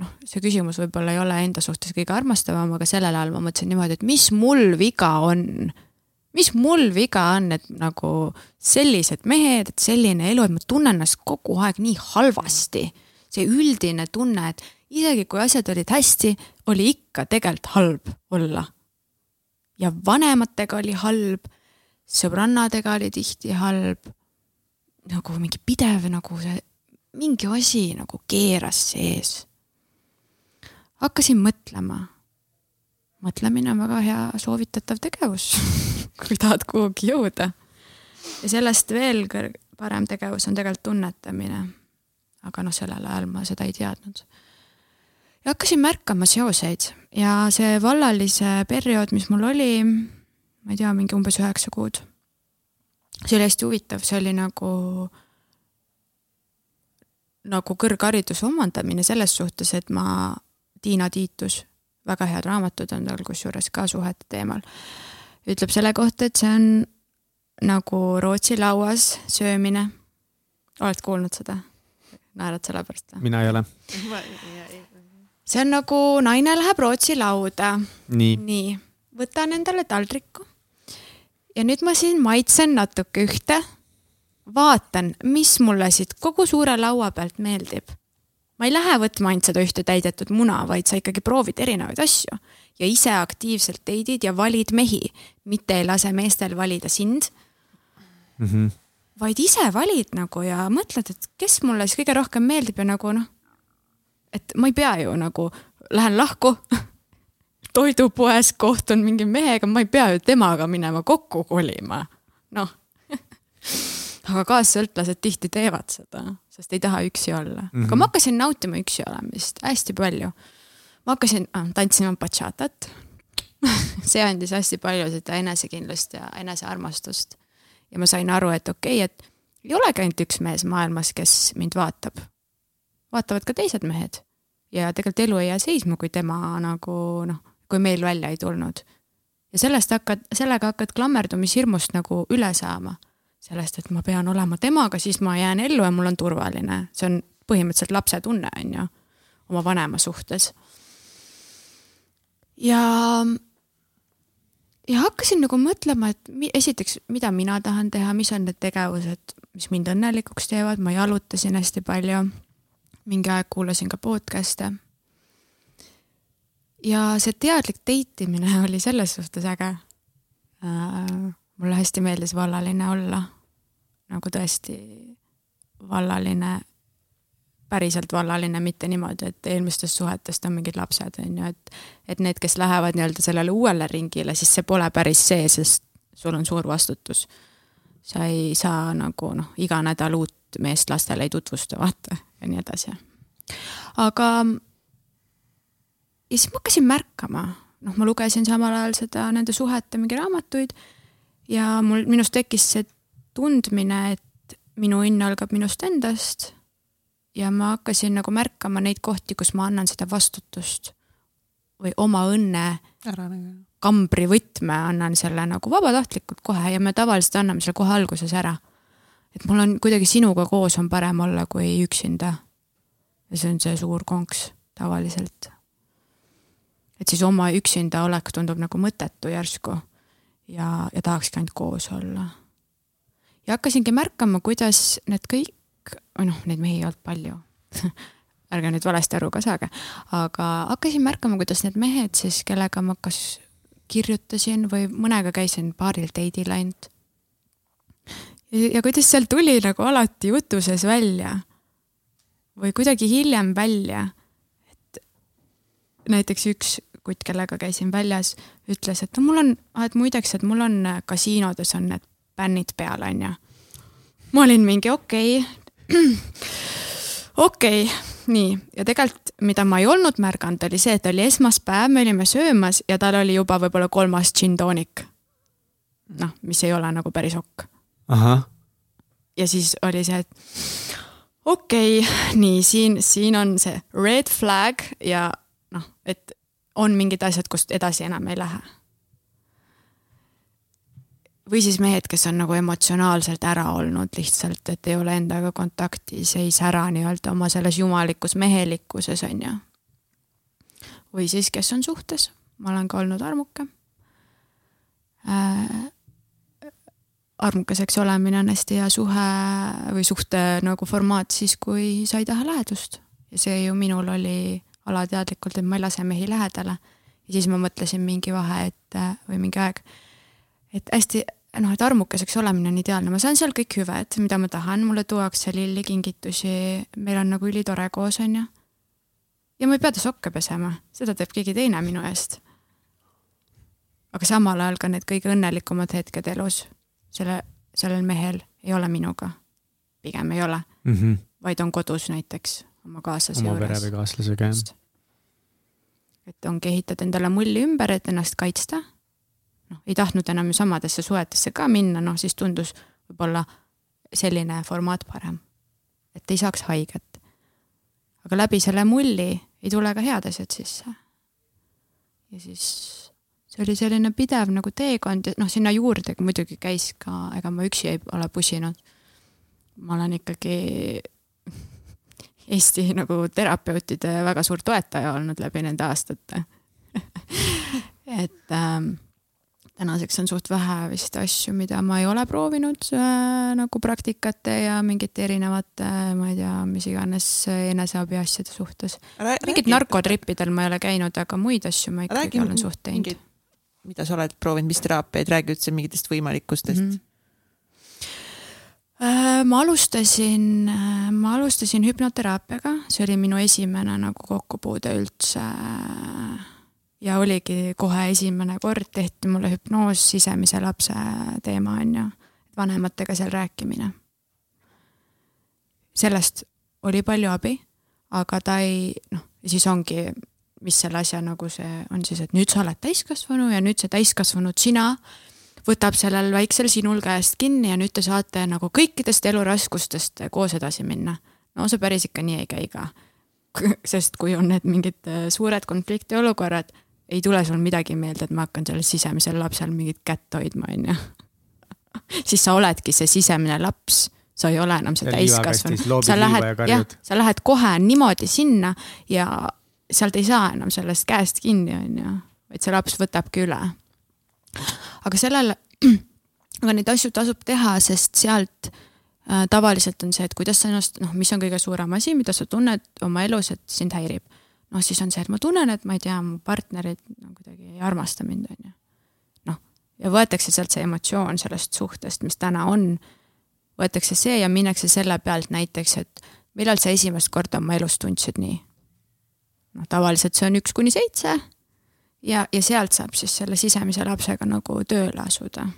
Speaker 3: noh, see küsimus võib-olla ei ole enda suhtes kõige armastavam, aga sellel ajal ma mõtlesin niimoodi, et mis mul viga on. Mis mul viga on, et nagu sellised mehed, et selline elu, et ma tunnen ennast kogu aeg nii halvasti. see üldine tunne, et isegi kui asjad olid hästi, oli ikka tegelikult halb olla. ja vanematega oli halb, sõbrannadega oli tihti halb. nagu mingi pidev nagu see, mingi asi nagu keeras sees hakkasin mõtlema. mõtlemine on väga hea soovitatav tegevus kui tahad kuhugi jõuda. ja sellest veel parem tegevus on tegelikult tunnetamine. aga noh, sellel ajal ma seda ei teadnud. ja hakkasin märkama seoseid ja see vallalise periood, mis mul oli, ma ei tea, mingi umbes üheksa kuud. see oli hästi huvitav, see oli nagu nagu kõrghariduse omandamine selles suhtes, et ma Tiina Tiitus, väga head raamatud on tal kusjuures ka suhete teemal, ütleb selle kohta, et see on nagu Rootsi lauas söömine. oled kuulnud seda? naerad selle pärast või?
Speaker 2: mina ei ole.
Speaker 3: see on nagu naine läheb Rootsi lauda.
Speaker 2: nii,
Speaker 3: nii, võtan endale taldriku. ja nüüd ma siin maitsen natuke ühte. vaatan, mis mulle siit kogu suure laua pealt meeldib ma ei lähe võtma ainult seda ühte täidetud muna, vaid sa ikkagi proovid erinevaid asju ja ise aktiivselt date'id ja valid mehi, mitte ei lase meestel valida sind
Speaker 2: mm. -hmm.
Speaker 3: vaid ise valid nagu ja mõtled, et kes mulle siis kõige rohkem meeldib ja nagu noh, et ma ei pea ju nagu, lähen lahku toidupoes kohtun mingi mehega, ma ei pea ju temaga minema kokku kolima, noh aga kaassõltlased tihti teevad seda, sest ei taha üksi olla mm. -hmm. aga ma hakkasin nautima üksi olemist hästi palju. Ma hakkasin äh, tantsima bachatat see andis hästi palju seda enesekindlust ja enesearmastust. ja ma sain aru, et okei okay,, et ei olegi ainult üks mees maailmas, kes mind vaatab. vaatavad ka teised mehed. ja tegelikult elu ei jää seisma, kui tema nagu noh, kui meil välja ei tulnud. ja sellest hakkad, sellega hakkad klammerdumishirmust nagu üle saama sellest, et ma pean olema temaga, siis ma jään ellu ja mul on turvaline, see on põhimõtteliselt lapse tunne, on ju, oma vanema suhtes. Ja, ja hakkasin nagu mõtlema, et mi, esiteks, mida mina tahan teha, mis on need tegevused, mis mind õnnelikuks teevad, ma jalutasin hästi palju. mingi aeg kuulasin ka podcast'e. ja see teadlik date imine oli selles suhtes äge äh, mulle hästi meeldis vallaline olla. nagu tõesti vallaline, päriselt vallaline, mitte niimoodi, et eelmistest suhetest on mingid lapsed, on ju, et et need, kes lähevad nii-öelda sellele uuele ringile, siis see pole päris see, sest sul on suur vastutus. sa ei saa nagu noh, iga nädal uut meest lastele ei tutvusta, vaata, ja nii edasi. aga ja siis ma hakkasin märkama, noh, ma lugesin samal ajal seda nende suhete mingi raamatuid ja mul, minus tekkis see tundmine, et minu õnn algab minust endast. Ja ma hakkasin nagu märkama neid kohti, kus ma annan seda vastutust või oma õnne
Speaker 1: ära nagu.
Speaker 3: kambrivõtme annan selle nagu vabatahtlikult kohe ja me tavaliselt anname selle kohe alguses ära. et mul on kuidagi sinuga koos on parem olla kui üksinda. ja see on see suur konks tavaliselt. et siis oma üksinda olek tundub nagu mõttetu järsku ja, ja tahakski ainult koos olla. ja hakkasingi märkama, kuidas need kõik, või noh, neid mehi ei olnud palju ärge nüüd valesti aru ka saage, aga hakkasin märkama, kuidas need mehed siis, kellega ma kas kirjutasin või mõnega käisin paaril date'il ainult. ja kuidas seal tuli nagu alati jutuses välja või kuidagi hiljem välja, et näiteks üks kutt, kellega käisin väljas, ütles, et no mul on, et muideks, et mul on kasiinodes on need bännid peal, onju. ma olin mingi okei okay. okei okay,, nii, ja tegelikult, mida ma ei olnud märganud, oli see, et oli esmaspäev, me olime söömas ja tal oli juba võib-olla kolmas džinntoonik. noh, mis ei ole nagu päris okk. ja siis oli see, et okei okay,, nii siin, siin on see red flag ja noh, et on mingid asjad, kust edasi enam ei lähe. Või siis mehed, kes on nagu emotsionaalselt ära olnud lihtsalt, et ei ole endaga kontaktis, ei sära nii-öelda oma selles jumalikus mehelikkuses, on ju. või siis, kes on suhtes, ma olen ka olnud armuke äh,. armukeseks olemine on hästi hea suhe või suhte nagu formaat siis, kui sa ei taha lähedust. ja see ju minul oli alateadlikult, et ma ei lase mehi lähedale. ja siis ma mõtlesin mingi vahe, et või mingi aeg et hästi noh, et armukeseks olemine on ideaalne, ma saan seal kõik hüved, mida ma tahan, mulle tuuakse lilli, kingitusi, meil on nagu ülitore koos, on ju. ja ma ei pea ta sokke pesema, seda teeb keegi teine minu eest. aga samal ajal ka need kõige õnnelikumad hetked elus, selle, sellel mehel ei ole minuga. pigem ei ole mm, -hmm. vaid on kodus näiteks oma kaaslase
Speaker 2: oma
Speaker 3: juures.
Speaker 2: pere või kaaslasega, jah.
Speaker 3: et ongi ehitad endale mulli ümber, et ennast kaitsta noh, ei tahtnud enam ju samadesse suhetesse ka minna, noh siis tundus võib-olla selline formaat parem. et ei saaks haiget. aga läbi selle mulli ei tule ka head asjad sisse. ja siis see oli selline pidev nagu teekond ja noh, sinna juurde muidugi käis ka, ega ma üksi ei ole pusinud. ma olen ikkagi Eesti nagu terapeutide väga suur toetaja olnud läbi nende aastate et ähm, tänaseks on suht vähe vist asju, mida ma ei ole proovinud äh, nagu praktikate ja mingite erinevate, ma ei tea, mis iganes eneseabi asjade suhtes. mingit narkotrippidel ma ei ole käinud, aga muid asju ma ikkagi räägi olen suht teinud.
Speaker 1: mida sa oled proovinud, mis teraapiaid, räägi üldse mingitest võimalikkustest mm. -hmm
Speaker 3: ma alustasin, äh, ma alustasin hüpnoteraapiaga, see oli minu esimene nagu kokkupuude üldse ja oligi kohe esimene kord tehti mulle hüpnoos sisemise lapse teema, on ju, vanematega seal rääkimine. sellest oli palju abi, aga ta ei, noh, ja siis ongi, mis selle asja nagu see on siis, et nüüd sa oled täiskasvanu ja nüüd see täiskasvanud sina võtab sellel väiksel sinul käest kinni ja nüüd te saate nagu kõikidest eluraskustest koos edasi minna. no see päris ikka nii ei käi ka. sest kui on need mingid suured konfliktiolukorrad ei tule sul midagi meelde, et ma hakkan sellel sisemisel lapsel mingit kätt hoidma, on ju. siis sa oledki see sisemine laps, sa ei ole enam see täiskasvanu. sa lähed, jah, sa lähed kohe niimoodi sinna ja sealt ei saa enam sellest käest kinni, on ju, vaid see laps võtabki üle. aga sellele, aga neid asju tasub teha, sest sealt äh, tavaliselt on see, et kuidas sa ennast, noh, mis on kõige suurem asi, mida sa tunned oma elus, et sind häirib noh, siis on see, et ma tunnen, et ma ei tea, mu partnerid no, kuidagi ei armasta mind, on ju. noh, ja võetakse sealt see emotsioon sellest suhtest, mis täna on, võetakse see ja minnakse selle pealt näiteks, et millal sa esimest korda oma elus tundsid nii. noh, tavaliselt see on üks kuni seitse ja, ja sealt saab siis selle sisemise lapsega nagu tööle asuda.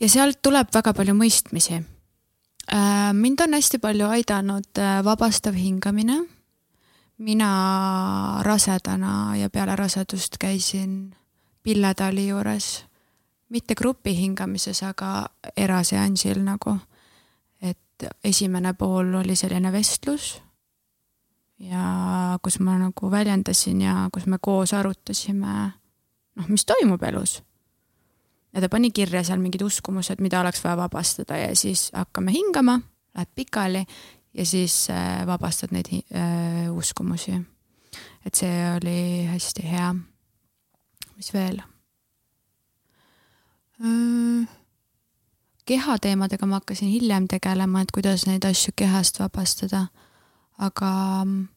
Speaker 3: ja sealt tuleb väga palju mõistmisi. Äh, mind on hästi palju aidanud äh, vabastav hingamine mina rasedana ja peale rasedust käisin Pille Tali juures, mitte grupi hingamises, aga eraseansil nagu. et esimene pool oli selline vestlus ja kus ma nagu väljendasin ja kus me koos arutasime, noh, mis toimub elus. ja ta pani kirja seal mingid uskumused, mida oleks vaja vabastada ja siis hakkame hingama, läheb pikali ja siis äh, vabastad neid äh, uskumusi. et see oli hästi hea. mis veel? Äh, kehateemadega ma hakkasin hiljem tegelema, et kuidas neid asju kehast vabastada. aga mm,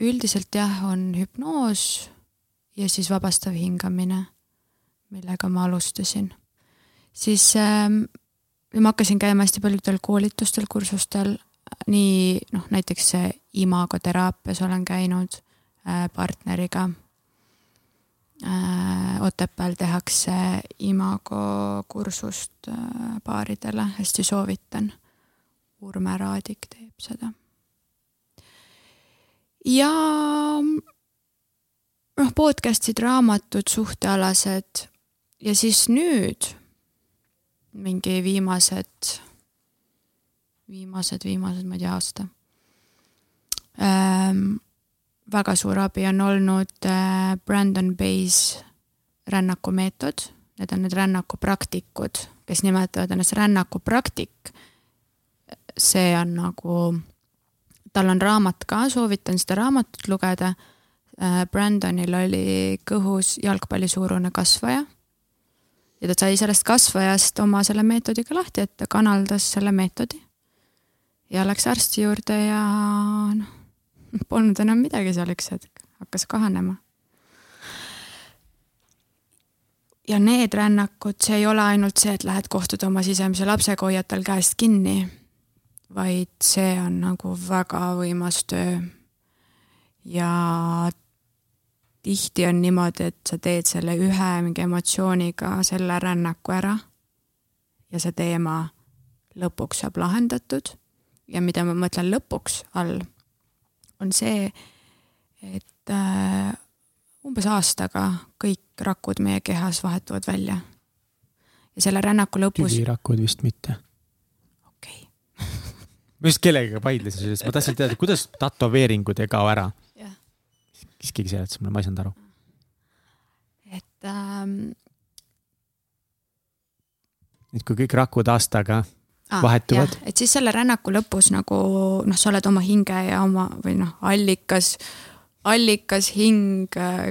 Speaker 3: üldiselt jah, on hüpnoos ja siis vabastav hingamine, millega ma alustasin. siis äh, ma hakkasin käima hästi paljudel koolitustel, kursustel nii noh, näiteks imagoteraapias olen käinud äh, partneriga äh,. Otepääl tehakse imago kursust äh, paaridele, hästi soovitan. Urme Raadik teeb seda. ja noh, podcast'id, raamatud, suhtealased ja siis nüüd mingi viimased viimased, viimased, ma ei tea, aasta ähm,. väga suur abi on olnud äh, Brandon Bay's rännakumeetod, need on need rännakupraktikud, kes nimetavad ennast rännakupraktik. see on nagu, tal on raamat ka, soovitan seda raamatut lugeda. Äh, Brandonil oli kõhus jalgpallisuurune kasvaja. ja ta sai sellest kasvajast oma selle meetodiga lahti, et ta kanaldas selle meetodi. Ja läks arsti juurde ja noh, polnud enam midagi seal üks hetk, hakkas kahanema ja need rännakud, see ei ole ainult see, et lähed kohtud oma sisemise lapsega, hoiad tal käest kinni, vaid see on nagu väga võimas töö. ja tihti on niimoodi, et sa teed selle ühe mingi emotsiooniga selle rännaku ära ja see teema lõpuks saab lahendatud. Ja mida ma mõtlen lõpuks all, on see, et äh, umbes aastaga kõik rakud meie kehas vahetuvad välja. ja selle rännaku lõpus.
Speaker 2: tüvirakud vist mitte.
Speaker 3: okei
Speaker 2: okay. ma just kellegagi vaidlesin sellest, ma tahtsin teada, kuidas tätoveeringud ei kao ära. siis keegi seletas mulle, ma ei saanud aru.
Speaker 3: et ähm....
Speaker 2: et kui kõik rakud aastaga ah, vahetuvad.
Speaker 3: et siis selle rännaku lõpus nagu noh, sa oled oma hinge ja oma või noh, allikas allikas, hing,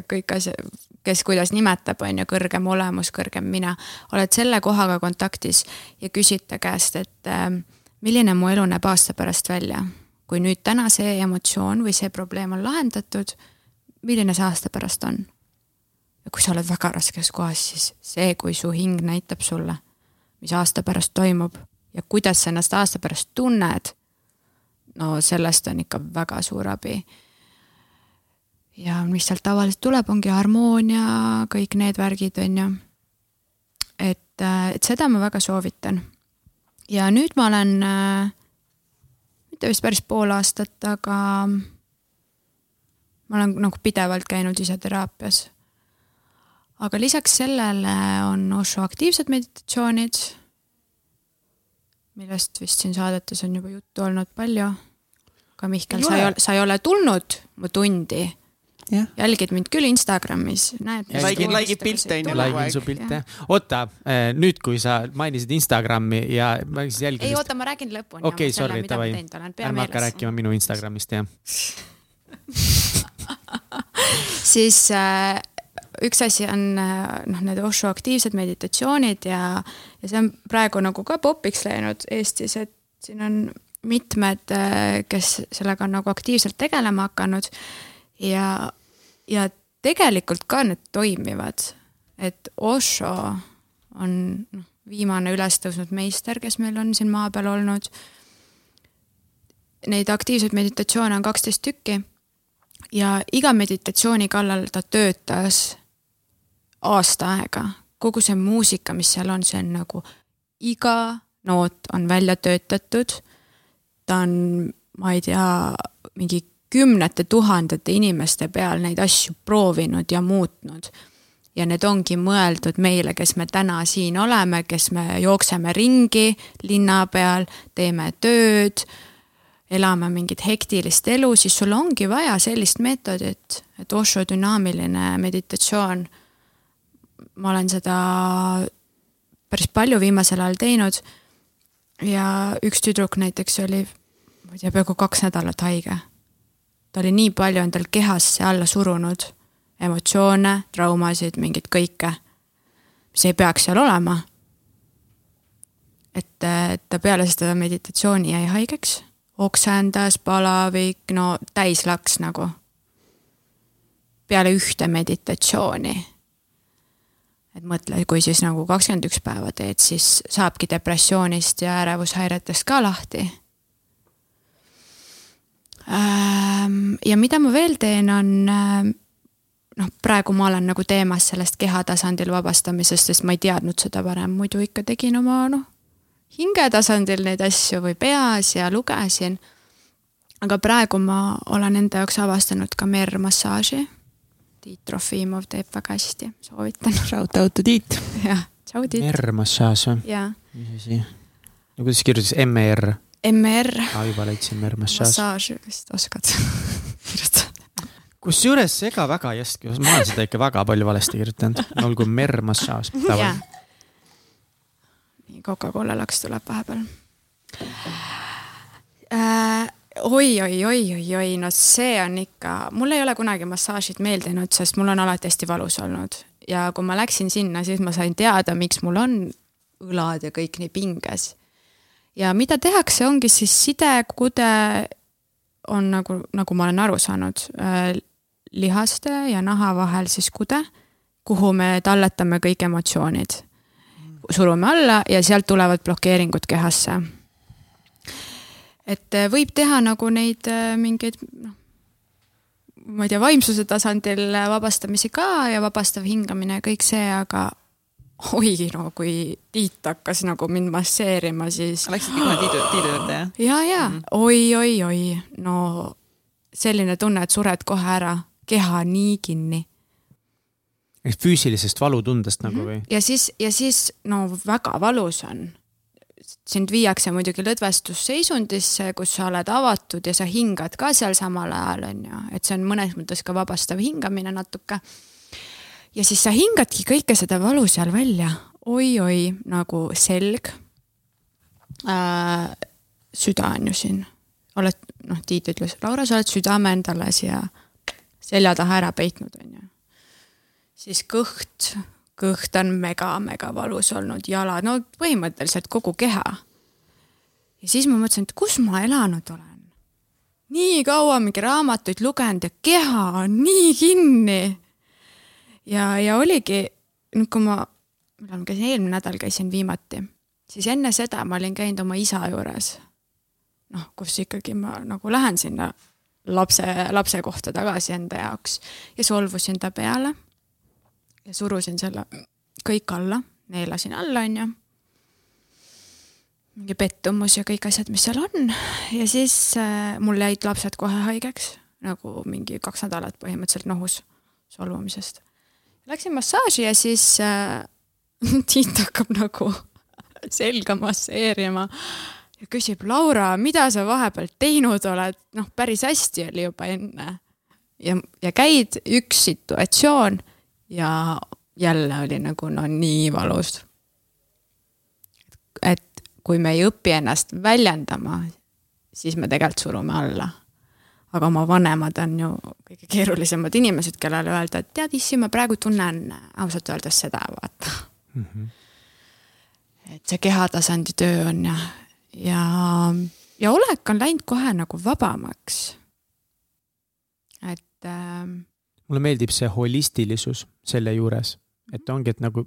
Speaker 3: kõik asjad, kes kuidas nimetab, on ju, kõrgem olemus, kõrgem mina. oled selle kohaga kontaktis ja küsid ta käest, et äh, milline mu elu näeb aasta pärast välja. kui nüüd täna see emotsioon või see probleem on lahendatud, milline see aasta pärast on? ja kui sa oled väga raskes kohas, siis see, kui su hing näitab sulle, mis aasta pärast toimub ja kuidas sa ennast aasta pärast tunned, no sellest on ikka väga suur abi ja mis sealt tavaliselt tuleb, ongi harmoonia, kõik need värgid, on ju. et, äh, et seda ma väga soovitan. ja nüüd ma olen, äh, mitte vist päris pool aastat, aga ma olen nagu pidevalt käinud ise teraapias. aga lisaks sellele on Osho aktiivsed meditatsioonid, millest vist siin saadetes on juba juttu olnud palju. aga Mihkel, sa ei ole, sa ei ole tulnud mu tundi jälgid mind küll Instagramis, näed.
Speaker 1: Like'id, like'id pilte on ju.
Speaker 2: Like'in su pilte. oota, eh, nüüd, kui sa mainisid Instagrami ja ma siis jälgin.
Speaker 3: ei oota, ma räägin lõpuni.
Speaker 2: okei okay,, sorry, davai. ärme hakka rääkima minu Instagramist, jah
Speaker 3: siis äh, üks asi on äh, noh, need Osho aktiivsed meditatsioonid ja, ja see on praegu nagu ka popiks läinud Eestis, et siin on mitmed, äh, kes sellega on nagu aktiivselt tegelema hakanud ja ja tegelikult ka need toimivad, et Osho on noh, viimane üles tõusnud meister, kes meil on siin maa peal olnud. Neid aktiivseid meditatsioone on kaksteist tükki ja iga meditatsiooni kallal ta töötas aasta aega. kogu see muusika, mis seal on, see on nagu iga noot on välja töötatud. ta on, ma ei tea, mingi kümnete tuhandete inimeste peal neid asju proovinud ja muutnud. ja need ongi mõeldud meile, kes me täna siin oleme, kes me jookseme ringi linna peal, teeme tööd, elame mingit hektilist elu, siis sul ongi vaja sellist meetodit, et Osho dünaamiline meditatsioon. Ma olen seda päris palju viimasel ajal teinud. ja üks tüdruk näiteks oli, ma ei tea, peaaegu kaks nädalat haige ta oli nii palju endal kehasse alla surunud emotsioone, traumasid, mingit kõike, mis ei peaks seal olema. et, et ta peale seda meditatsiooni jäi haigeks, oksendas, palavik, no täis laks nagu. peale ühte meditatsiooni. Et mõtle, kui siis nagu kakskümmend üks päeva teed, siis saabki depressioonist ja ärevushäiretest ka lahti Ehm, ja mida ma veel teen, on ehm, noh, praegu ma olen nagu teemas sellest keha tasandil vabastamisest, sest ma ei teadnud seda varem, muidu ikka tegin oma noh, hinge tasandil neid asju või peas ja lugesin. aga praegu ma olen enda jaoks avastanud ka meermassaaži. Tiit Trofimov teeb väga hästi, soovitan.
Speaker 1: Shout out to Tiit.
Speaker 3: jah, tšau Tiit.
Speaker 2: meermassaaž või?
Speaker 3: jaa.
Speaker 2: mis asi? no kuidas kirjutas M-E-R?
Speaker 3: MR.
Speaker 2: aa, juba leidsin, massaaž.
Speaker 3: massaaž vist oskad kirjutada.
Speaker 2: kusjuures ega väga ei oska, ma olen seda ikka väga palju valesti kirjutanud, olgu mermassaaž.
Speaker 3: Coca-Cola laks tuleb vahepeal. oi, oi, oi, oi, oi, no see on ikka, mul ei ole kunagi massaažid meeldinud, sest mul on alati hästi valus olnud ja kui ma läksin sinna, siis ma sain teada, miks mul on õlad ja kõik nii pinges. ja mida tehakse, ongi siis sidekude on nagu, nagu ma olen aru saanud äh,, lihaste ja naha vahel siis kude, kuhu me talletame kõik emotsioonid. surume alla ja sealt tulevad blokeeringud kehasse. Et äh, võib teha nagu neid äh, mingeid noh, ma ei tea, vaimsuse tasandil vabastamisi ka ja vabastav hingamine ja kõik see, aga oi no kui Tiit hakkas nagu mind masseerima, siis
Speaker 1: Läksidki kohe Tiidu, Tiidu juurde, jah?
Speaker 3: ja, ja mm. oi, oi, oi, no selline tunne, et sured kohe ära, keha nii kinni.
Speaker 2: füüsilisest valutundest nagu või?
Speaker 3: ja siis, ja siis no väga valus on. Sind viiakse muidugi lõdvestusseisundisse, kus sa oled avatud ja sa hingad ka seal samal ajal on ju, et see on mõnes mõttes ka vabastav hingamine natuke. ja siis sa hingadki kõike seda valu seal välja oi,, oi-oi nagu selg äh,. süda on ju siin, oled noh, Tiit ütles, Laura, sa oled südame endale siia selja taha ära peitnud, on ju siis kõht, kõht on mega-mega valus olnud, jalad, no põhimõtteliselt kogu keha. ja siis ma mõtlesin, et kus ma elanud olen. nii kaua mingi raamatuid lugenud ja keha on nii kinni. ja, ja oligi, nüüd kui ma, millal ma käisin, eelmine nädal käisin viimati, siis enne seda ma olin käinud oma isa juures. noh, kus ikkagi ma nagu lähen sinna lapse, lapse kohta tagasi enda jaoks ja solvusin ta peale ja surusin selle kõik alla, neelasin alla, onju. mingi pettumus ja kõik asjad, mis seal on ja siis äh, mul jäid lapsed kohe haigeks, nagu mingi kaks nädalat põhimõtteliselt nohus solvumisest. Läksin massaaži ja siis äh, Tiit hakkab nagu selga masseerima ja küsib, Laura, mida sa vahepeal teinud oled, noh, päris hästi oli juba enne. ja, ja käid üks situatsioon ja jälle oli nagu no nii valus. et kui me ei õpi ennast väljendama, siis me tegelikult surume alla. aga oma vanemad on ju kõige keerulisemad inimesed, kellele öelda, et tead, issi, ma praegu tunnen ausalt öeldes seda, vaata mm. -hmm. et see kehatasandi töö on ja, ja, ja olek on läinud kohe nagu vabamaks. et äh,
Speaker 2: mulle meeldib see holistilisus selle juures, et ongi, et nagu,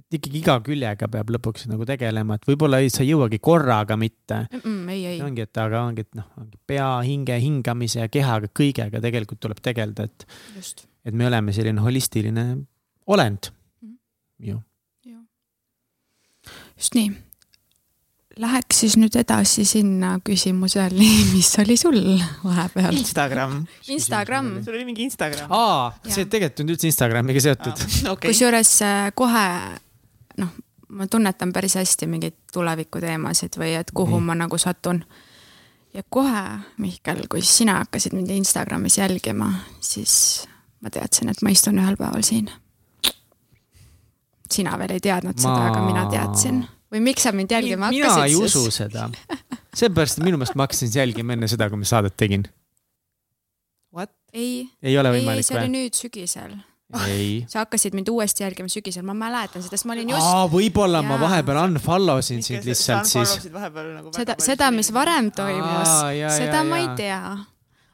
Speaker 2: et ikkagi iga küljega peab lõpuks nagu tegelema, et võib-olla ei, sa ei jõuagi korraga mitte.
Speaker 3: mm, ei, ei,
Speaker 2: ongi, et aga ongi, et noh, pea, hinge, hingamise ja kehaga, kõigega tegelikult tuleb tegeleda, et, et me oleme selline holistiline olend
Speaker 3: Mhm.
Speaker 2: ju.
Speaker 3: just nii. Läheks siis nüüd edasi sinna küsimuseni, mis oli sul vahepeal?
Speaker 1: Instagram.
Speaker 3: Instagram,
Speaker 1: sul oli mingi Instagram.
Speaker 2: aa, see tegelikult on üldse Instagramiga seotud.
Speaker 1: okei,
Speaker 3: kusjuures äh, kohe noh, ma tunnetan päris hästi mingeid tulevikuteemasid või et kuhu
Speaker 2: Nii.
Speaker 3: ma nagu satun. ja kohe, Mihkel, kui sina hakkasid mind Instagramis jälgima, siis ma teadsin, et ma istun ühel päeval siin. sina veel ei teadnud ma... seda, aga mina teadsin. Või miks sa mind jälgima
Speaker 2: mina
Speaker 3: hakkasid?
Speaker 2: ei usu seda. seepärast, et minu meelest ma hakkasin jälgima enne seda, kui ma saadet tegin.
Speaker 1: what?
Speaker 3: ei,
Speaker 2: ei ole
Speaker 3: ei, see oli nüüd sügisel.
Speaker 2: ei.
Speaker 3: sa hakkasid mind uuesti jälgima sügisel, ma mäletan seda, sest ma olin just
Speaker 2: aa, võib-olla ma vahepeal unfollow sin sind lihtsalt siis.
Speaker 1: nagu
Speaker 3: seda, seda, mis varem toimus seda
Speaker 2: jaa,
Speaker 3: ma ei tea.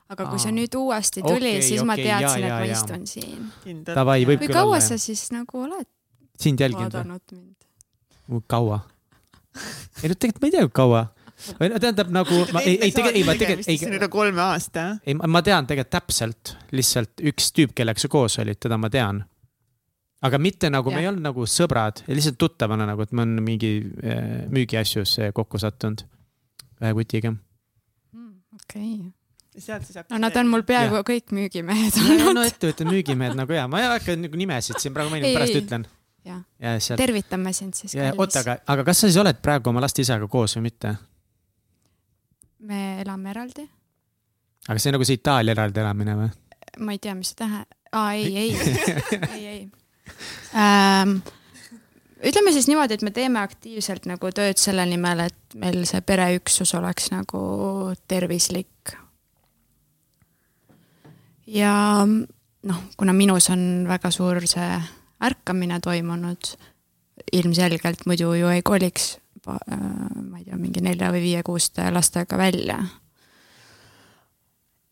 Speaker 3: aga kui see
Speaker 2: Aa.
Speaker 3: nüüd uuesti tuli okay,, siis ma
Speaker 2: okei,
Speaker 3: teadsin, et ma
Speaker 2: jaa, jaa.
Speaker 3: istun siin.
Speaker 2: Davai, võib
Speaker 3: kui
Speaker 2: küll
Speaker 3: kaua
Speaker 2: olla,
Speaker 3: sa
Speaker 2: jah.
Speaker 3: siis nagu oled
Speaker 2: sind jälginud või? kaua? ei no tegelikult ma ei tea, kui kaua. või no tähendab nagu, ma ei, ei tegelikult, ei ma tegelikult, ei,
Speaker 1: üle kolme aasta.
Speaker 2: ei, ma tean tegelikult täpselt, lihtsalt üks tüüp, kellega sa koos olid, teda ma tean. aga mitte nagu, me ei olnud nagu sõbrad, lihtsalt tuttavana nagu, et me on mingi äh, müügiasjus äh, kokku sattunud ühe kutiga.
Speaker 3: okei.
Speaker 1: sealt siis hakkas.
Speaker 3: no nad on mul peaaegu kõik müügimehed
Speaker 2: no
Speaker 3: olnud.
Speaker 2: ettevõtte müügimehed nagu ja ma ei hakka nagu nimesid siin praegu mainima, pärast ütlen.
Speaker 3: jah,
Speaker 2: ja sealt,
Speaker 3: tervitame sind siis.
Speaker 2: oota, aga, aga kas sa siis oled praegu oma laste isaga koos või mitte?
Speaker 3: me elame eraldi.
Speaker 2: aga see on nagu see Itaalia eraldi elamine või?
Speaker 3: ma ei tea, mis see tähe-, aa ei, ei, ei, ei ähm, ütleme siis niimoodi, et me teeme aktiivselt nagu tööd selle nimel, et meil see pereüksus oleks nagu tervislik. ja noh, kuna minus on väga suur see ärkamine toimunud, ilmselgelt muidu ju ei koliks, äh, ma ei tea, mingi nelja või viie-kuuste lastega välja.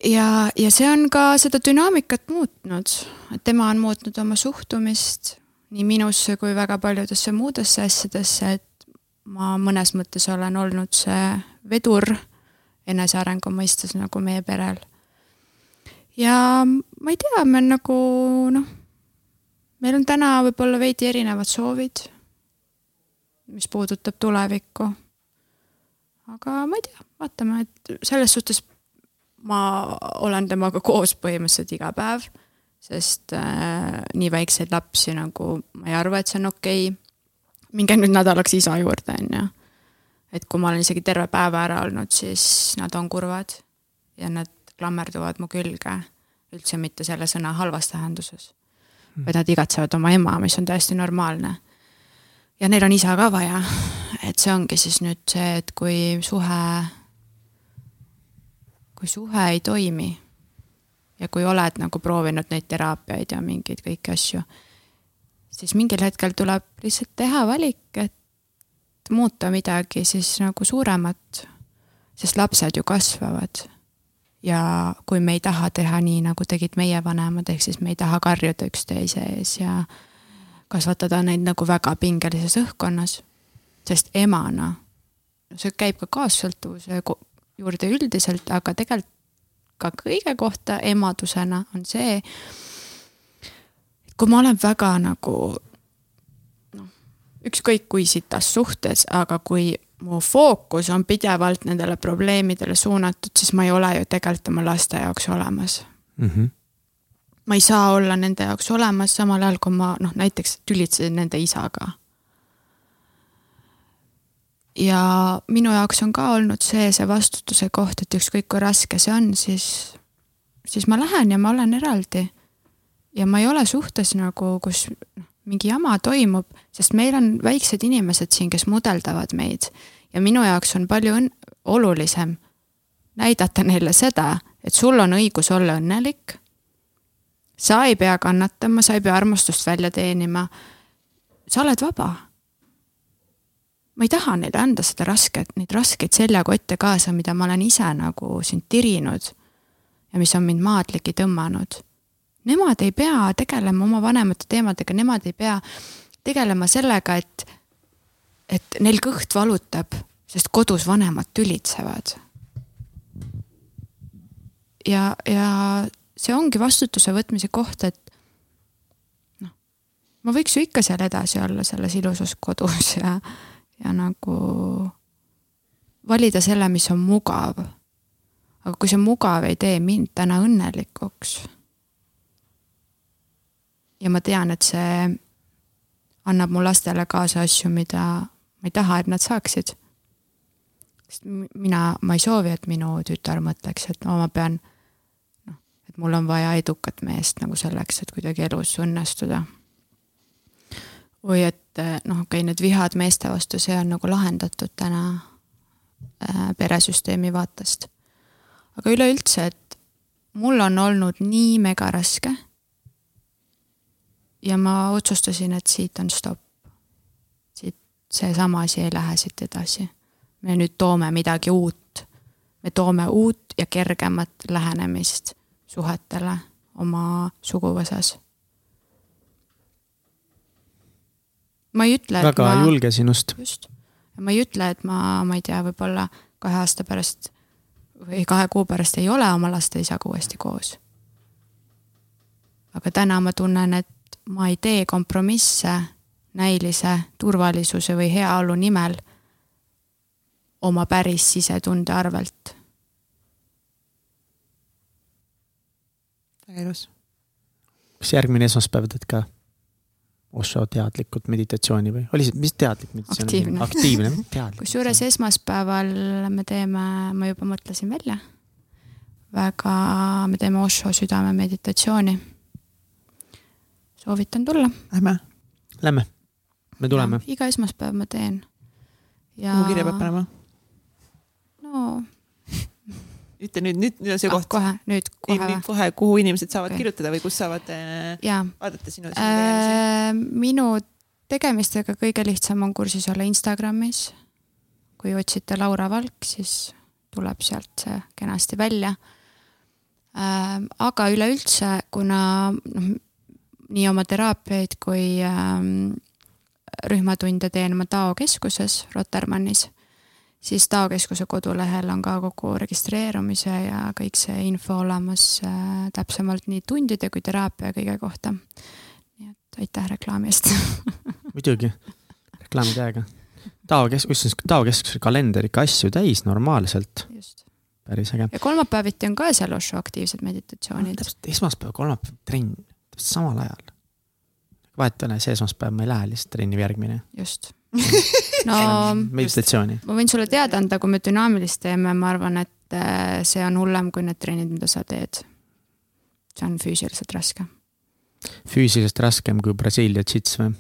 Speaker 3: ja, ja see on ka seda dünaamikat muutnud, et tema on muutnud oma suhtumist nii minusse kui väga paljudesse muudesse asjadesse, et ma mõnes mõttes olen olnud see vedur enesearengu mõistes nagu meie perel. ja ma ei tea, me nagu noh, meil on täna võib-olla veidi erinevad soovid, mis puudutab tulevikku. aga ma ei tea, vaatame, et selles suhtes ma olen temaga koos põhimõtteliselt iga päev sest äh, nii väikseid lapsi nagu ma ei arva, et see on okei okay.. minge nüüd nädalaks isa juurde, on ju. et kui ma olen isegi terve päeva ära olnud, siis nad on kurvad ja nad klammerduvad mu külge, üldse mitte selle sõna halvas tähenduses. Vaid nad igatsevad oma ema, mis on täiesti normaalne. ja neil on isa ka vaja, et see ongi siis nüüd see, et kui suhe, kui suhe ei toimi ja kui oled nagu proovinud neid teraapiaid ja mingeid kõiki asju, siis mingil hetkel tuleb lihtsalt teha valik, et muuta midagi siis nagu suuremat. sest lapsed ju kasvavad. Ja kui me ei taha teha nii, nagu tegid meie vanemad, ehk siis me ei taha karjuda üksteise ees ja kasvatada neid nagu väga pingelises õhkkonnas. sest emana, see käib ka kaassõltuvuse juurde üldiselt, aga tegelikult ka kõige kohta emadusena on see, et kui ma olen väga nagu noh, ükskõik kui sitas suhtes, aga kui mu fookus on pidevalt nendele probleemidele suunatud, siis ma ei ole ju tegelikult oma laste jaoks olemas mm. -hmm. ma ei saa olla nende jaoks olemas, samal ajal kui ma noh, näiteks tülitsesin nende isaga ja minu jaoks on ka olnud see, see vastutuse koht, et ükskõik kui raske see on, siis, siis ma lähen ja ma olen eraldi. ja ma ei ole suhtes nagu, kus noh, mingi jama toimub, sest meil on väiksed inimesed siin, kes mudeldavad meid. ja minu jaoks on palju õn-, olulisem näidata neile seda, et sul on õigus olla õnnelik. sa ei pea kannatama, sa ei pea armastust välja teenima. sa oled vaba ma ei taha neile anda seda rasket, neid raskeid seljakotte kaasa, mida ma olen ise nagu sind tirinud ja mis on mind maadligi tõmmanud. Nemad ei pea tegelema oma vanemate teemadega, nemad ei pea tegelema sellega, et, et neil kõht valutab, sest kodus vanemad tülitsevad. ja, ja see ongi vastutuse võtmise koht, et noh, ma võiks ju ikka seal edasi olla selles ilusas kodus ja ja nagu valida selle, mis on mugav. aga kui see mugav ei tee mind täna õnnelikuks. ja ma tean, et see annab mu lastele kaasa asju, mida ma ei taha, et nad saaksid. sest mina, ma ei soovi, et minu tütar mõtleks, et no ma pean noh, et mul on vaja edukat meest nagu selleks, et kuidagi elus õnnestuda või et eh, noh, okei okay,, need vihad meeste vastu, see on nagu lahendatud täna äh, peresüsteemi vaatest. aga üleüldse, et mul on olnud nii mega raske. Ja ma otsustasin, et siit on stopp. siit, seesama asi ei lähe siit edasi. me nüüd toome midagi uut. me toome uut ja kergemat lähenemist suhetele oma suguvõsas ma ei ütle.
Speaker 2: väga ma, julge sinust.
Speaker 3: just, ma ei ütle, et ma, ma ei tea, võib-olla kahe aasta pärast või kahe kuu pärast ei ole oma laste isaga uuesti koos. aga täna ma tunnen, et ma ei tee kompromisse näilise turvalisuse või heaolu nimel oma päris sisetunde arvelt.
Speaker 1: väga ilus.
Speaker 2: kas järgmine esmaspäev teed ka? Osho teadlikult meditatsiooni või oli see, mis teadlik meditatsioon?
Speaker 3: aktiivne,
Speaker 2: aktiivne, teadlik.
Speaker 3: kusjuures esmaspäeval me teeme, ma juba mõtlesin välja, väga, me teeme Osho südamemeditatsiooni. Soovitan tulla.
Speaker 1: Lähme.
Speaker 2: Lähme, me tuleme.
Speaker 3: iga esmaspäev ma teen.
Speaker 1: kuhu kirja peab panema?
Speaker 3: no.
Speaker 1: ütle nüüd, nüüd, nüüd on see
Speaker 3: ah,
Speaker 1: koht.
Speaker 3: kohe, nüüd kohe või?
Speaker 1: kohe, kuhu inimesed saavad
Speaker 3: okay.
Speaker 1: kirjutada või kus saavad äh, vaadata sinu,
Speaker 3: äh,? minu tegemistega kõige lihtsam on kursis olla Instagramis. kui otsite Laura Valk, siis tuleb sealt see kenasti välja äh,. aga üleüldse, kuna noh, nii oma teraapiaid kui äh, rühmatunde teen ma Tao keskuses Rotermannis, siis Tao keskuse kodulehel on ka kogu registreerumise ja kõik see info olemas äh, täpsemalt nii tundide kui teraapia kõige kohta. nii et aitäh reklaami eest
Speaker 2: muidugi, reklaami käega. Tao kesk-, kusjuures Tao keskuse kalender ikka asju täis normaalselt. päris äge.
Speaker 3: ja kolmapäeviti on ka seal Osho aktiivsed meditatsioonid.
Speaker 2: täpselt esmaspäev, kolmapäev, trenn, samal ajal. vahet ei ole, see esmaspäev ma ei lähe lihtsalt trenni või järgmine.
Speaker 3: just no
Speaker 2: meditatsiooni.
Speaker 3: ma võin sulle teada anda, kui me dünaamilist teeme, ma arvan, et äh, see on hullem kui need trennid, mida sa teed. see on füüsiliselt raske.
Speaker 2: füüsiliselt raskem kui Brasiilia jits või?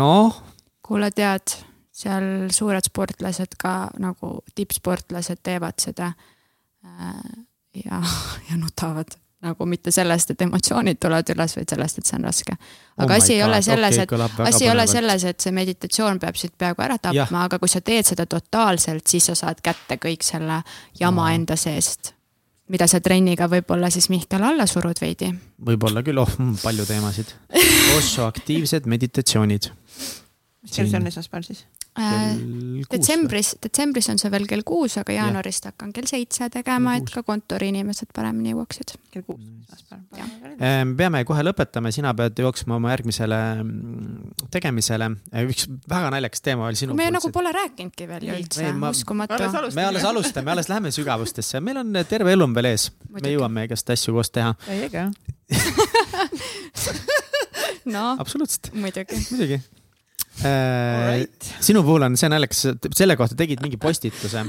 Speaker 2: noh.
Speaker 3: kuule, tead, seal suured sportlased ka nagu tippsportlased teevad seda. Äh, ja, ja nutavad nagu mitte sellest, et emotsioonid tulevad üles, vaid sellest, et see on raske. aga oh asi ei ole selles okay,, et, asi ei ole selles, et see meditatsioon peab sind peaaegu ära tapma, aga kui sa teed seda totaalselt, siis sa saad kätte kõik selle jama no. enda seest. mida sa trenniga võib-olla siis Mihkel alla surud veidi.
Speaker 2: võib-olla küll, oh palju teemasid. Osho aktiivsed meditatsioonid.
Speaker 1: mis kell see on esmaspäeval siis?
Speaker 3: Detsembris, detsembris on see veel kell kuus, aga jaanuarist ja. hakkan kell seitse tegema, et ka kontoriinimesed paremini jõuaksid.
Speaker 1: kell kuus,
Speaker 2: esmaspäeval. peame kohe lõpetama, sina pead jooksma oma järgmisele mm, tegemisele. üks väga naljakas teema oli sinu.
Speaker 3: me poolt, nagu pole rääkinudki veel ju üldse, uskumatu.
Speaker 2: me alles alustame, alles läheme sügavustesse, meil on terve elu on veel ees. me jõuame igast asju koos teha.
Speaker 1: täiega
Speaker 3: no
Speaker 2: absoluutselt.
Speaker 3: muidugi.
Speaker 2: muidugi Right. sinu puhul on see naljakas, selle kohta tegid mingi postituse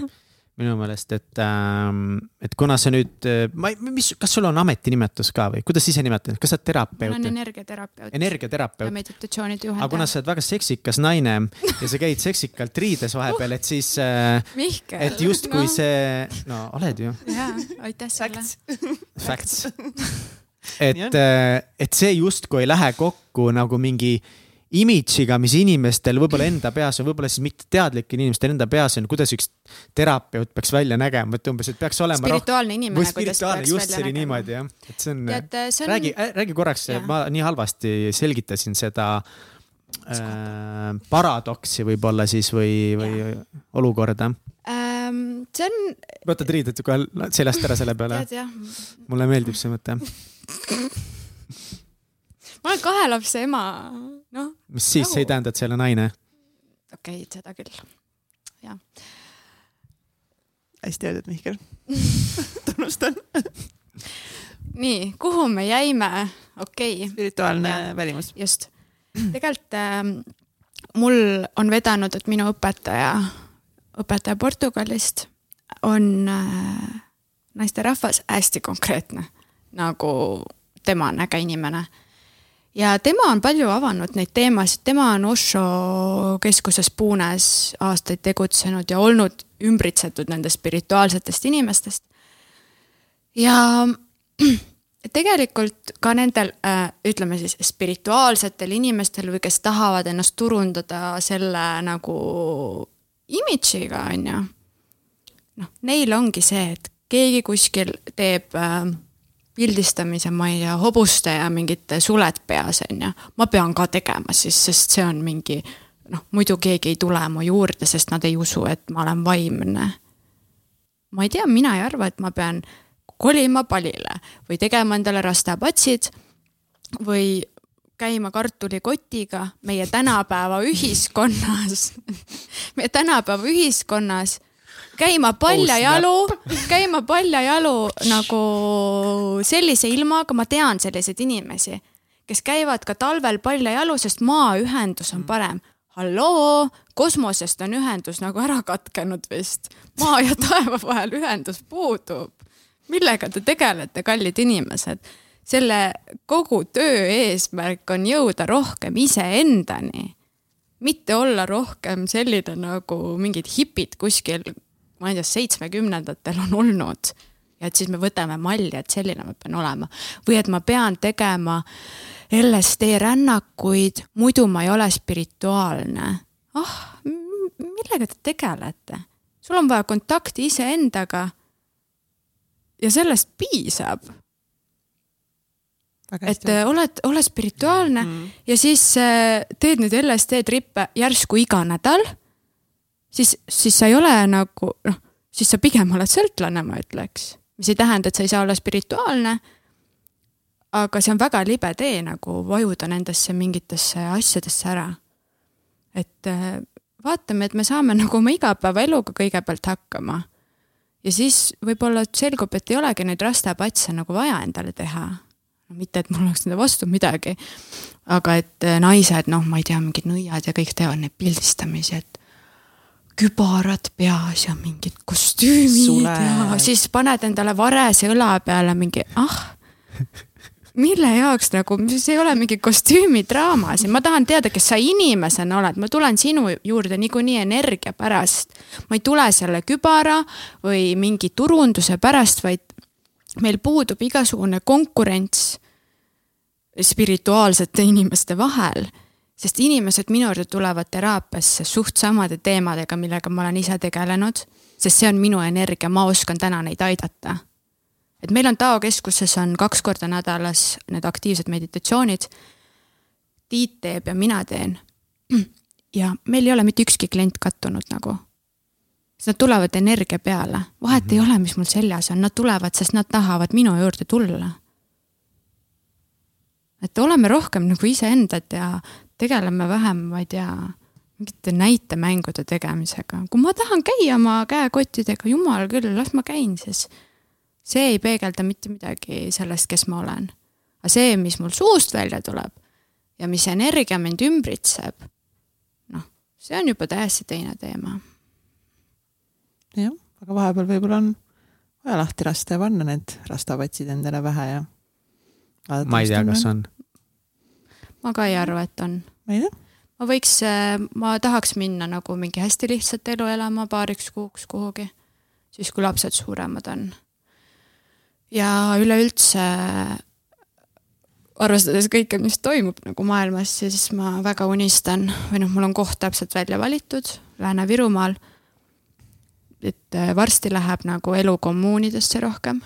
Speaker 2: minu meelest, et, ähm, et kuna sa nüüd, ma ei, mis, kas sul on ametinimetus ka või kuidas ise nimetad, kas sa oled terapeut?
Speaker 3: ma olen energiaterapeut.
Speaker 2: energiaterapeut.
Speaker 3: ja meditatsioonide juhendaja.
Speaker 2: aga kuna sa oled väga seksikas naine ja sa käid seksikalt riides vahepeal, et siis äh,.
Speaker 3: Mihkel.
Speaker 2: et justkui no. see, no oled ju.
Speaker 3: jaa, aitäh sulle.
Speaker 2: Facts. et, äh, et see justkui ei lähe kokku nagu mingi imidžiga, mis inimestel võib-olla enda peas on, võib-olla siis mitte teadlikel inimestel enda peas on, kuidas üks terapeut peaks välja nägema, et umbes, et peaks olema.
Speaker 3: spirituaalne inimene.
Speaker 2: või spirituaalne, just see oli niimoodi jah, et see on.
Speaker 3: See on...
Speaker 2: räägi, räägi korraks, ma nii halvasti selgitasin seda äh, paradoksi võib-olla siis või, või ja. olukorda
Speaker 3: ähm,. see on.
Speaker 2: võtad riided kohe seljast ära selle peale? mulle meeldib see mõte
Speaker 3: ma olen kahe lapse ema, noh.
Speaker 2: mis siis see ei tähenda, et sa ei ole naine?
Speaker 3: okei okay,, seda küll, jah.
Speaker 1: hästi öeldud, Mihkel. Tunnustan.
Speaker 3: Nii, kuhu me jäime, okei. Okay..
Speaker 1: spirituaalne välimus.
Speaker 3: just, tegelikult äh, mul on vedanud, et minu õpetaja, õpetaja Portugalist on äh, naisterahvas hästi konkreetne, nagu tema on äge inimene ja tema on palju avanud neid teemasid, tema on Osho keskuses Puunes aastaid tegutsenud ja olnud ümbritsetud nendest spirituaalsetest inimestest. ja tegelikult ka nendel äh, ütleme siis spirituaalsetel inimestel või kes tahavad ennast turundada selle nagu imidžiga, on ju. noh, neil ongi see, et keegi kuskil teeb äh, pildistamise, ma ei tea, hobuste ja mingite suled peas, on ju. ma pean ka tegema siis, sest see on mingi noh, muidu keegi ei tule mu juurde, sest nad ei usu, et ma olen vaimne. ma ei tea, mina ei arva, et ma pean kolima palile või tegema endale rastapatsid või käima kartulikotiga meie tänapäeva ühiskonnas meie tänapäeva ühiskonnas käima paljajalu, käima paljajalu nagu sellise ilmaga, ma tean selliseid inimesi, kes käivad ka talvel paljajalu, sest maaühendus on parem. halloo, kosmosest on ühendus nagu ära katkenud vist. maa ja taeva vahel ühendus puudub. millega te tegelete, kallid inimesed? selle kogu töö eesmärk on jõuda rohkem iseendani. mitte olla rohkem selline nagu mingid hipid kuskil, ma ei tea, seitsmekümnendatel on olnud. ja et siis me võtame malli, et selline ma pean olema või et ma pean tegema LSD rännakuid, muidu ma ei ole spirituaalne. ah, millega te tegelete? sul on vaja kontakti iseendaga. ja sellest piisab et äh, oled, oled spirituaalne mm -hmm. ja siis äh, teed nüüd LSD trippe järsku iga nädal. Siis, siis sa ei ole nagu noh, siis sa pigem oled sõltlane, ma ütleks, mis ei tähenda, et sa ei saa olla spirituaalne. aga see on väga libe tee nagu vajuda nendesse mingitesse asjadesse ära. et äh, vaatame, et me saame nagu oma igapäevaeluga kõigepealt hakkama. ja siis võib-olla selgub, et ei olegi neid rastapatse nagu vaja endale teha no mitte, et mul oleks nende vastu midagi, aga et äh, naised, noh, ma ei tea, mingid nõiad ja kõik teevad neid pildistamisi, et kübarad peas ja mingid kostüümid Sule. ja siis paned endale varese õla peale mingi, ah, mille jaoks nagu, see ei ole mingi kostüümidraama siin, ma tahan teada, kes sa inimesena oled, ma tulen sinu juurde niikuinii energia pärast. ma ei tule selle kübara või mingi turunduse pärast, vaid meil puudub igasugune konkurents spirituaalsete inimeste vahel, sest inimesed minu juurde tulevad teraapiasse suht samade teemadega, millega ma olen ise tegelenud, sest see on minu energia, ma oskan täna neid aidata. et meil on Tao keskuses on kaks korda nädalas need aktiivsed meditatsioonid. Tiit teeb ja mina teen. ja meil ei ole mitte ükski klient kattunud nagu siis nad tulevad energia peale, vahet mm -hmm. ei ole, mis mul seljas on, nad tulevad, sest nad tahavad minu juurde tulla. et oleme rohkem nagu iseendad ja tegeleme vähem, ma ei tea, mingite näitemängude tegemisega, kui ma tahan käia oma käekottidega, jumal küll, las ma käin siis. see ei peegelda mitte midagi sellest, kes ma olen. aga see, mis mul suust välja tuleb ja mis energia mind ümbritseb, noh, see on juba täiesti teine teema
Speaker 1: jah, aga vahepeal võib-olla on vaja lahti lasta ja panna need rastapatsid endale pähe ja.
Speaker 2: ma ei tea, kas on.
Speaker 3: ma ka ei arva, et on.
Speaker 1: Ma ei tea.
Speaker 3: ma võiks, äh, ma tahaks minna nagu mingi hästi lihtsat elu elama paariks kuuks kuhugi, siis kui lapsed suuremad on. ja üleüldse arvestades kõike, mis toimub nagu maailmas, siis ma väga unistan või noh, mul on koht täpselt välja valitud Lääne-Virumaal et äh, varsti läheb nagu elu kommuunidesse rohkem.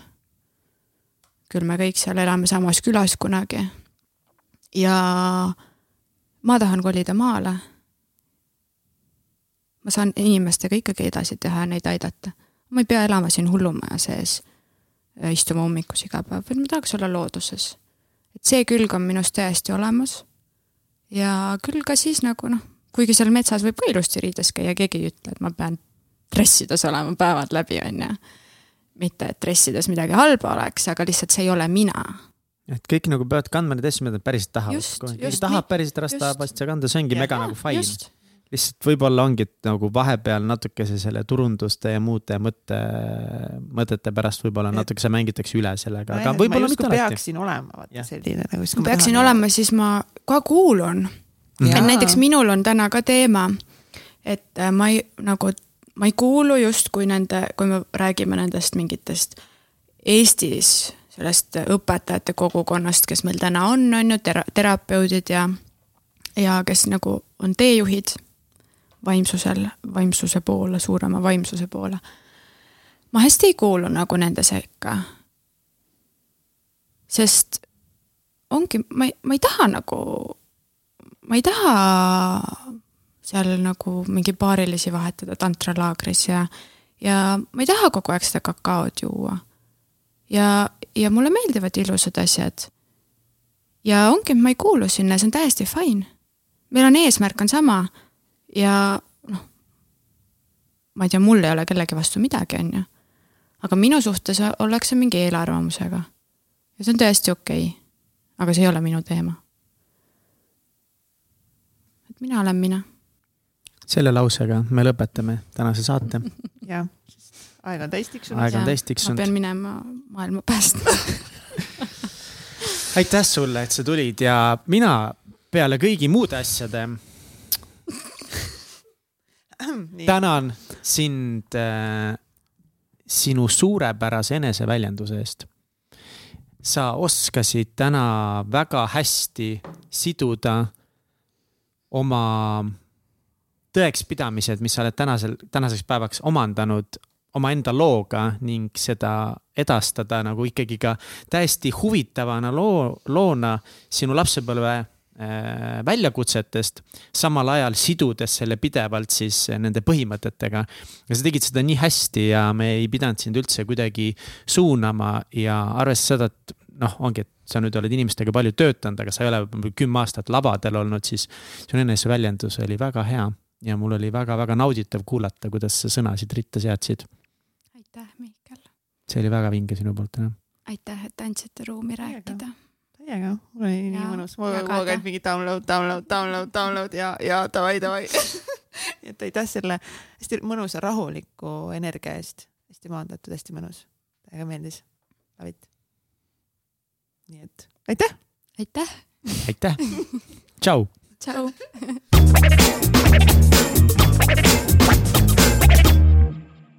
Speaker 3: küll me kõik seal elame samas külas kunagi. ja ma tahan kolida maale. ma saan inimestega ikkagi edasi teha ja neid aidata. ma ei pea elama siin hullumaja sees, äh, istuma ummikus iga päev, vaid ma tahaks olla looduses. et see külg on minus täiesti olemas. ja küll ka siis nagu noh, kuigi seal metsas võib ka ilusti riides käia, keegi ei ütle, et ma pean dressides olema päevad läbi, on ju. mitte, et dressides midagi halba oleks, aga lihtsalt see ei ole mina.
Speaker 2: Et kõik nagu peavad kandma neid asju, mida nad päriselt tahavad. kui keegi tahab päriselt rastapastse kanda, see ongi ja, mega nagu fine. lihtsalt võib-olla ongi nagu vahepeal natukese selle turunduste ja muude mõtte, mõtete pärast võib-olla natukese mängitakse üle sellega, aga võib-olla
Speaker 1: mitte alati. peaksin olema vaata selline nagu.
Speaker 3: kui peaksin olema, siis ma ka kuulun. et näiteks minul on täna ka teema, et äh, ma ei nagu ma ei kuulu justkui nende, kui me räägime nendest mingitest Eestis sellest õpetajate kogukonnast, kes meil täna on, on ju, tera-, terapeudid ja, ja kes nagu on teejuhid vaimsusel, vaimsuse poole, suurema vaimsuse poole. ma hästi ei kuulu nagu nende sekka. sest ongi, ma ei, ma ei taha nagu, ma ei taha seal nagu mingi paarilisi vahetada tantralaagris ja, ja ma ei taha kogu aeg seda kakaod juua. ja, ja mulle meeldivad ilusad asjad. ja ongi, ma ei kuulu sinna, see on täiesti fine. meil on eesmärk on sama ja noh, ma ei tea, mul ei ole kellegi vastu midagi, on ju. aga minu suhtes ollakse mingi eelarvamusega. ja see on täiesti okei okay.. aga see ei ole minu teema. et mina olen mina
Speaker 2: selle lausega me lõpetame tänase saate.
Speaker 1: jah, aeg on täis tiksunud.
Speaker 2: aeg on täis
Speaker 3: ma pean minema maailma päästma.
Speaker 2: aitäh sulle, et sa tulid ja mina peale kõigi muude asjade tänan sind äh, sinu suurepärase eneseväljenduse eest. sa oskasid täna väga hästi siduda oma tõekspidamised, mis sa oled tänasel, tänaseks päevaks omandanud omaenda looga ning seda edastada nagu ikkagi ka täiesti huvitavana loo, loona sinu lapsepõlve äh, väljakutsetest, samal ajal sidudes selle pidevalt siis nende põhimõtetega. ja sa tegid seda nii hästi ja me ei pidanud sind üldse kuidagi suunama ja arvestades seda, et noh, ongi, et sa nüüd oled inimestega palju töötanud, aga sa ei ole kümme aastat lavadel olnud, siis sinu eneseväljendus oli väga hea ja mul oli väga-väga nauditav kuulata, kuidas sa sõnasid ritta seadsid.
Speaker 3: aitäh, Mihkel.
Speaker 2: see oli väga vinge sinu poolt täna.
Speaker 3: aitäh, et andsite ruumi
Speaker 1: Täiega.
Speaker 3: rääkida.
Speaker 1: täiega, mul oli nii mõnus, mul
Speaker 3: väga
Speaker 1: kogu aeg mingi download, download, download, download ja, ja davai, davai. et aitäh selle hästi mõnusa rahuliku energia eest, hästi maandatud, hästi mõnus, väga meeldis, it. nii et aitäh.
Speaker 3: aitäh,
Speaker 2: aitäh, tšau.
Speaker 3: tšau.